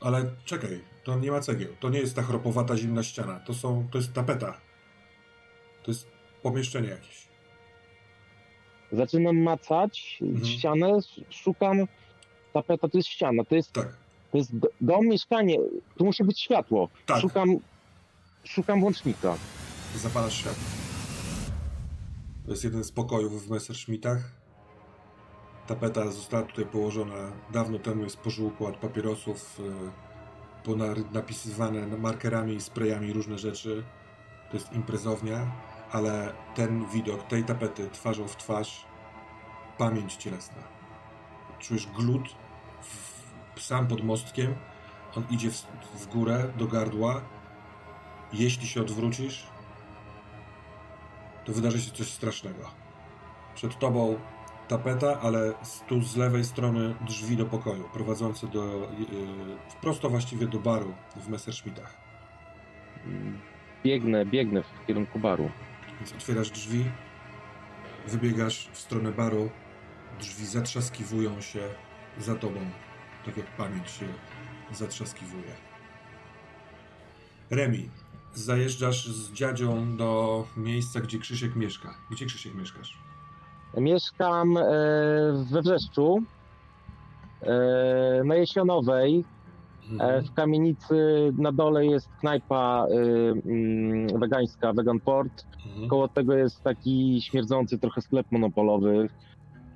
Ale czekaj, to nie ma cegieł. To nie jest ta chropowata, zimna ściana. To, są, to jest tapeta. To jest pomieszczenie jakieś. Zaczynam macać Mhm. ścianę, sz- szukam, tapeta to jest ściana, to jest, Tak, to jest do- dom, mieszkanie, tu musi być światło. tak. Szukam, szukam włącznika. Zapalasz światło. To jest jeden z pokojów w Messerschmittach. Tapeta została tutaj położona dawno temu, jest pożółkła od papierosów, y, ponar- napisywane markerami sprayami różne rzeczy. To jest imprezownia, ale ten widok tej tapety twarzą w twarz, pamięć cielesna. Czujesz glut w, sam pod mostkiem, on idzie w, w górę do gardła. Jeśli się odwrócisz, to wydarzy się coś strasznego. Przed tobą tapeta, ale tu z lewej strony drzwi do pokoju, prowadzące do, yy, prosto właściwie do baru w Messerschmittach. Biegnę, biegnę w kierunku baru. Więc otwierasz drzwi, wybiegasz w stronę baru, drzwi zatrzaskiwują się za tobą, tak jak pamięć się zatrzaskiwuje. Remi, zajeżdżasz z dziadzią do miejsca, gdzie Krzysiek mieszka. Gdzie Krzysiek mieszkasz? Mieszkam e, we Wrzeszczu, e, na Jesionowej. E, w kamienicy na dole jest knajpa mm, wegańska, Vegan Port. Mhm. Koło tego jest taki śmierdzący trochę sklep monopolowy,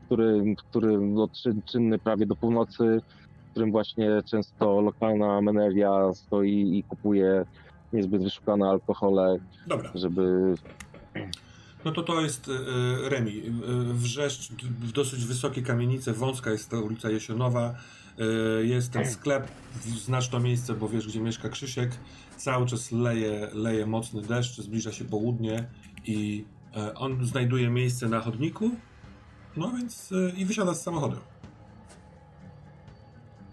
który, który no, czyn, czynny prawie do północy, w którym właśnie często lokalna menelia stoi i kupuje niezbyt wyszukane alkohole, Dobra, żeby no to to jest e, Remi. E, Wrzeszcz, w dosyć wysokie kamienice, wąska jest ta ulica Jesionowa. E, Jest ten sklep, to miejsce, bo wiesz, gdzie mieszka Krzysiek. Cały czas leje, leje mocny deszcz, zbliża się południe i e, on znajduje miejsce na chodniku. No więc e, i wysiada z samochodu.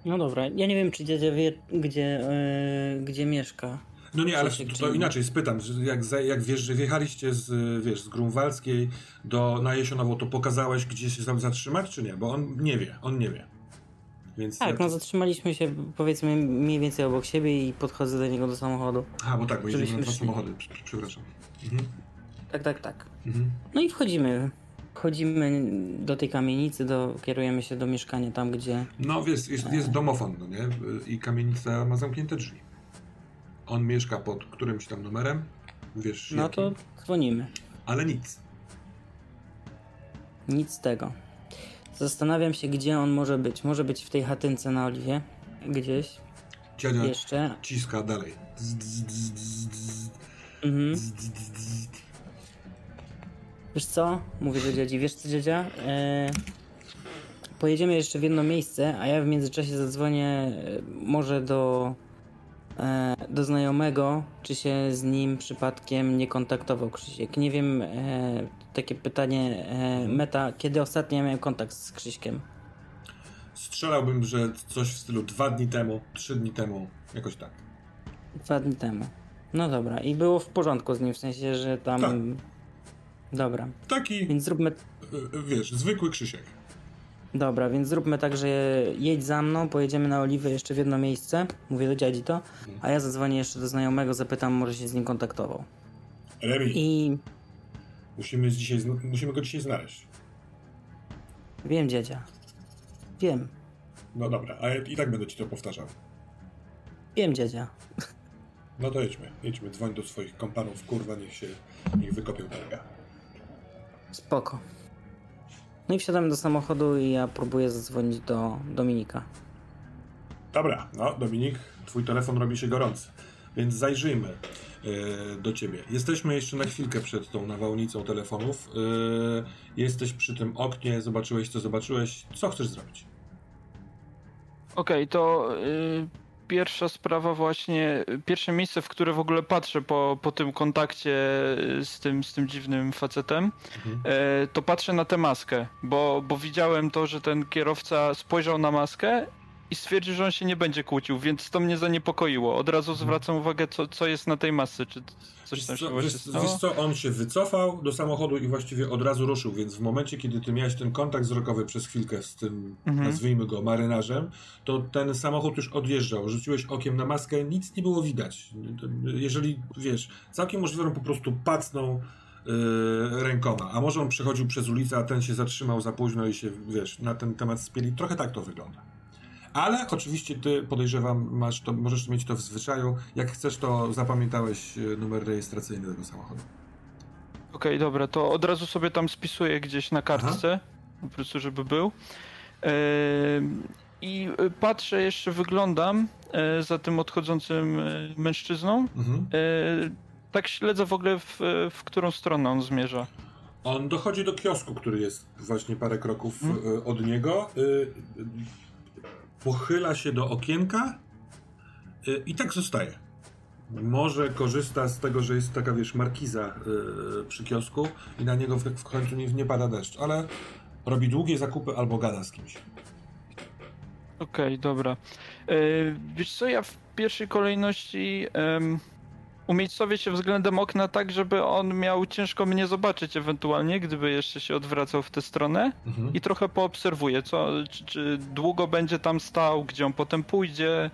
No dobra, ja nie wiem, czy dziadzia wie, gdzie, yy, gdzie mieszka. No nie, ale to, inaczej spytam, jak, jak wiesz, że wjechaliście z, wiesz, z Grunwaldzkiej do, na Jesionową, to pokazałeś, gdzie się tam zatrzymać, czy nie? Bo on nie wie, on nie wie. Więc Tak, no zatrzymaliśmy się powiedzmy mniej więcej obok siebie i podchodzę do niego do samochodu. A, bo tak, bo jedziemy na dwa samochody, Prze- prze- przepraszam. Mhm. Tak, tak, tak. Mhm. No i wchodzimy. Wchodzimy do tej kamienicy, do, kierujemy się do mieszkania tam, gdzie... No wiesz, jest, jest domofon, no nie? I kamienica ma zamknięte drzwi. On mieszka pod którymś tam numerem, wiesz No jakim, to dzwonimy. ale nic. Nic z tego. Zastanawiam się, gdzie on może być. Może być w tej chatynce na Oliwie. Gdzieś. Dziadzia Jeszcze. ciska dalej. Dz, dz, dz, Mhm. Wiesz co? Mówię do dziadzi. Wiesz co, dziadzia? E... Pojedziemy jeszcze w jedno miejsce, a ja w międzyczasie zadzwonię e, może do do znajomego, czy się z nim przypadkiem nie kontaktował Krzysiek. Nie wiem, e, takie pytanie e, meta, kiedy ostatnio miałem kontakt z Krzyśkiem? Strzelałbym, że coś w stylu dwa dni temu, trzy dni temu, jakoś tak. Dwa dni temu. No dobra, i było w porządku z nim, w sensie, że tam... Tak. Dobra, Taki, więc zróbmy... y, y, wiesz, zwykły Krzysiek. Dobra, więc zróbmy tak, że jedź za mną, pojedziemy na Oliwę jeszcze w jedno miejsce, mówię do dziadzi to, a ja zadzwonię jeszcze do znajomego, zapytam, może się z nim kontaktował. Remi, I musimy, dzisiaj, zna- musimy go dzisiaj znaleźć. wiem dziadzia. Wiem, No dobra, a ja i tak będę ci to powtarzał. wiem dziadzia. No to jedźmy, jedźmy, dzwoń do swoich kompanów, kurwa, niech się, niech wykopią targa. Spoko. No i wsiadamy do samochodu i ja próbuję zadzwonić do Dominika. Dobra, no Dominik, twój telefon robi się gorący, więc zajrzyjmy e, do ciebie. Jesteśmy jeszcze na chwilkę przed tą nawałnicą telefonów. E, jesteś przy tym oknie, zobaczyłeś co zobaczyłeś. Co chcesz zrobić? Okej, to y, pierwsza sprawa właśnie, pierwsze miejsce, w które w ogóle patrzę po, po tym kontakcie z tym, z tym dziwnym facetem, Mhm. e, to patrzę na tę maskę, bo, bo widziałem to, że ten kierowca spojrzał na maskę i stwierdził, że on się nie będzie kłócił, więc to mnie zaniepokoiło. Od razu zwracam uwagę, co, co jest na tej masce, czy coś tam się co, wiesz, stało. wiesz co, on się wycofał do samochodu i właściwie od razu ruszył, więc w momencie, kiedy ty miałeś ten kontakt wzrokowy przez chwilkę z tym, Mhm. nazwijmy go, marynarzem, to ten samochód już odjeżdżał. Rzuciłeś okiem na maskę, nic nie było widać. Jeżeli, wiesz, całkiem możliwe, po prostu pacnął yy, rękoma, a może on przechodził przez ulicę, a ten się zatrzymał za późno i się, wiesz, na ten temat spieli. Trochę tak to wygląda. Ale oczywiście ty podejrzewam, masz to, możesz mieć to w zwyczaju. Jak chcesz, to zapamiętałeś e, numer rejestracyjny tego samochodu. Okej, dobra, to od razu sobie tam spisuję gdzieś na kartce, po prostu żeby był. Ehm, I y, patrzę, jeszcze wyglądam e, za tym odchodzącym e, mężczyzną. Mhm. E, Tak śledzę w ogóle, w, w którą stronę on zmierza. On dochodzi do kiosku, który jest właśnie parę kroków Mhm. e, od niego. Pochyla się do okienka e, i tak zostaje. Może korzysta z tego, że jest taka, wiesz, markiza e, przy kiosku i na niego w, w końcu nie, nie pada deszcz, ale robi długie zakupy albo gada z kimś. Okej, dobra. E, Wiesz co, ja w pierwszej kolejności em, umiejscowię się względem okna tak, żeby on miał ciężko mnie zobaczyć ewentualnie, gdyby jeszcze się odwracał w tę stronę. Mhm. i trochę poobserwuję, co, czy, czy długo będzie tam stał, gdzie on potem pójdzie.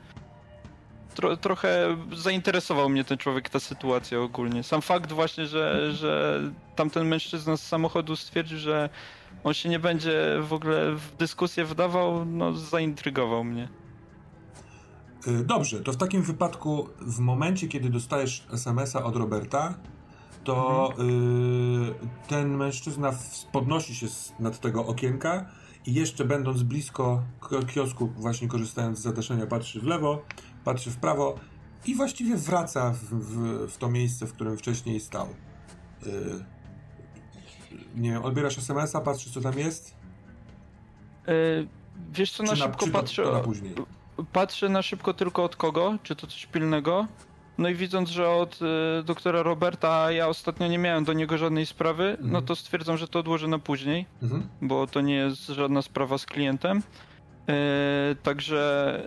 Tro, trochę zainteresował mnie ten człowiek, ta sytuacja ogólnie. Sam fakt właśnie, że, że tamten mężczyzna z samochodu stwierdził, że on się nie będzie w ogóle w dyskusję wdawał, no zaintrygował mnie. Y, Dobrze, to w takim wypadku, w momencie, kiedy dostajesz SMS-a od Roberta, to y, ten mężczyzna podnosi się z, nad tego okienka i jeszcze będąc blisko kiosku, właśnie korzystając z zadaszenia, patrzy w lewo, patrzy w prawo i właściwie wraca w, w, w to miejsce, w którym wcześniej stał. Y, nie wiem, odbierasz SMS-a, patrzysz co tam jest? E, wiesz co, na Czy szybko czy to- patrzę. Na później. Patrzę na szybko tylko od kogo, czy to coś pilnego. No i widząc, że od y, doktora Roberta ja ostatnio nie miałem do niego żadnej sprawy, no Mhm. to stwierdzam, że to odłożę na później, Mhm. bo to nie jest żadna sprawa z klientem. E, także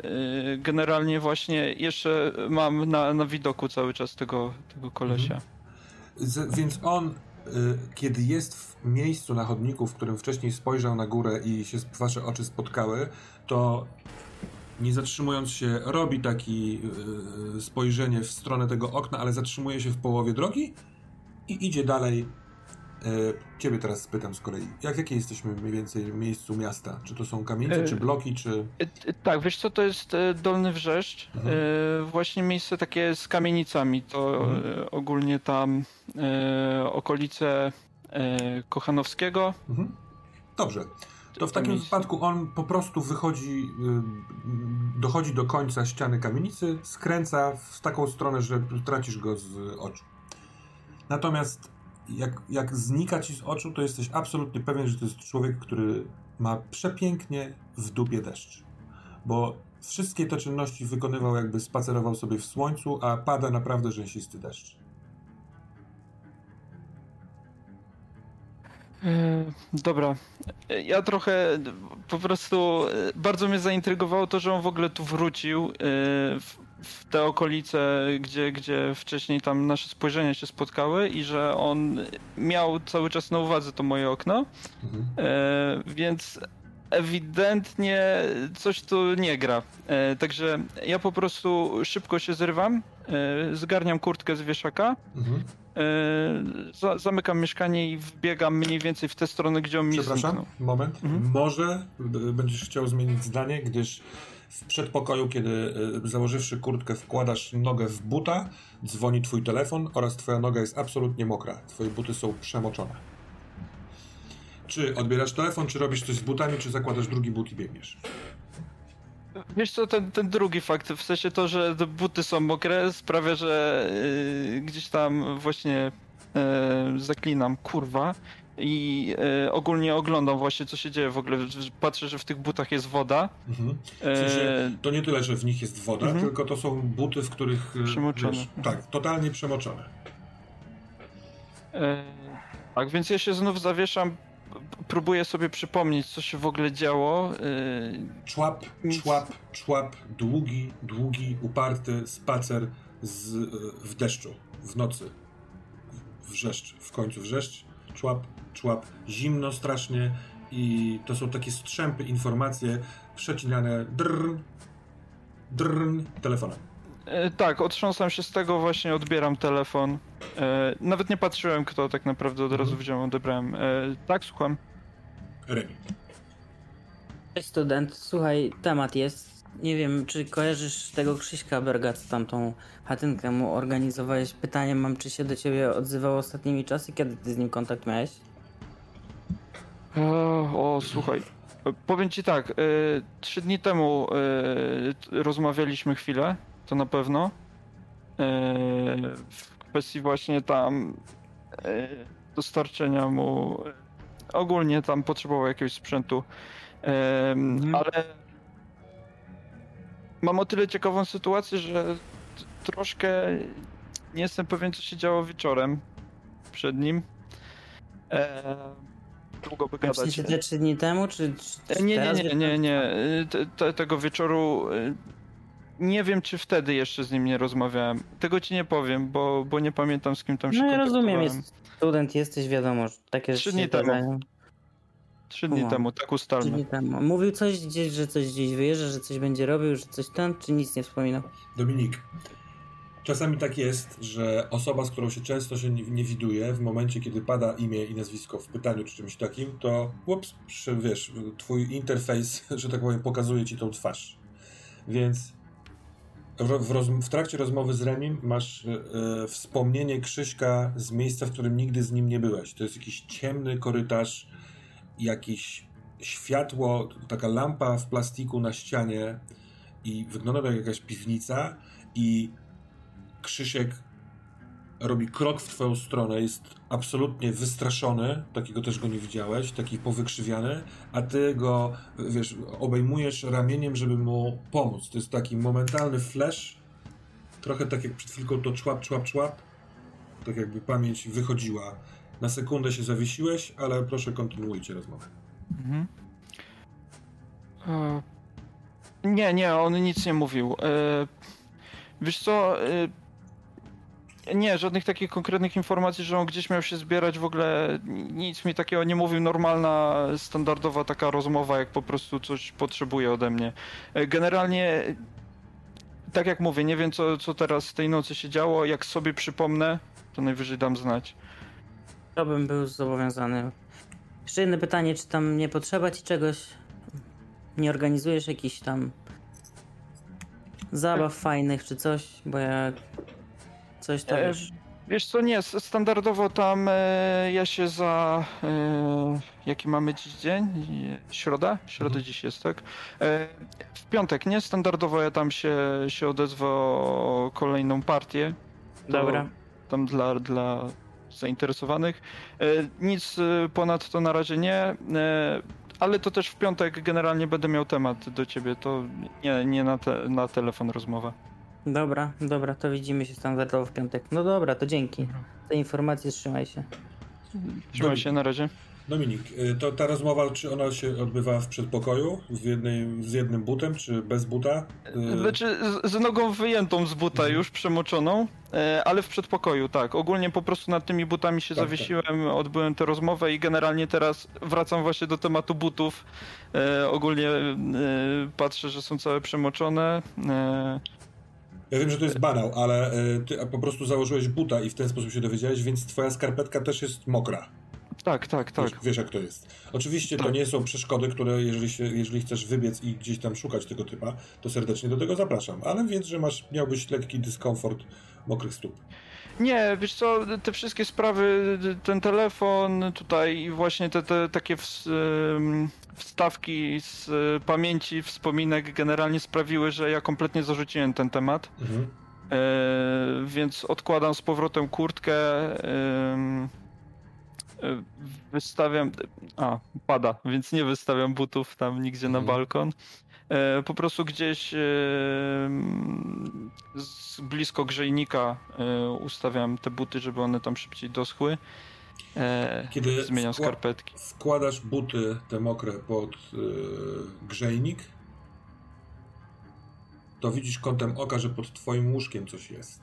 e, generalnie właśnie jeszcze mam na, na widoku cały czas tego, tego kolesia. Z, więc on, y, kiedy jest w miejscu na chodniku, w którym wcześniej spojrzał na górę i się wasze oczy spotkały, to nie zatrzymując się, robi taki y, spojrzenie w stronę tego okna, ale zatrzymuje się w połowie drogi i idzie dalej. Y, ciebie teraz spytam z kolei, jak jakie jesteśmy mniej więcej w miejscu miasta? Czy to są kamienice, Y, czy bloki, czy... E, e, Tak, wiesz co, to jest e, Dolny Wrzeszcz, Mhm. e, właśnie miejsce takie z kamienicami, to Mhm. e, ogólnie tam e, okolice e, Kochanowskiego. Mhm. Dobrze. To w takim wypadku on po prostu wychodzi, y, dochodzi do końca ściany kamienicy, skręca w taką stronę, że tracisz go z oczu. Natomiast jak, jak znika ci z oczu, to jesteś absolutnie pewien, że to jest człowiek, który ma przepięknie w dupie deszcz. Bo wszystkie te czynności wykonywał jakby spacerował sobie w słońcu, a pada naprawdę rzęsisty deszcz. Dobra. E, Ja trochę e, po prostu e, bardzo mnie zaintrygowało to, że on w ogóle tu wrócił e, w, w te okolice, gdzie, gdzie wcześniej tam nasze spojrzenia się spotkały i że on miał cały czas na uwadze to moje okno, Mhm. e, więc ewidentnie coś tu nie gra. E, Także ja po prostu szybko się zrywam, e, zgarniam kurtkę z wieszaka Mhm. Za, zamykam mieszkanie i wbiegam mniej więcej w tę stronę, gdzie on mi Przepraszam, zniknął. moment. Mhm. Może b- będziesz chciał zmienić zdanie, gdyż w przedpokoju, kiedy y, założywszy kurtkę, wkładasz nogę w buta, dzwoni twój telefon oraz twoja noga jest absolutnie mokra. Twoje buty są przemoczone. Czy odbierasz telefon, czy robisz coś z butami, czy zakładasz drugi but i biegniesz? Wiesz co, ten, ten drugi fakt, w sensie to, że te buty są mokre sprawia, że y, gdzieś tam właśnie y, zaklinam, kurwa. I y, ogólnie oglądam właśnie, co się dzieje w ogóle. Patrzę, że w tych butach jest woda. Mhm. W sensie, E, to nie tyle, że w nich jest woda, Mhm. tylko to są buty, w których. y, Przemoczone. Wiesz, tak, totalnie przemoczone. E, Tak, więc ja się znów zawieszam, próbuję sobie przypomnieć, co się w ogóle działo. e, Człap, człap, człap, długi, długi, uparty spacer z, y, w deszczu, w nocy. Wrzeszcz, w końcu wrzeszcz, człap, człap, zimno strasznie i to są takie strzępy, informacje przecinane drr, drr, telefonem. E, Tak, otrząsam się z tego, właśnie odbieram telefon. E, Nawet nie patrzyłem, kto tak naprawdę od razu Mhm. wziął, odebrałem. E, Tak, słucham. Remi. Cześć student, słuchaj, temat jest. Nie wiem, czy kojarzysz tego Krzyśka Berga, co tam tą chatynkę mu organizowałeś. Pytanie mam, czy się do ciebie odzywał ostatnimi czasy, kiedy ty z nim kontakt miałeś? E, O, słuchaj. Powiem ci tak, e, trzy dni temu e, rozmawialiśmy chwilę, to na pewno. E, W kwestii właśnie tam e, dostarczenia mu. e, Ogólnie tam potrzebował jakiegoś sprzętu. Mhm. Ale mam o tyle ciekawą sytuację, że troszkę nie jestem pewien, co się działo wieczorem przed nim. E, długo by W gadać. sensie te trzy dni temu, czy, czy Nie, nie, nie, nie, nie. Te, te, tego wieczoru nie wiem, czy wtedy jeszcze z nim nie rozmawiałem. Tego ci nie powiem, bo, bo nie pamiętam z kim tam się No ja rozumiem, jest student, jesteś, wiadomo, że takie Trzy rzeczy dni się temu. zdarzają. Trzy dni temu, tak Trzy ustalmy. dni temu. Mówił coś gdzieś, że coś gdzieś wyjeżdża, że coś będzie robił, że coś tam, czy nic nie wspominał? Dominik, czasami tak jest, że osoba, z którą się często się nie, nie widuje, w momencie, kiedy pada imię i nazwisko w pytaniu czy czymś takim, to ups, przy- wiesz, twój interfejs, że tak powiem, pokazuje ci tą twarz. Więc w, roz, w trakcie rozmowy z Remim masz e, e, wspomnienie Krzyśka z miejsca, w którym nigdy z nim nie byłeś. To jest jakiś ciemny korytarz, jakiś światło, taka lampa w plastiku na ścianie i wygląda to jak jakaś piwnica i Krzysiek robi krok w twoją stronę, jest absolutnie wystraszony, takiego też go nie widziałeś, taki powykrzywiany, a ty go, wiesz, obejmujesz ramieniem, żeby mu pomóc. To jest taki momentalny flash, trochę tak jak przed chwilką to człap, człap, człap, tak jakby pamięć wychodziła. Na sekundę się zawiesiłeś, ale proszę kontynuujcie rozmowę. Mhm. E, Nie, nie, on nic nie mówił. E, Wiesz co, e, nie, żadnych takich konkretnych informacji, że on gdzieś miał się zbierać, w ogóle nic mi takiego nie mówił. Normalna, standardowa taka rozmowa, jak po prostu coś potrzebuje ode mnie. E, Generalnie, tak jak mówię, nie wiem co, co teraz tej nocy się działo. Jak sobie przypomnę, to najwyżej dam znać. To bym był zobowiązany. Jeszcze jedno pytanie, czy tam nie potrzeba ci czegoś? Nie organizujesz jakichś tam zabaw fajnych czy coś? Bo ja coś tam E, wiesz. Wiesz co, nie, standardowo tam e, ja się za... E, jaki mamy dziś dzień? Środa? Środa Mhm. dziś jest, tak? E, w piątek, nie? Standardowo ja tam się, się odezwę o kolejną partię. Dobra. Tam dla, dla zainteresowanych. E, nic e, ponad to na razie nie. Ale to też w piątek generalnie będę miał temat do ciebie, to nie, nie na, te, na telefon rozmowa. Dobra, dobra, to widzimy się standardowo w piątek. No dobra, to dzięki. Te informacje trzymaj się. Trzymaj się na razie. Dominik, y, to ta rozmowa, czy ona się odbywa w przedpokoju, w jednej, z jednym butem, czy bez buta? Y, Znaczy z, z nogą wyjętą z buta Mhm. już, przemoczoną, e, ale w przedpokoju, tak. Ogólnie po prostu nad tymi butami się Tak, zawiesiłem, odbyłem tę rozmowę i generalnie teraz wracam właśnie do tematu butów. Ogólnie patrzę, że są całe przemoczone. E, Ja wiem, że to jest banał, ale y, ty po prostu założyłeś buta i w ten sposób się dowiedziałeś, więc twoja skarpetka też jest mokra. tak, tak, tak. Wiesz, wiesz jak to jest. Oczywiście to Tak. nie są przeszkody, które jeżeli, się, jeżeli chcesz wybiec i gdzieś tam szukać tego typa, to serdecznie do tego zapraszam. Ale wiedz, że masz, miałbyś lekki dyskomfort mokrych stóp. Nie, wiesz co, te wszystkie sprawy, ten telefon tutaj i właśnie te, te takie wstawki z y, pamięci, wspominek generalnie sprawiły, że ja kompletnie zarzuciłem ten temat. Mhm. E, więc odkładam z powrotem kurtkę. e, wystawiam. A, pada, więc nie wystawiam butów tam nigdzie na Mhm. balkon. E, po prostu gdzieś z blisko grzejnika e, ustawiam te buty, żeby one tam szybciej doschły. E, Kiedy zmieniam wkła- skarpetki. Wkładasz buty te mokre pod grzejnik, to widzisz kątem oka, że pod twoim łóżkiem coś jest.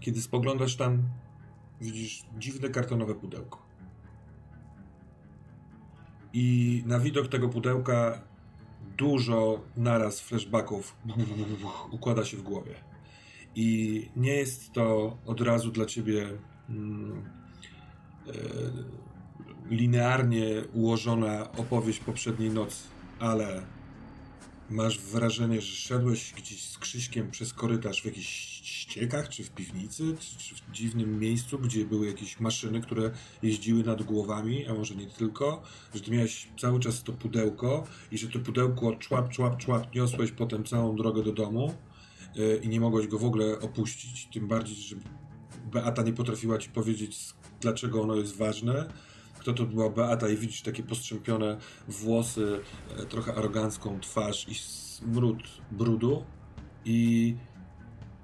Kiedy spoglądasz tam, widzisz dziwne kartonowe pudełko. I na widok tego pudełka dużo naraz flashbacków układa się w głowie. I nie jest to od razu dla ciebie mm, e, linearnie ułożona opowieść poprzedniej nocy, ale masz wrażenie, że szedłeś gdzieś z Krzyśkiem przez korytarz w jakichś ściekach, czy w piwnicy, czy, czy w dziwnym miejscu, gdzie były jakieś maszyny, które jeździły nad głowami, a może nie tylko, że ty miałeś cały czas to pudełko i że to pudełko człap, człap, człap niosłeś potem całą drogę do domu yy, i nie mogłeś go w ogóle opuścić, tym bardziej, że Beata nie potrafiła ci powiedzieć, dlaczego ono jest ważne. Kto to była Beata i widzisz takie postrzępione włosy, e, trochę arogancką twarz i smród brudu. I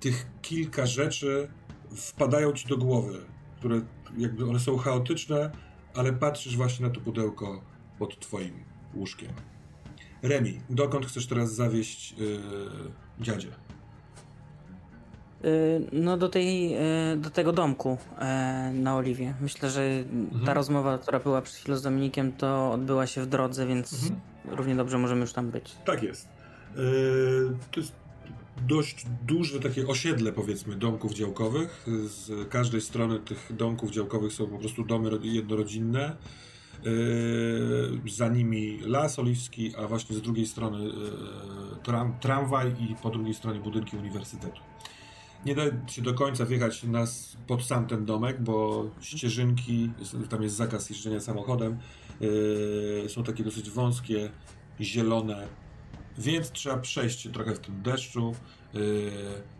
tych kilka rzeczy wpadają ci do głowy, które jakby one są chaotyczne, ale patrzysz właśnie na to pudełko pod twoim łóżkiem. Remi, dokąd chcesz teraz zawieść yy, dziadzie? Y, No do tej, y, do tego domku e, na Oliwie. Myślę, że Mhm. ta rozmowa, która była przed chwilą z Dominikiem, to odbyła się w drodze, więc Mhm. równie dobrze możemy już tam być. Tak jest. To jest dość duże takie osiedle, powiedzmy, domków działkowych. Z każdej strony tych domków działkowych są po prostu domy ro- jednorodzinne. Za nimi las oliwski, a właśnie z drugiej strony tram, tramwaj i po drugiej stronie budynki uniwersytetu. Nie da się do końca wjechać nas pod sam ten domek, bo ścieżynki, tam jest zakaz jeżdżenia samochodem, yy, są takie dosyć wąskie, zielone, więc trzeba przejść trochę w tym deszczu. Yy,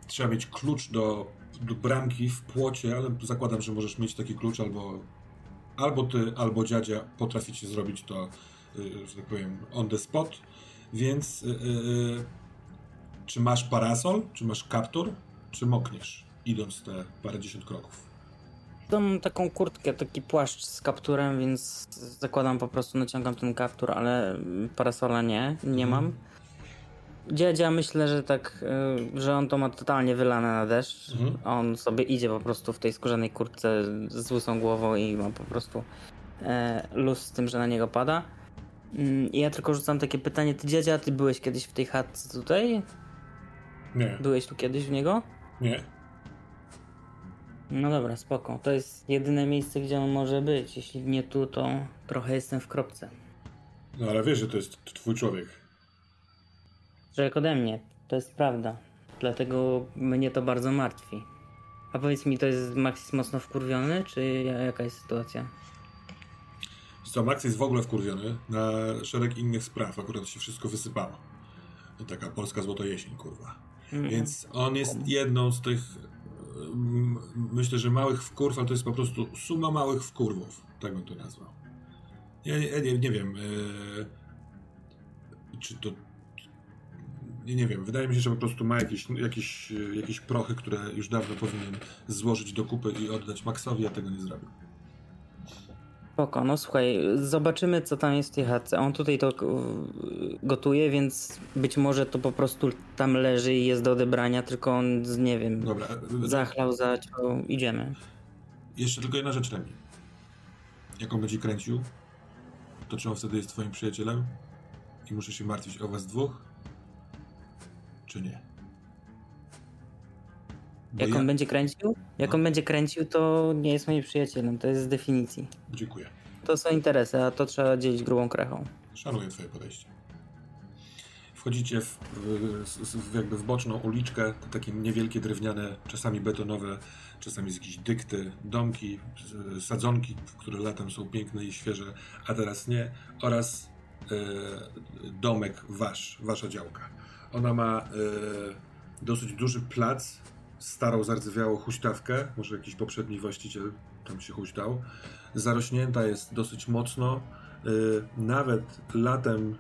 trzeba mieć klucz do, do bramki w płocie, ale zakładam, że możesz mieć taki klucz albo, albo ty, albo dziadzia potraficie zrobić to, yy, że tak powiem, on the spot. Więc yy, yy, czy masz parasol, czy masz kaptur, czy mokniesz, idąc te parędziesiąt kroków? Mam taką kurtkę, taki płaszcz z kapturem, więc zakładam po prostu, naciągam ten kaptur, ale parasola nie, nie mam. Dziadzia myślę, że tak, y, że on to ma totalnie wylane na deszcz. Mhm. On sobie idzie po prostu w tej skórzanej kurtce z łysą głową i ma po prostu e, luz z tym, że na niego pada. Mm, I ja tylko rzucam takie pytanie, ty dziadzia, ty byłeś kiedyś w tej chatce tutaj? Nie, Byłeś tu kiedyś w niego? Nie. No dobra, spoko. To jest jedyne miejsce, gdzie on może być. Jeśli nie tu, to trochę jestem w kropce. No ale wiesz, że to jest twój człowiek. Że jak ode mnie, to jest prawda. Dlatego mnie to bardzo martwi. A powiedz mi, to jest Max mocno wkurwiony, czy ja- jaka jest sytuacja? Co, Max jest w ogóle wkurwiony na szereg innych spraw. Akurat się wszystko wysypało. Taka polska złota jesień, kurwa. Mm. Więc on jest jedną z tych, myślę, że małych wkurw, ale to jest po prostu suma małych wkurwów. Tak bym to nazwał. Ja, nie, nie wiem. e, czy to. Nie, nie wiem. Wydaje mi się, że po prostu ma jakieś, jakieś, jakieś prochy, które już dawno powinien złożyć do kupy i oddać Maxowi, a tego nie zrobił. Spoko, no słuchaj, zobaczymy co tam jest w tej chatce. On tutaj to k- gotuje, więc być może to po prostu tam leży i jest do odebrania, tylko on, nie wiem, Dobra. e, zachlał, zaciął, idziemy. Jeszcze tylko jedna rzecz, Remi. Jak on będzie kręcił, to czy on wtedy jest twoim przyjacielem i muszę się martwić o was dwóch? Czy nie? Bo Jak ja... on będzie kręcił? Jak No. on będzie kręcił, to nie jest moim przyjacielem, to jest z definicji. Dziękuję. To są interesy, a to trzeba dzielić grubą krechą. Szanuję twoje podejście. Wchodzicie w, w, jakby w boczną uliczkę, takie niewielkie drewniane, czasami betonowe, czasami z jakieś dykty, domki, sadzonki, które latem są piękne i świeże, a teraz nie, oraz e, domek wasz, wasza działka. Ona ma e, dosyć duży plac, starą, zardzewiałą huśtawkę, może jakiś poprzedni właściciel tam się huśtał. Zarośnięta jest dosyć mocno, Y, nawet latem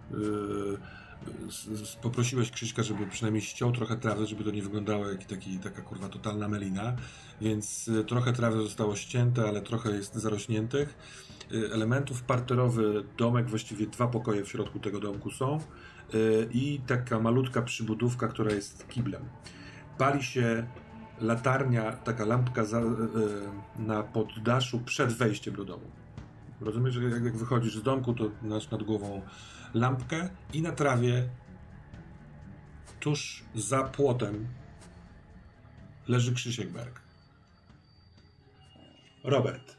y, poprosiłeś Krzyśka, żeby przynajmniej ściął trochę trawy, żeby to nie wyglądało jak taki, taka kurwa totalna melina, więc y, trochę trawy zostało ścięte, ale trochę jest zarośniętych. Elementów parterowy domek, właściwie dwa pokoje w środku tego domku są i taka malutka przybudówka, która jest kiblem. Pali się latarnia, taka lampka za, y, y, na poddaszu przed wejściem do domu. Rozumiesz, że jak, jak wychodzisz z domku, to masz nad głową lampkę i na trawie tuż za płotem leży Krzysiek Berg. Robert,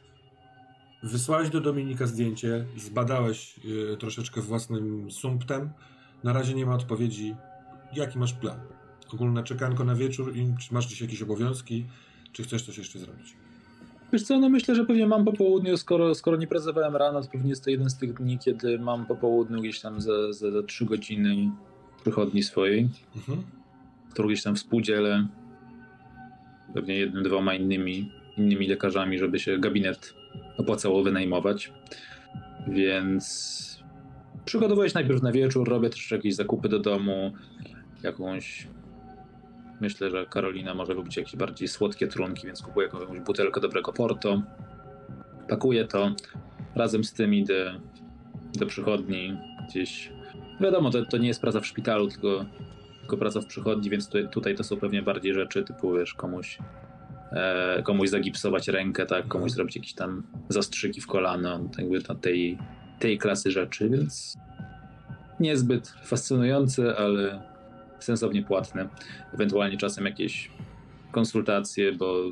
wysłałeś do Dominika zdjęcie, zbadałeś y, troszeczkę własnym sumptem. Na razie nie ma odpowiedzi. Jaki masz plan? Ogólne czekanko na wieczór i czy masz dziś jakieś obowiązki, czy chcesz coś jeszcze zrobić? Wiesz co, no myślę, że pewnie mam po południu, skoro, skoro nie pracowałem rano, to pewnie jest to jeden z tych dni, kiedy mam po południu gdzieś tam za, za, za 3 godziny przychodni swojej, Mhm. którą gdzieś tam współdzielę pewnie jednym, dwoma innymi, innymi lekarzami, żeby się gabinet opłacało wynajmować. Więc przygotowuję się najpierw na wieczór, robię też jakieś zakupy do domu, jakąś Myślę, że Karolina może lubić jakieś bardziej słodkie trunki, więc kupuję jakąś butelkę dobrego Porto. Pakuję to. Razem z tym idę do przychodni gdzieś. Wiadomo, to, to nie jest praca w szpitalu, tylko, tylko praca w przychodni, więc tutaj, to są pewnie bardziej rzeczy typu, wiesz, komuś, e, komuś zagipsować rękę, tak, komuś zrobić jakieś tam zastrzyki w kolano, jakby na tej, tej klasy rzeczy, więc niezbyt fascynujące, ale sensownie płatne. Ewentualnie czasem jakieś konsultacje, bo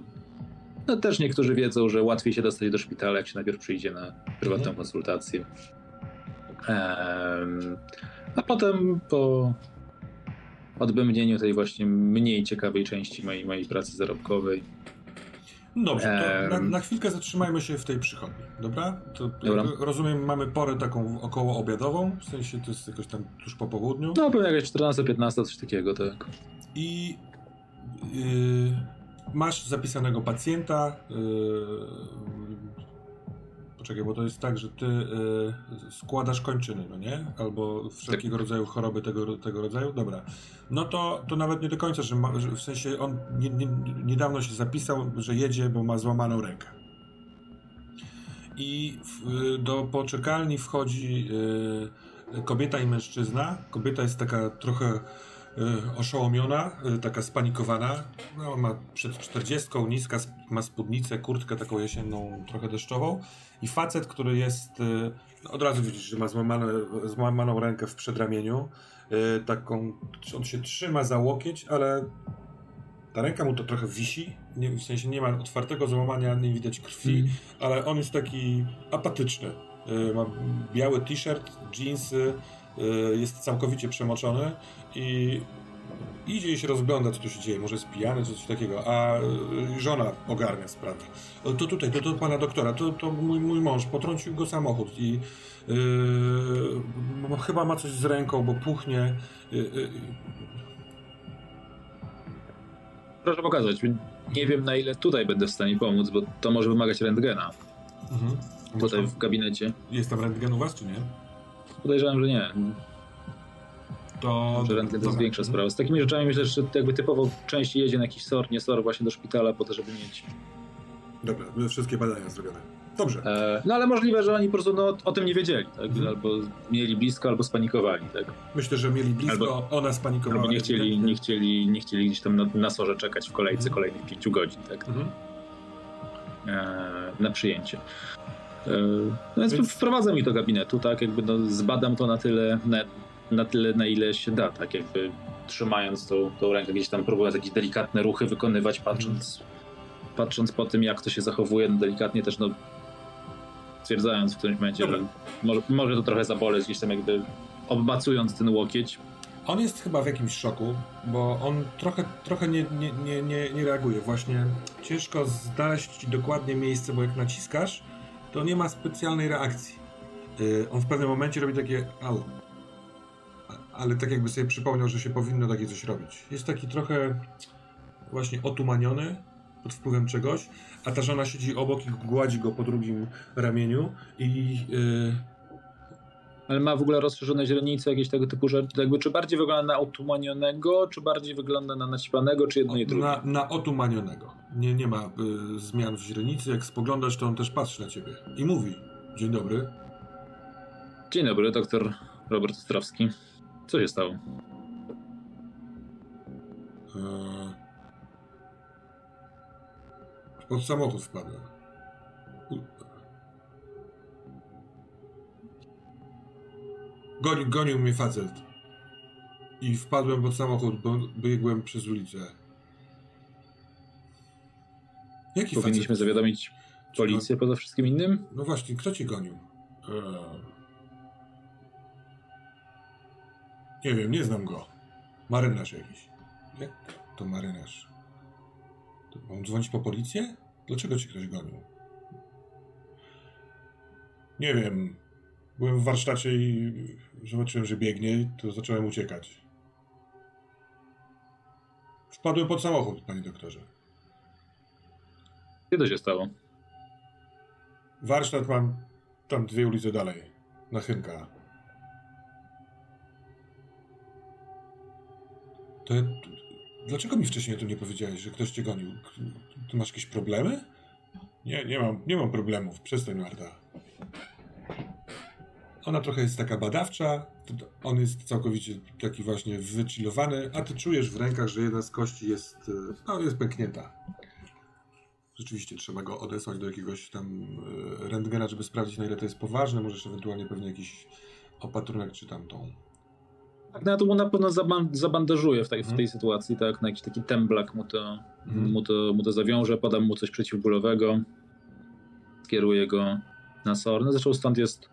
no też niektórzy wiedzą, że łatwiej się dostać do szpitala, jak się najpierw przyjdzie na prywatną Mhm. konsultację. Em, a potem po odbębnieniu tej właśnie mniej ciekawej części mojej, mojej pracy zarobkowej, Dobrze, to na, na chwilkę zatrzymajmy się w tej przychodni, dobra? To Dobra. rozumiem, mamy porę taką około obiadową, w sensie to jest jakoś tam tuż po południu. no pewnie jakieś 14-15, coś takiego, tak. I yy, masz zapisanego pacjenta. Yy, poczekaj, bo to jest tak, że ty yy, składasz kończyny, no nie? Albo wszelkiego rodzaju choroby tego, tego rodzaju. Dobra. No to, to nawet nie do końca, że, ma, że w sensie on nie, nie, niedawno się zapisał, że jedzie, bo ma złamaną rękę. I w, do poczekalni wchodzi yy, kobieta i mężczyzna. Kobieta jest taka trochę y, oszołomiona, y, taka spanikowana. No, ma przed czterdziestką, niska, ma spódnicę, kurtkę taką jesienną, trochę deszczową. I facet, który jest, y, no, od razu widzisz, że ma złamane, złamaną rękę w przedramieniu. Taką, on się trzyma za łokieć, ale ta ręka mu to trochę wisi. Nie, w sensie nie ma otwartego złamania, nie widać krwi, ale on jest taki apatyczny. Ma biały t-shirt, jeansy, jest całkowicie przemoczony i idzie i się rozgląda, co tu się dzieje. Może jest pijany, czy coś takiego, a y, żona ogarnia sprawę. "O, To tutaj, to do pana doktora, to, to mój, mój mąż, potrącił go samochód i yy, chyba ma coś z ręką, bo puchnie. Yy, yy, Proszę pokazać. Nie wiem na ile tutaj będę w stanie pomóc, bo to może wymagać rentgena. Mhm. tutaj w gabinecie. Jest tam rentgen u was, czy nie? Podejrzewam, że nie. To... Że rentgen to jest większa sprawa. Z takimi rzeczami myślę, że jakby typowo częściej jedzie na jakiś SOR, nie SOR, właśnie do szpitala po to, żeby mieć... Dobra, były wszystkie badania zrobione. Dobrze. E, no ale możliwe, że oni po prostu no, o tym nie wiedzieli, tak? Mhm. Albo mieli blisko, albo spanikowali, tak? Myślę, że mieli blisko, Albo- ona spanikowała. Albo nie chcieli, nie chcieli, nie chcieli gdzieś tam na, na sorze czekać w kolejce Mhm. kolejnych pięciu godzin, tak? Mhm. E, na przyjęcie. E, no więc, Więc- wprowadzam ich do gabinetu, tak? Jakby no, zbadam to na tyle, na, na tyle, na ile się da, tak? Jakby trzymając tą, tą rękę, gdzieś tam próbując jakieś delikatne ruchy wykonywać, patrząc, patrząc po tym, jak to się zachowuje, no delikatnie też, no stwierdzając w którymś momencie, Dobra. że może, może to trochę zaboleć, gdzieś tam jakby obmacując ten łokieć. On jest chyba w jakimś szoku, bo on trochę, trochę nie, nie, nie, nie, nie reaguje. Właśnie ciężko znaleźć dokładnie miejsce, bo jak naciskasz, to nie ma specjalnej reakcji. Yy, on w pewnym momencie robi takie au. Ale tak jakby sobie przypomniał, że się powinno takie coś robić. Jest taki trochę właśnie otumaniony pod wpływem czegoś, a ta żona siedzi obok i gładzi go po drugim ramieniu i yy, Ale ma w ogóle rozszerzone źrenice, jakieś tego typu rzeczy. Jakby, czy bardziej wygląda na otumanionego, czy bardziej wygląda na naćpanego, czy jedno i drugie? Na, na otumanionego. Nie, nie ma y, zmian w źrenicy. Jak spoglądasz, to on też patrzy na ciebie i mówi: Dzień dobry. Dzień dobry, doktor Robert Ostrawski. Co się stało? E, pod samochód wpadłem. U- Goni, gonił mnie facet. I wpadłem pod samochód, bo biegłem przez ulicę. Jaki Powinniśmy facet? zawiadomić policję poza wszystkim innym? No właśnie, kto ci gonił? Eee... Nie wiem, nie znam go. Marynarz jakiś. Jak to marynarz? To mam dzwonić po policję? Dlaczego ci ktoś gonił? Nie wiem. Byłem w warsztacie i zobaczyłem, że biegnie, to zacząłem uciekać. Wpadłem pod samochód, panie doktorze. Gdzie to się stało? Warsztat mam tam dwie ulice dalej, na Chynka. To, dlaczego mi wcześniej o tym nie powiedziałeś, że ktoś cię gonił? Ty masz jakieś problemy? Nie, nie mam, nie mam problemów. Przestań, Marta. Ona trochę jest taka badawcza, on jest całkowicie taki właśnie wychillowany, a ty czujesz w rękach, że jedna z kości jest, e, no, jest pęknięta. Rzeczywiście trzeba go odesłać do jakiegoś tam e, rentgena, żeby sprawdzić na ile to jest poważne, możesz ewentualnie pewnie jakiś opatrunek czy tamtą. Tak, no ja to mu na pewno zaban- zabandażuję w tej, w Mhm. tej sytuacji, tak? Na jakiś taki temblak mu to, Mhm. mu, to, mu to zawiążę, podam mu coś przeciwbólowego, skieruję go na SOR. No zresztą stąd jest,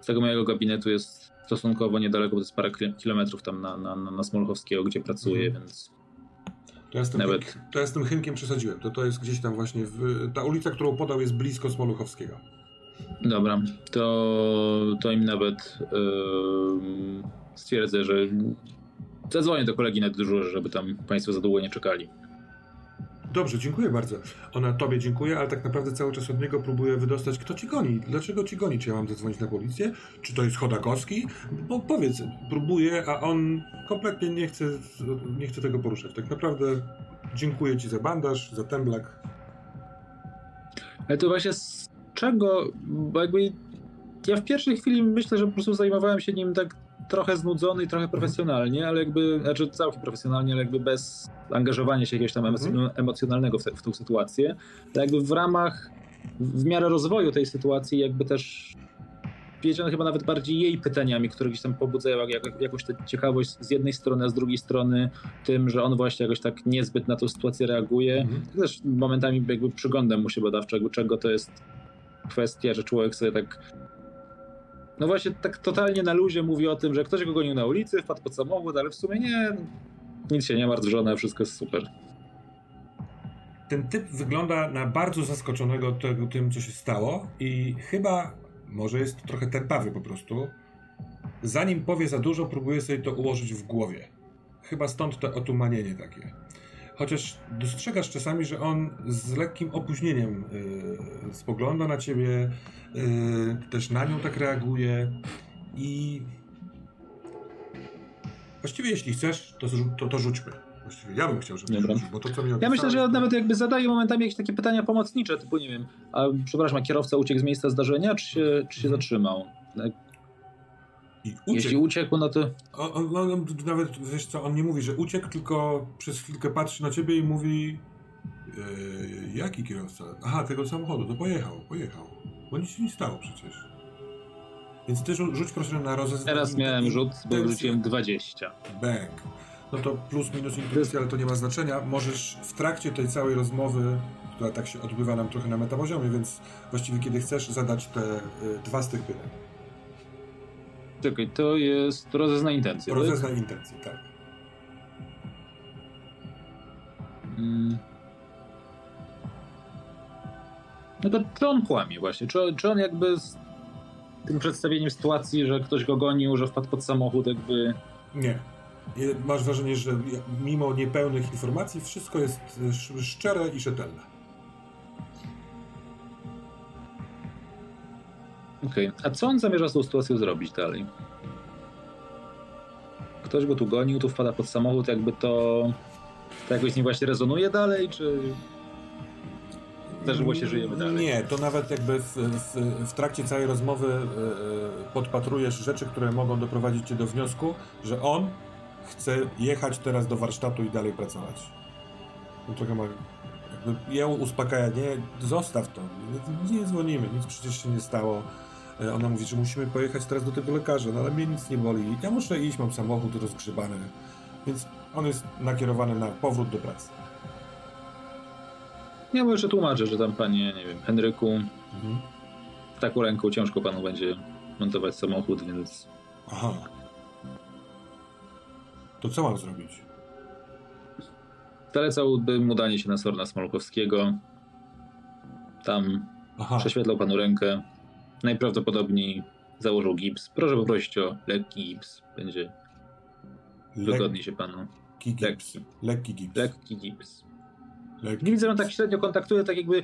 z tego mojego gabinetu jest stosunkowo niedaleko, bo to jest parę kil- kilometrów tam na, na, na, na Smolchowskiego, gdzie pracuję, Mhm. więc To ja z tym, Nawet- Hynk, to ja z tym Hynkiem przesadziłem. To, to jest gdzieś tam właśnie, w, ta ulica, którą podał jest blisko Smoluchowskiego. dobra, to, to im nawet ym, stwierdzę, że zadzwonię do kolegi na dyżurze, żeby tam państwo za długo nie czekali. Dobrze, dziękuję bardzo. Ona tobie dziękuję, ale tak naprawdę cały czas od niego próbuje wydostać, kto ci goni. Dlaczego ci goni? Czy ja mam zadzwonić na policję? Czy to jest Chodakowski? Bo powiedz, próbuje, a on kompletnie nie chce, nie chce tego poruszać. Tak naprawdę dziękuję ci za bandaż, za temblak. Ale to właśnie z czego, bo jakby ja w pierwszej chwili myślę, że po prostu zajmowałem się nim tak trochę znudzony i trochę profesjonalnie, ale jakby, znaczy całkiem profesjonalnie, ale jakby bez angażowania się jakiegoś tam Mhm. emocjon- emocjonalnego w, te, w tą sytuację. Ale jakby w ramach, w miarę rozwoju tej sytuacji jakby też wiedziano chyba nawet bardziej jej pytaniami, które gdzieś tam pobudzają jak, jakąś tę ciekawość z jednej strony, a z drugiej strony tym, że on właśnie jakoś tak niezbyt na tą sytuację reaguje. Mhm. Też momentami jakby przyglądam mu się badawczo, jakby czego to jest kwestia, że człowiek sobie tak no właśnie tak totalnie na luzie mówi o tym, że ktoś go gonił na ulicy, wpadł pod samochód, ale w sumie nie, nic się nie martw, żona, wszystko jest super. Ten typ wygląda na bardzo zaskoczonego tego, tym, co się stało i chyba, może jest trochę tępawy po prostu. Zanim powie za dużo, próbuje sobie to ułożyć w głowie. Chyba stąd to otumanienie takie. Chociaż dostrzegasz czasami, że on z lekkim opóźnieniem yy, spogląda na ciebie, y, też na nią tak reaguje i właściwie jeśli chcesz, to, to, to rzućmy. Właściwie ja bym chciał, żebyś Dobra. rzucił, bo to co mi Ja myślę, że nawet jakby zadaje momentami jakieś takie pytania pomocnicze, typu nie wiem, a przepraszam, a kierowca uciekł z miejsca zdarzenia, czy się, czy się zatrzymał? I Jeśli uciekł. uciekł, no to On, on, on, nawet, wiesz co, on nie mówi, że uciekł, tylko przez chwilkę patrzy na ciebie i mówi e, jaki kierowca? Aha, tego samochodu, to pojechał, pojechał. Bo nic się nie stało przecież. Więc ty rzu- rzuć proszę na rozeznanie. teraz miałem rzut, bo wrzuciłem 20. Bang. No to plus minus intuicja, ale to nie ma znaczenia. Możesz w trakcie tej całej rozmowy, która tak się odbywa nam trochę na metapoziomie, więc właściwie kiedy chcesz zadać te y, dwa z tych pytań. Czekaj, to jest rozeznaj intencję, tak? Rozeznaj intencje, tak. Mm. No to czy on kłamie właśnie? Czy, czy on jakby z tym przedstawieniem sytuacji, że ktoś go gonił, że wpadł pod samochód, jakby... Nie. Masz wrażenie, że mimo niepełnych informacji wszystko jest sz- szczere i rzetelne. Okej, a co on zamierza z tą sytuacją zrobić dalej? Ktoś go tu gonił, tu wpada pod samochód, jakby to... To jakoś z nim właśnie rezonuje dalej, czy... Zdarzyło się, żyjemy dalej. Nie, to nawet jakby w, w, w trakcie całej rozmowy e, e, podpatrujesz rzeczy, które mogą doprowadzić cię do wniosku, że on chce jechać teraz do warsztatu i dalej pracować. No trochę ma... Jakby ją uspokaja, nie, zostaw to, nie, nie dzwonimy, nic przecież się nie stało. E, Ona mówi, że musimy pojechać teraz do tego lekarza, no ale mnie nic nie boli. Ja muszę iść, mam samochód rozgrzebany. Więc on jest nakierowany na powrót do pracy. Ja mu jeszcze tłumaczę, że tam panie, nie wiem, Henryku, Mhm. taką ręką ciężko panu będzie montować samochód, więc Aha. To co mam zrobić? zalecałbym udanie się na Sorna Smolkowskiego. Tam Aha. prześwietlał panu rękę. Najprawdopodobniej założył gips. Proszę poprosić o lekki gips. Będzie wygodniej się panu. Lekki gips. Lekki. Lekki gips. Lekki gips. Lekki. Widzę, że on tak średnio kontaktuje, tak jakby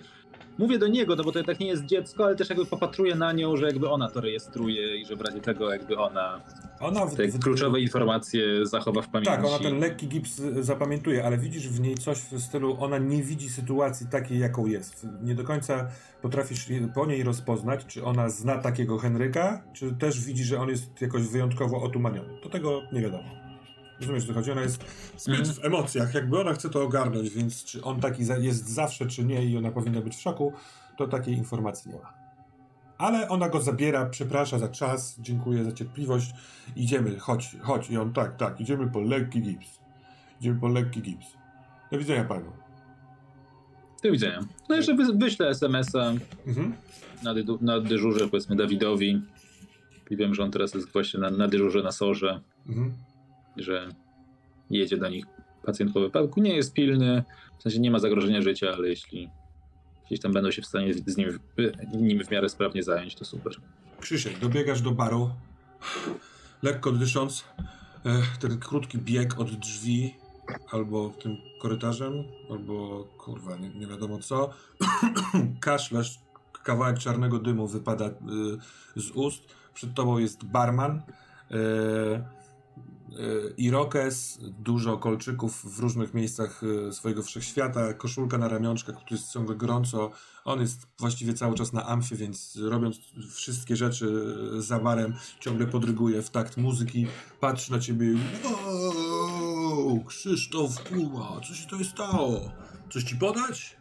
mówię do niego, no bo to tak nie jest dziecko, ale też jakby popatruję na nią, że jakby ona to rejestruje i że w razie tego jakby ona Ona w, te w- kluczowe informacje zachowa w pamięci. Tak, ona ten lekki gips zapamiętuje, ale widzisz w niej coś w stylu, ona nie widzi sytuacji takiej, jaką jest. Nie do końca potrafisz po niej rozpoznać, czy ona zna takiego Henryka, czy też widzi, że on jest jakoś wyjątkowo otumaniony. Do tego nie wiadomo. Rozumiesz, co chodzi? Ona jest zbyt Mhm. w emocjach, jakby ona chce to ogarnąć, więc czy on taki jest zawsze, czy nie i ona powinna być w szoku, to takiej informacji nie ma. Ale ona go zabiera, przeprasza za czas, dziękuję za cierpliwość, idziemy, chodź, chodź. I on, tak, tak, idziemy po lekki gips. Idziemy po lekki gips. Do widzenia panu. Do widzenia. No jeszcze wy, wyślę SMS-a Mhm. na, dy, na dyżurze, powiedzmy Dawidowi. I wiem, że on teraz jest właśnie na, na dyżurze na Sorze, Mhm. Że jedzie do nich pacjent po wypadku. Nie jest pilny, w sensie nie ma zagrożenia życia, ale jeśli gdzieś tam będą się w stanie z nim, nim w miarę sprawnie zająć, to super. Krzysiek, dobiegasz do baru, lekko dysząc, e, ten krótki bieg od drzwi, albo tym korytarzem, albo kurwa, nie, nie wiadomo co, kaszlasz, kawałek czarnego dymu wypada y, z ust, przed tobą jest barman, y, irokes, dużo kolczyków w różnych miejscach y, swojego wszechświata, koszulka na ramionczkach, który jest ciągle gorąco, on jest właściwie cały czas na amfie, więc robiąc wszystkie rzeczy za barem, ciągle podryguje w takt muzyki, patrzy na ciebie i wow, Krzysztof, kurwa, co się to stało? Coś ci podać?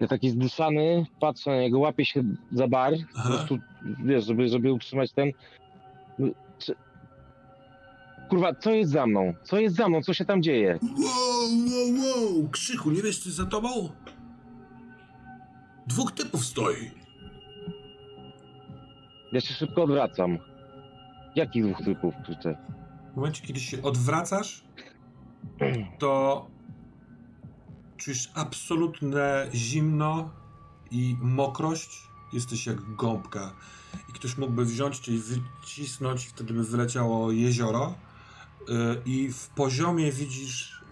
Ja taki zduszany, patrzę na niego, łapię się za bar, po Aha. prostu, wiesz, żeby, żeby utrzymać ten... Kurwa, co jest za mną? Co jest za mną? Co się tam dzieje? Wow, wow, wow, Krzychu, nie wiesz, co jest za tobą? Dwóch typów stoi. Ja się szybko odwracam. Jakich dwóch typów krzyczę? W momencie, kiedy się odwracasz, to czujesz absolutne zimno i mokrość. Jesteś jak gąbka. I ktoś mógłby wziąć cię i wycisnąć, wtedy by wyleciało jezioro. Yy, I w poziomie widzisz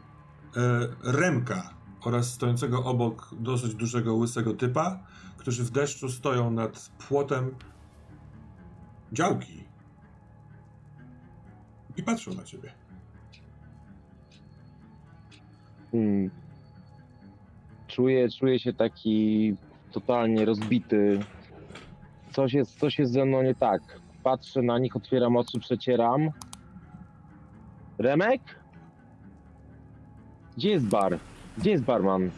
yy, Remka oraz stojącego obok dosyć dużego, łysego typa, którzy w deszczu stoją nad płotem działki i patrzą na ciebie. Hmm. Czuję, czuję się taki totalnie rozbity. Coś jest, coś jest ze mną nie tak. Patrzę na nich, otwieram oczy, przecieram. Remek? Gdzie jest bar? Gdzie jest barman?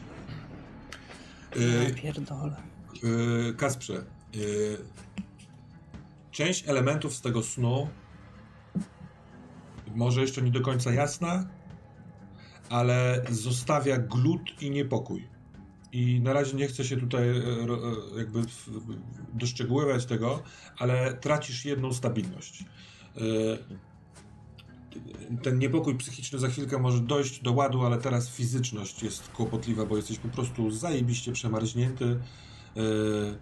Yy, pierdolę. Yy, Kasprze, yy, część elementów z tego snu może jeszcze nie do końca jasna, ale zostawia glut i niepokój. I na razie nie chcę się tutaj ro- e, jakby doszczegóływać tego, ale tracisz jedną stabilność. Ten niepokój psychiczny za chwilkę może dojść do ładu, ale teraz fizyczność jest kłopotliwa, bo jesteś po prostu zajebiście przemarznięty yy,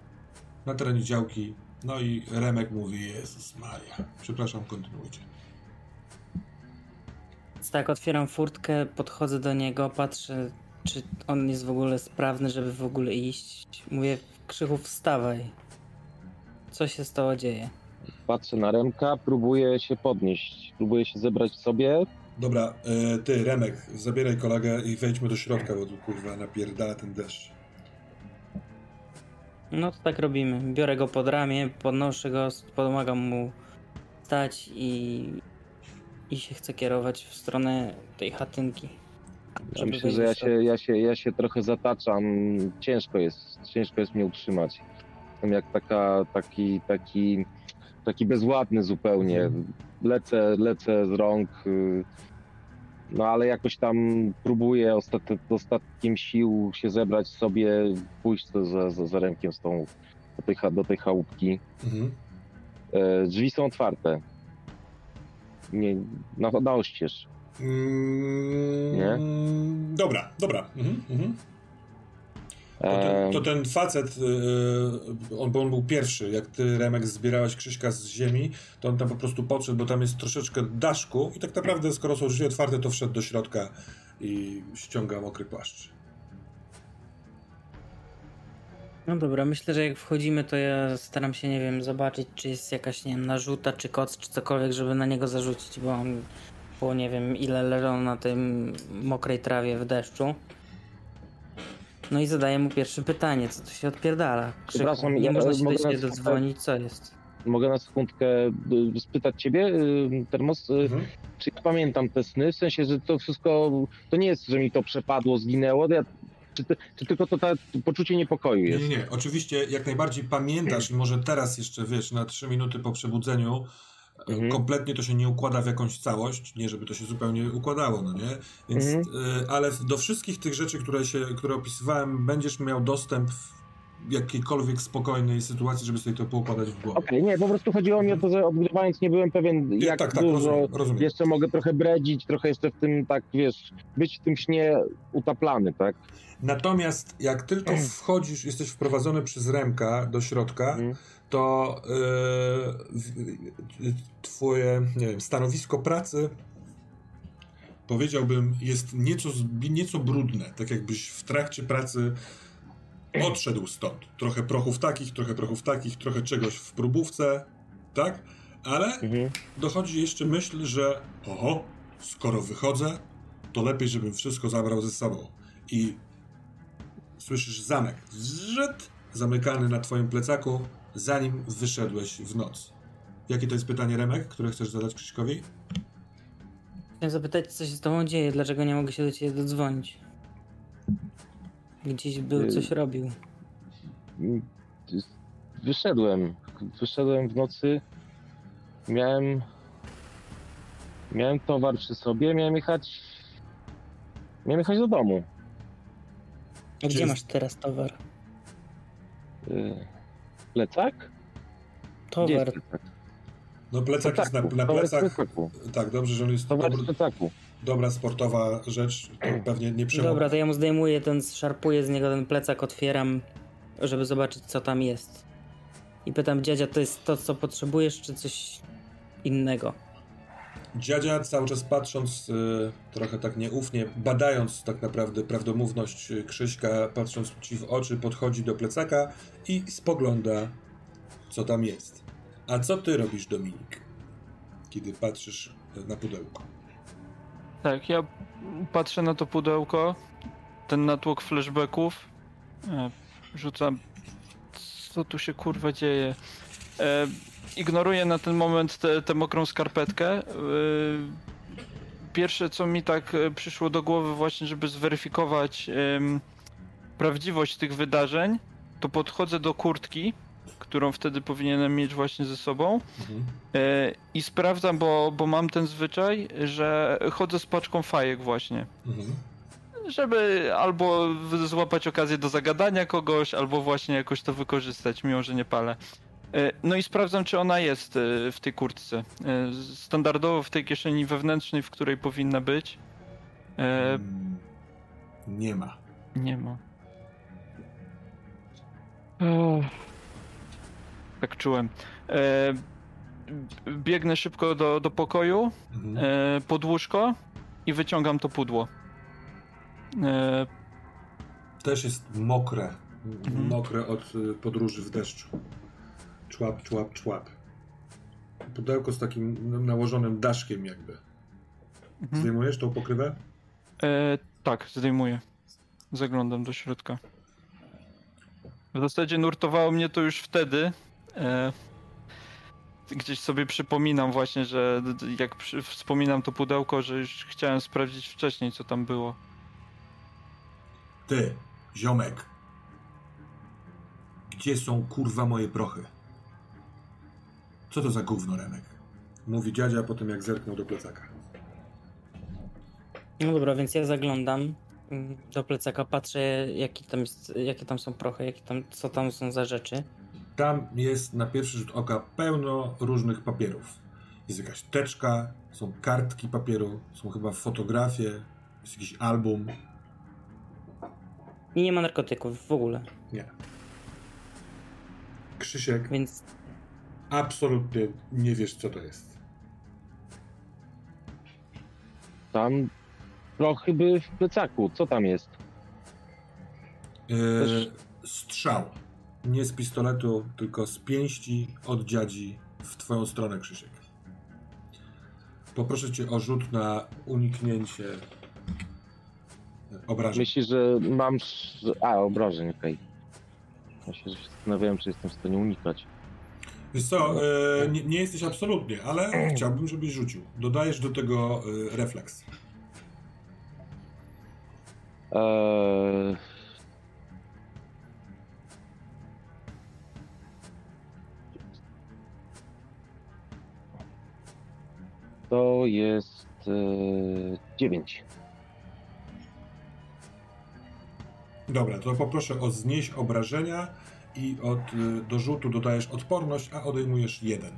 na terenie działki. No i Remek mówi, Jezus Maria. Przepraszam, kontynuujcie. Tak, otwieram furtkę, podchodzę do niego, patrzę, czy on jest w ogóle sprawny, żeby w ogóle iść. Mówię, Krzychu, wstawaj. Co się z tobą dzieje? Patrzę na Remka, próbuję się podnieść. Próbuję się zebrać w sobie. Dobra, yy, ty Remek, zabieraj kolegę i wejdźmy do środka, bo tu kurwa napierdala ten deszcz. No to tak robimy. Biorę go pod ramię, podnoszę go, pomagam mu stać i, i się chcę kierować w stronę tej chatynki. Ja myślę, że ja się, ja, się, ja się trochę zataczam. Ciężko jest, ciężko jest mnie utrzymać. Jestem jak taka, taki, taki, taki bezładny zupełnie. Lecę, lecę z rąk. y, No ale jakoś tam próbuję ostat, ostatkiem sił się zebrać sobie, pójść za, za, za rękiem z tą, do, tej, do tej chałupki. Mhm. E, drzwi są otwarte. Nie, na, na oścież. Mm, Dobra, dobra. Mhm, mhm. To, ten, to ten facet, yy, on, bo on był pierwszy, jak ty, Remek, zbierałeś Krzyśka z ziemi, to on tam po prostu podszedł, bo tam jest troszeczkę daszku i tak naprawdę, skoro są drzwi otwarte, to wszedł do środka i ściąga mokry płaszcz. No dobra, myślę, że jak wchodzimy, to ja staram się, nie wiem, zobaczyć, czy jest jakaś, nie wiem, narzuta, czy koc, czy cokolwiek, żeby na niego zarzucić, bo on po nie wiem ile leżał na tym mokrej trawie w deszczu. No i zadaję mu pierwsze pytanie, co tu się odpierdala? Krzyku, Przepraszam, nie ja- można się do ciebie dodzwonić, co jest? Mogę na sekundkę y, spytać ciebie, y, Termos, y, Mhm. czy ja pamiętam te sny? W sensie, że to wszystko, to nie jest, że mi to przepadło, zginęło, ja, czy, ty- czy tylko to, to poczucie niepokoju Nie, jest? nie, nie. Oczywiście jak najbardziej pamiętasz i może teraz jeszcze, wiesz, na trzy minuty po przebudzeniu Mhm. kompletnie to się nie układa w jakąś całość, nie żeby to się zupełnie układało, no nie? Więc, Mhm. y, ale do wszystkich tych rzeczy, które, się, które opisywałem, będziesz miał dostęp w jakiejkolwiek spokojnej sytuacji, żeby sobie to poukładać w głowie. Okej, nie, po prostu chodziło mi o to, że odgrywając nie byłem pewien, jak tak, tak, dużo rozumiem, rozumiem. jeszcze mogę trochę bredzić, trochę jeszcze w tym, tak, wiesz, być w tym śnie utaplany, tak? Natomiast jak tylko wchodzisz, jesteś wprowadzony przez Remka do środka, Mhm. To yy, twoje nie wiem, stanowisko pracy powiedziałbym jest nieco, nieco brudne, tak jakbyś w trakcie pracy odszedł stąd. Trochę prochów takich, trochę prochów takich, trochę czegoś w próbówce, tak? Ale Mhm. dochodzi jeszcze myśl, że oho, skoro wychodzę, to lepiej, żebym wszystko zabrał ze sobą. I słyszysz zamek, zrzet, zamykany na twoim plecaku, zanim wyszedłeś w noc. Jakie to jest pytanie, Remek, które chcesz zadać Krzyśkowi? Chciałem zapytać, co się z tobą dzieje, dlaczego nie mogę się do ciebie dodzwonić? Gdzieś był, Y- coś robił. Wyszedłem, wyszedłem w nocy, miałem, miałem towar przy sobie, miałem jechać, miałem jechać do domu. A gdzie masz teraz towar? Y, Plecak? Gdzie Towar. jest plecak? No plecak jest na, Plecaku. na plecach. plecaku. Tak, dobrze, że on jest Towar dobry, plecaku. dobra sportowa rzecz, to pewnie nie przemawia. Dobra, to ja mu zdejmuję ten, szarpuję z niego ten plecak, otwieram, żeby zobaczyć, co tam jest. I pytam, dziadzia, to jest to, co potrzebujesz, czy coś innego? Dziadzia cały czas patrząc y, trochę tak nieufnie, badając tak naprawdę prawdomówność y, Krzyśka, patrząc ci w oczy, podchodzi do plecaka i spogląda, co tam jest. A co ty robisz, Dominik, kiedy patrzysz y, na pudełko? Tak, ja patrzę na to pudełko, ten natłok flashbacków. E, rzucam. Co tu się kurwa dzieje? E, ignoruję na ten moment tę mokrą skarpetkę. E, pierwsze, co mi tak e, przyszło do głowy, właśnie, żeby zweryfikować prawdziwość tych wydarzeń, to podchodzę do kurtki, którą wtedy powinienem mieć właśnie ze sobą. Mhm. E, I sprawdzam, bo, bo mam ten zwyczaj, że chodzę z paczką fajek właśnie. Mhm. Żeby albo złapać okazję do zagadania kogoś, albo właśnie jakoś to wykorzystać, mimo że nie palę. E, No i sprawdzam, czy ona jest e, w tej kurtce. E, Standardowo w tej kieszeni wewnętrznej, w której powinna być. E, Mm, Nie ma. Nie ma. Ech. Tak czułem. E, biegnę szybko do, do pokoju, Mhm. e, pod łóżko i wyciągam to pudło. E, Też jest mokre. Mhm. Mokre od podróży w deszczu. Człap, człap, człap. Pudełko z takim nałożonym daszkiem jakby. mhm. Zdejmujesz tą pokrywę? e, tak, zdejmuję. Zaglądam do środka. W zasadzie nurtowało mnie to już wtedy. E, gdzieś sobie przypominam właśnie, że jak przy, wspominam to pudełko, że już chciałem sprawdzić wcześniej, co tam było. Ty, ziomek. Gdzie są kurwa moje prochy? Co to za gówno, Remek? Mówi dziadzia po tym, jak zerknął do plecaka. No dobra, więc ja zaglądam mm, do plecaka, patrzę jaki tam jest, jakie tam są prochy, jakie tam, co tam są za rzeczy. Tam jest na pierwszy rzut oka pełno różnych papierów. Jest jakaś teczka, są kartki papieru, są chyba fotografie, jest jakiś album. I nie ma narkotyków w ogóle, Nie. Krzysiek, więc absolutnie nie wiesz, co to jest. Tam prochy były w plecaku. Co tam jest? Yy, strzał. Nie z pistoletu, tylko z pięści od dziadzi w twoją stronę, Krzysiek. Poproszę cię o rzut na uniknięcie obrażeń. Myślisz, że mam... A, obrażeń, okej. Myślę, że się zastanawiałem, czy jestem w stanie unikać. Wiesz co, e, nie, nie jesteś absolutnie, ale chciałbym, żebyś rzucił. Dodajesz do tego e, refleks. Eee... To jest e, 9. Dobra, to poproszę o znieść obrażenia i od, e, do rzutu dodajesz odporność, a odejmujesz jeden.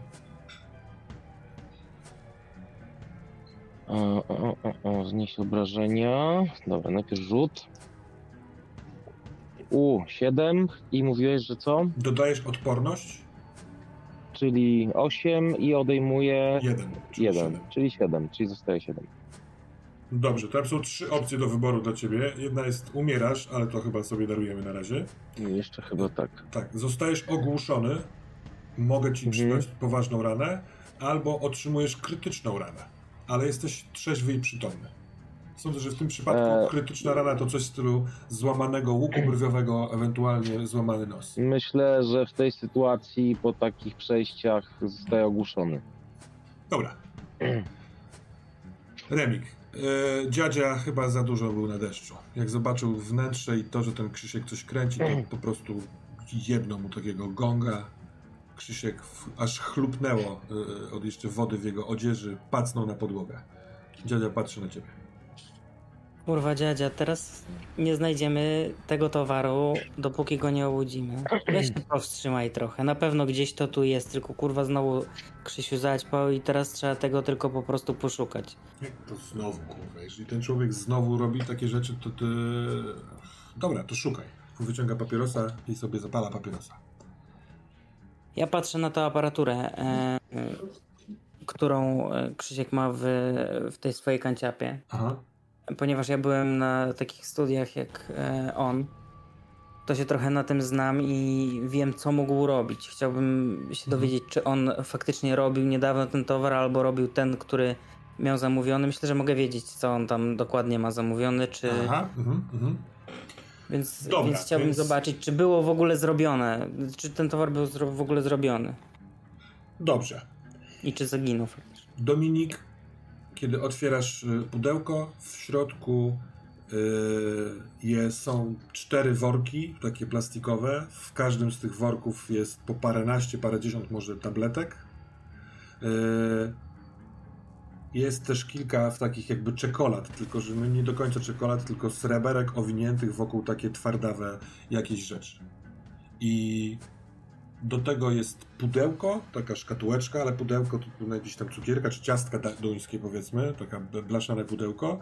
O, o, o, o, znieść obrażenia. Dobra, najpierw rzut. U, 7 i mówiłeś, że co? Dodajesz odporność? Czyli 8 i odejmuję Jeden. czyli 1, siedem. czyli 7, czyli zostaje 7. Dobrze, to są trzy opcje do wyboru dla ciebie. Jedna jest umierasz, ale to chyba sobie darujemy na razie. Jeszcze chyba tak. Tak, zostajesz ogłuszony, mogę ci Mhm. przyznać poważną ranę, albo otrzymujesz krytyczną ranę, ale jesteś trzeźwy i przytomny. Sądzę, że w tym przypadku E. krytyczna rana to coś w stylu złamanego łuku brwiowego, ewentualnie złamany nos. Myślę, że w tej sytuacji po takich przejściach zostaje ogłuszony. Dobra. Remik. E, dziadzia chyba za dużo był na deszczu. Jak zobaczył wnętrze i to, że ten Krzysiek coś kręci, to po prostu jedno mu takiego gonga. Krzysiek w, aż chlupnęło e, od jeszcze wody w jego odzieży, pacnął na podłogę. Dziadzia patrzy na ciebie. Kurwa dziadzia, teraz nie znajdziemy tego towaru, dopóki go nie obudzimy. Weź się powstrzymaj trochę, na pewno gdzieś to tu jest, tylko kurwa znowu Krzysiu zaćpał i teraz trzeba tego tylko po prostu poszukać. Jak to znowu, kurwa, jeżeli ten człowiek znowu robi takie rzeczy, to ty... Dobra, to szukaj. Wyciąga papierosa i sobie zapala papierosa. Ja patrzę na tę aparaturę. E, którą e, Krzysiek ma w, w tej swojej kanciapie. Aha. Ponieważ ja byłem na takich studiach jak e, on, to się trochę na tym znam i wiem, co mógł robić. Chciałbym się Mhm. dowiedzieć, czy on faktycznie robił niedawno ten towar, albo robił ten, który miał zamówiony. Myślę, że mogę wiedzieć, co on tam dokładnie ma zamówiony, czy... Aha. Mhm, mhm. Więc, Dobra, więc chciałbym więc- zobaczyć, czy było w ogóle zrobione, czy ten towar był w ogóle zrobiony Dobrze. i czy zaginął faktycznie. Dominik, kiedy otwierasz y, pudełko, w środku y, je, są cztery worki, takie plastikowe. W każdym z tych worków jest po paręnaście, parędziesiąt może tabletek. Y, jest też kilka w takich jakby czekolad, tylko że no nie do końca czekolad, tylko sreberek owiniętych wokół takie twardawe jakieś rzeczy. I do tego jest pudełko, taka szkatułeczka, ale pudełko to jakieś tam cukierka czy ciastka duńskie powiedzmy, taka blaszane pudełko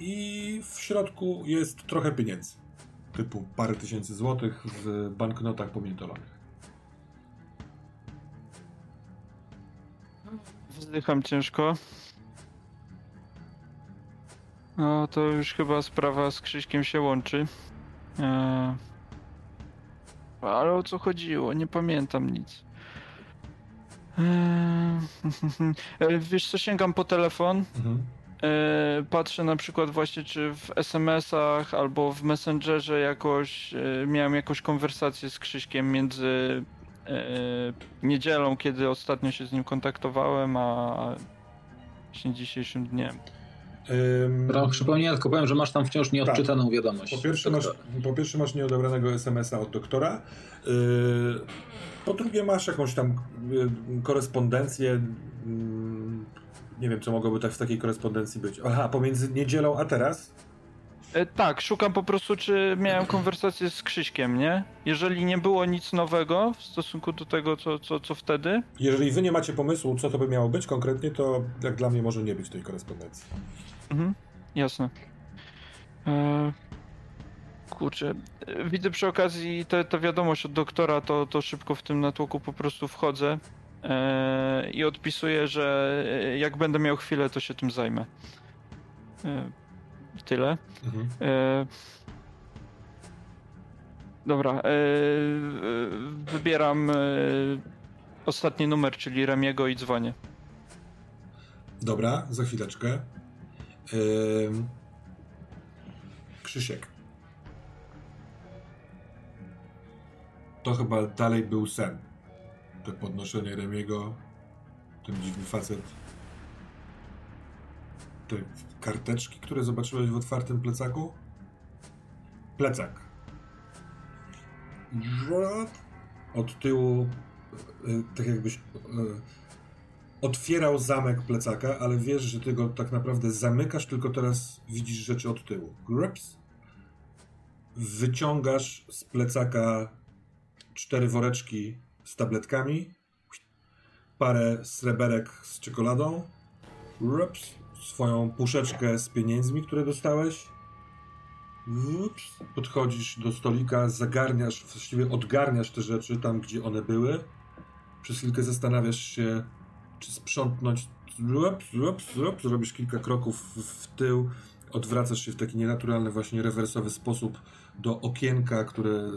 i w środku jest trochę pieniędzy, typu parę tysięcy złotych w banknotach pomiętolonych. Wzdycham ciężko. No to już chyba sprawa z Krzyśkiem się łączy. Eee... Ale o co chodziło? Nie pamiętam nic. Eee... e, Wiesz co, sięgam po telefon. Mhm. E, patrzę na przykład właśnie, czy w SMS-ach albo w Messengerze jakoś e, miałem jakąś konwersację z Krzyśkiem między e, niedzielą, kiedy ostatnio się z nim kontaktowałem, a właśnie dzisiejszym dniem. Ym, Rok przypomnienia, tylko powiem, że masz tam wciąż nieodczytaną wiadomość. Tak. Po pierwsze, masz, po pierwsze masz nieodebranego SMS-a od doktora. Yy, po drugie masz jakąś tam yy, korespondencję. Yy, nie wiem, co mogłoby tak w takiej korespondencji być. Aha, pomiędzy niedzielą a teraz? E, tak, szukam po prostu, czy miałem konwersację z Krzyśkiem, nie? Jeżeli nie było nic nowego w stosunku do tego, co, co, co wtedy, Jeżeli wy nie macie pomysłu, co to by miało być konkretnie, to jak dla mnie może nie być tej korespondencji. Mhm, jasne. E, kurczę, e, widzę przy okazji tę wiadomość od doktora, to, to szybko w tym natłoku po prostu wchodzę e, i odpisuję, że e, jak będę miał chwilę, to się tym zajmę. E, tyle. Mhm. E, dobra, wybieram ostatni numer, czyli Remiego i dzwonię. Dobra, za chwileczkę. Krzysiek. To chyba dalej był sen. To podnoszenie Remiego, ten dziwny facet. Te karteczki, które zobaczyłeś w otwartym plecaku? Plecak. Od tyłu, y, tak jakbyś y, otwierał zamek plecaka, ale wiesz, że ty go tak naprawdę zamykasz, tylko teraz widzisz rzeczy od tyłu. Grips. Wyciągasz z plecaka cztery woreczki z tabletkami, parę sreberek z czekoladą, Grips. swoją puszeczkę z pieniędzmi, które dostałeś. Ups. Podchodzisz do stolika, zagarniasz, właściwie odgarniasz te rzeczy tam, gdzie one były. Przez chwilkę zastanawiasz się, sprzątnąć. Rup, rup, rup, zrobisz kilka kroków w- tył, odwracasz się w taki nienaturalny, właśnie rewersowy sposób do okienka, które,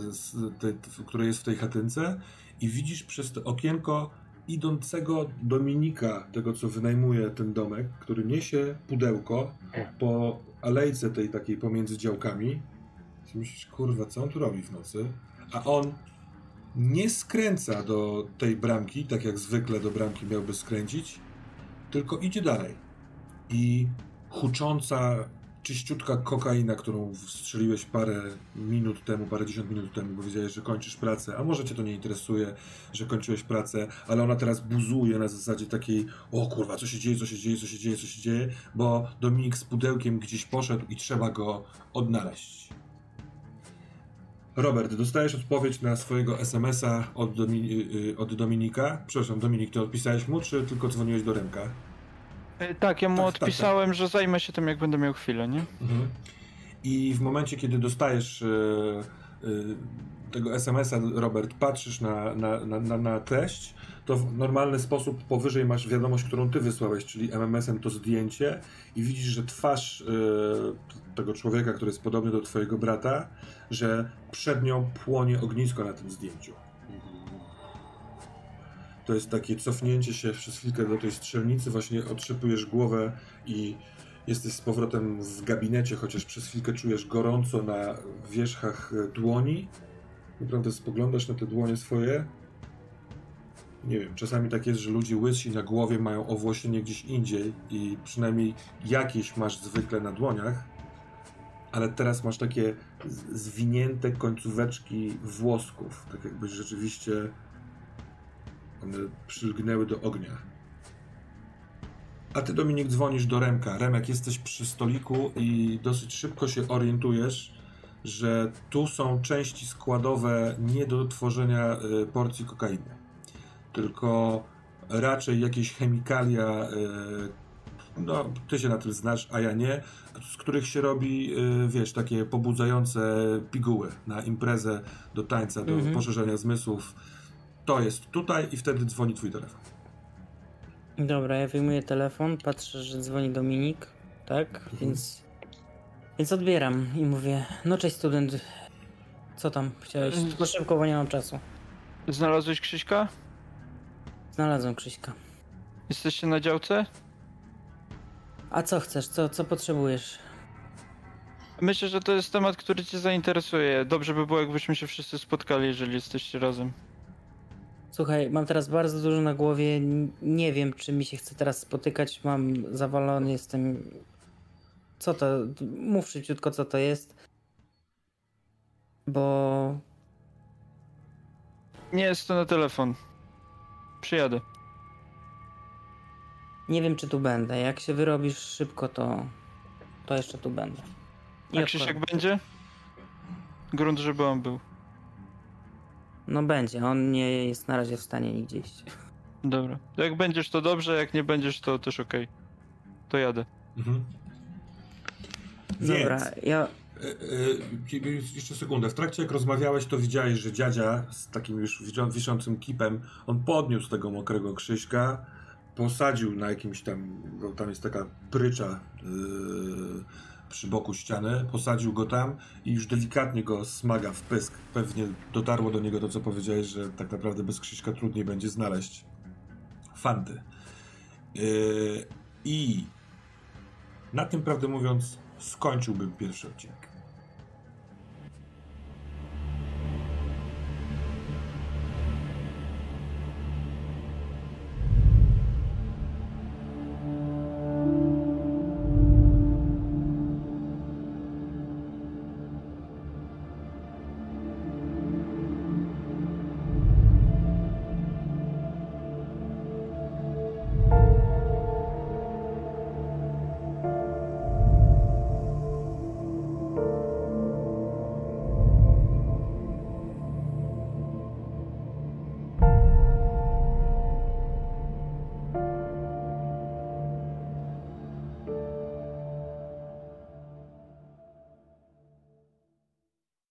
które jest w tej chatynce i widzisz przez to okienko idącego Dominika, tego co wynajmuje ten domek, który niesie pudełko po alejce tej takiej pomiędzy działkami. I myślisz, kurwa, co on tu robi w nocy? A on nie skręca do tej bramki, tak jak zwykle do bramki miałby skręcić, tylko idzie dalej. I hucząca, czyściutka kokaina, którą strzeliłeś parę minut temu, parę dziesiąt minut temu, bo wiedziałeś, że kończysz pracę, a może cię to nie interesuje, że kończyłeś pracę, ale ona teraz buzuje na zasadzie takiej, o kurwa, co się dzieje, co się dzieje, co się dzieje, co się dzieje, bo Dominik z pudełkiem gdzieś poszedł i trzeba go odnaleźć. Robert, dostajesz odpowiedź na swojego SMS-a od, Domi- y, od Dominika. Przepraszam, Dominik, ty odpisałeś mu, czy tylko dzwoniłeś do Remka? E, tak, ja mu Tak, tak, odpisałem, że zajmę się tym, jak będę miał chwilę, nie? Mhm. I w momencie, kiedy dostajesz e, e, tego SMS-a, Robert, patrzysz na, na, na, na, na treść, to w normalny sposób powyżej masz wiadomość, którą ty wysłałeś, czyli MMS-em to zdjęcie i widzisz, że twarz e, tego człowieka, który jest podobny do twojego brata, że przed nią płonie ognisko na tym zdjęciu. To jest takie cofnięcie się przez chwilkę do tej strzelnicy, właśnie otrzepujesz głowę i jesteś z powrotem w gabinecie, chociaż przez chwilkę czujesz gorąco na wierzchach e, dłoni. Naprawdę spoglądasz na te dłonie swoje. Nie wiem, czasami tak jest, że ludzie łysi na głowie mają owłosienie gdzieś indziej i przynajmniej jakieś masz zwykle na dłoniach, ale teraz masz takie zwinięte końcóweczki włosków, tak jakbyś rzeczywiście one przylgnęły do ognia. A ty, Dominik, dzwonisz do Remka. Remek, jesteś przy stoliku i dosyć szybko się orientujesz, że tu są części składowe nie do tworzenia y, porcji kokainy, tylko raczej jakieś chemikalia, y, no ty się na tym znasz, a ja nie, z których się robi, y, wiesz, takie pobudzające piguły na imprezę, do tańca, do Mhm. poszerzania zmysłów. To jest tutaj i wtedy dzwoni twój telefon. Dobra, ja wyjmuję telefon, patrzę, że dzwoni Dominik, tak? Więc. Więc odbieram i mówię: No cześć, student. Co tam? Chciałeś? Mm. Tylko szybko, bo nie mam czasu. Znalazłeś Krzyśka? Znalazłem Krzyśka. Jesteście na działce? A co chcesz? Co, co potrzebujesz? Myślę, że to jest temat, który cię zainteresuje. Dobrze by było, jakbyśmy się wszyscy spotkali, jeżeli jesteście razem. Słuchaj, mam teraz bardzo dużo na głowie. Nie wiem, czy mi się chce teraz spotykać. Mam zawalony, jestem. Co to? Mów szybciutko, co to jest. Bo. Nie jest to na telefon. Przyjadę. Nie wiem, czy tu będę. Jak się wyrobisz szybko, to. To jeszcze tu będę. I A Krzysiek będzie? Grunt, żeby on był. No będzie, on nie jest na razie w stanie nigdzie iść. Dobra. Jak będziesz, to dobrze, jak nie będziesz, to też okej. To jadę. Mhm. Dobra, Więc, ja. E, e, jeszcze sekundę. W trakcie jak rozmawiałeś, to widziałeś, że dziadzia z takim już wisząc- wiszącym kipem, on podniósł tego mokrego Krzyśka, posadził na jakimś tam, bo tam jest taka prycza e, przy boku ściany, posadził go tam i już delikatnie go smaga w pysk. Pewnie dotarło do niego to, co powiedziałeś, że tak naprawdę bez Krzyśka trudniej będzie znaleźć fanty. I na tym, prawdę mówiąc, skończyłbym pierwszy odcinek.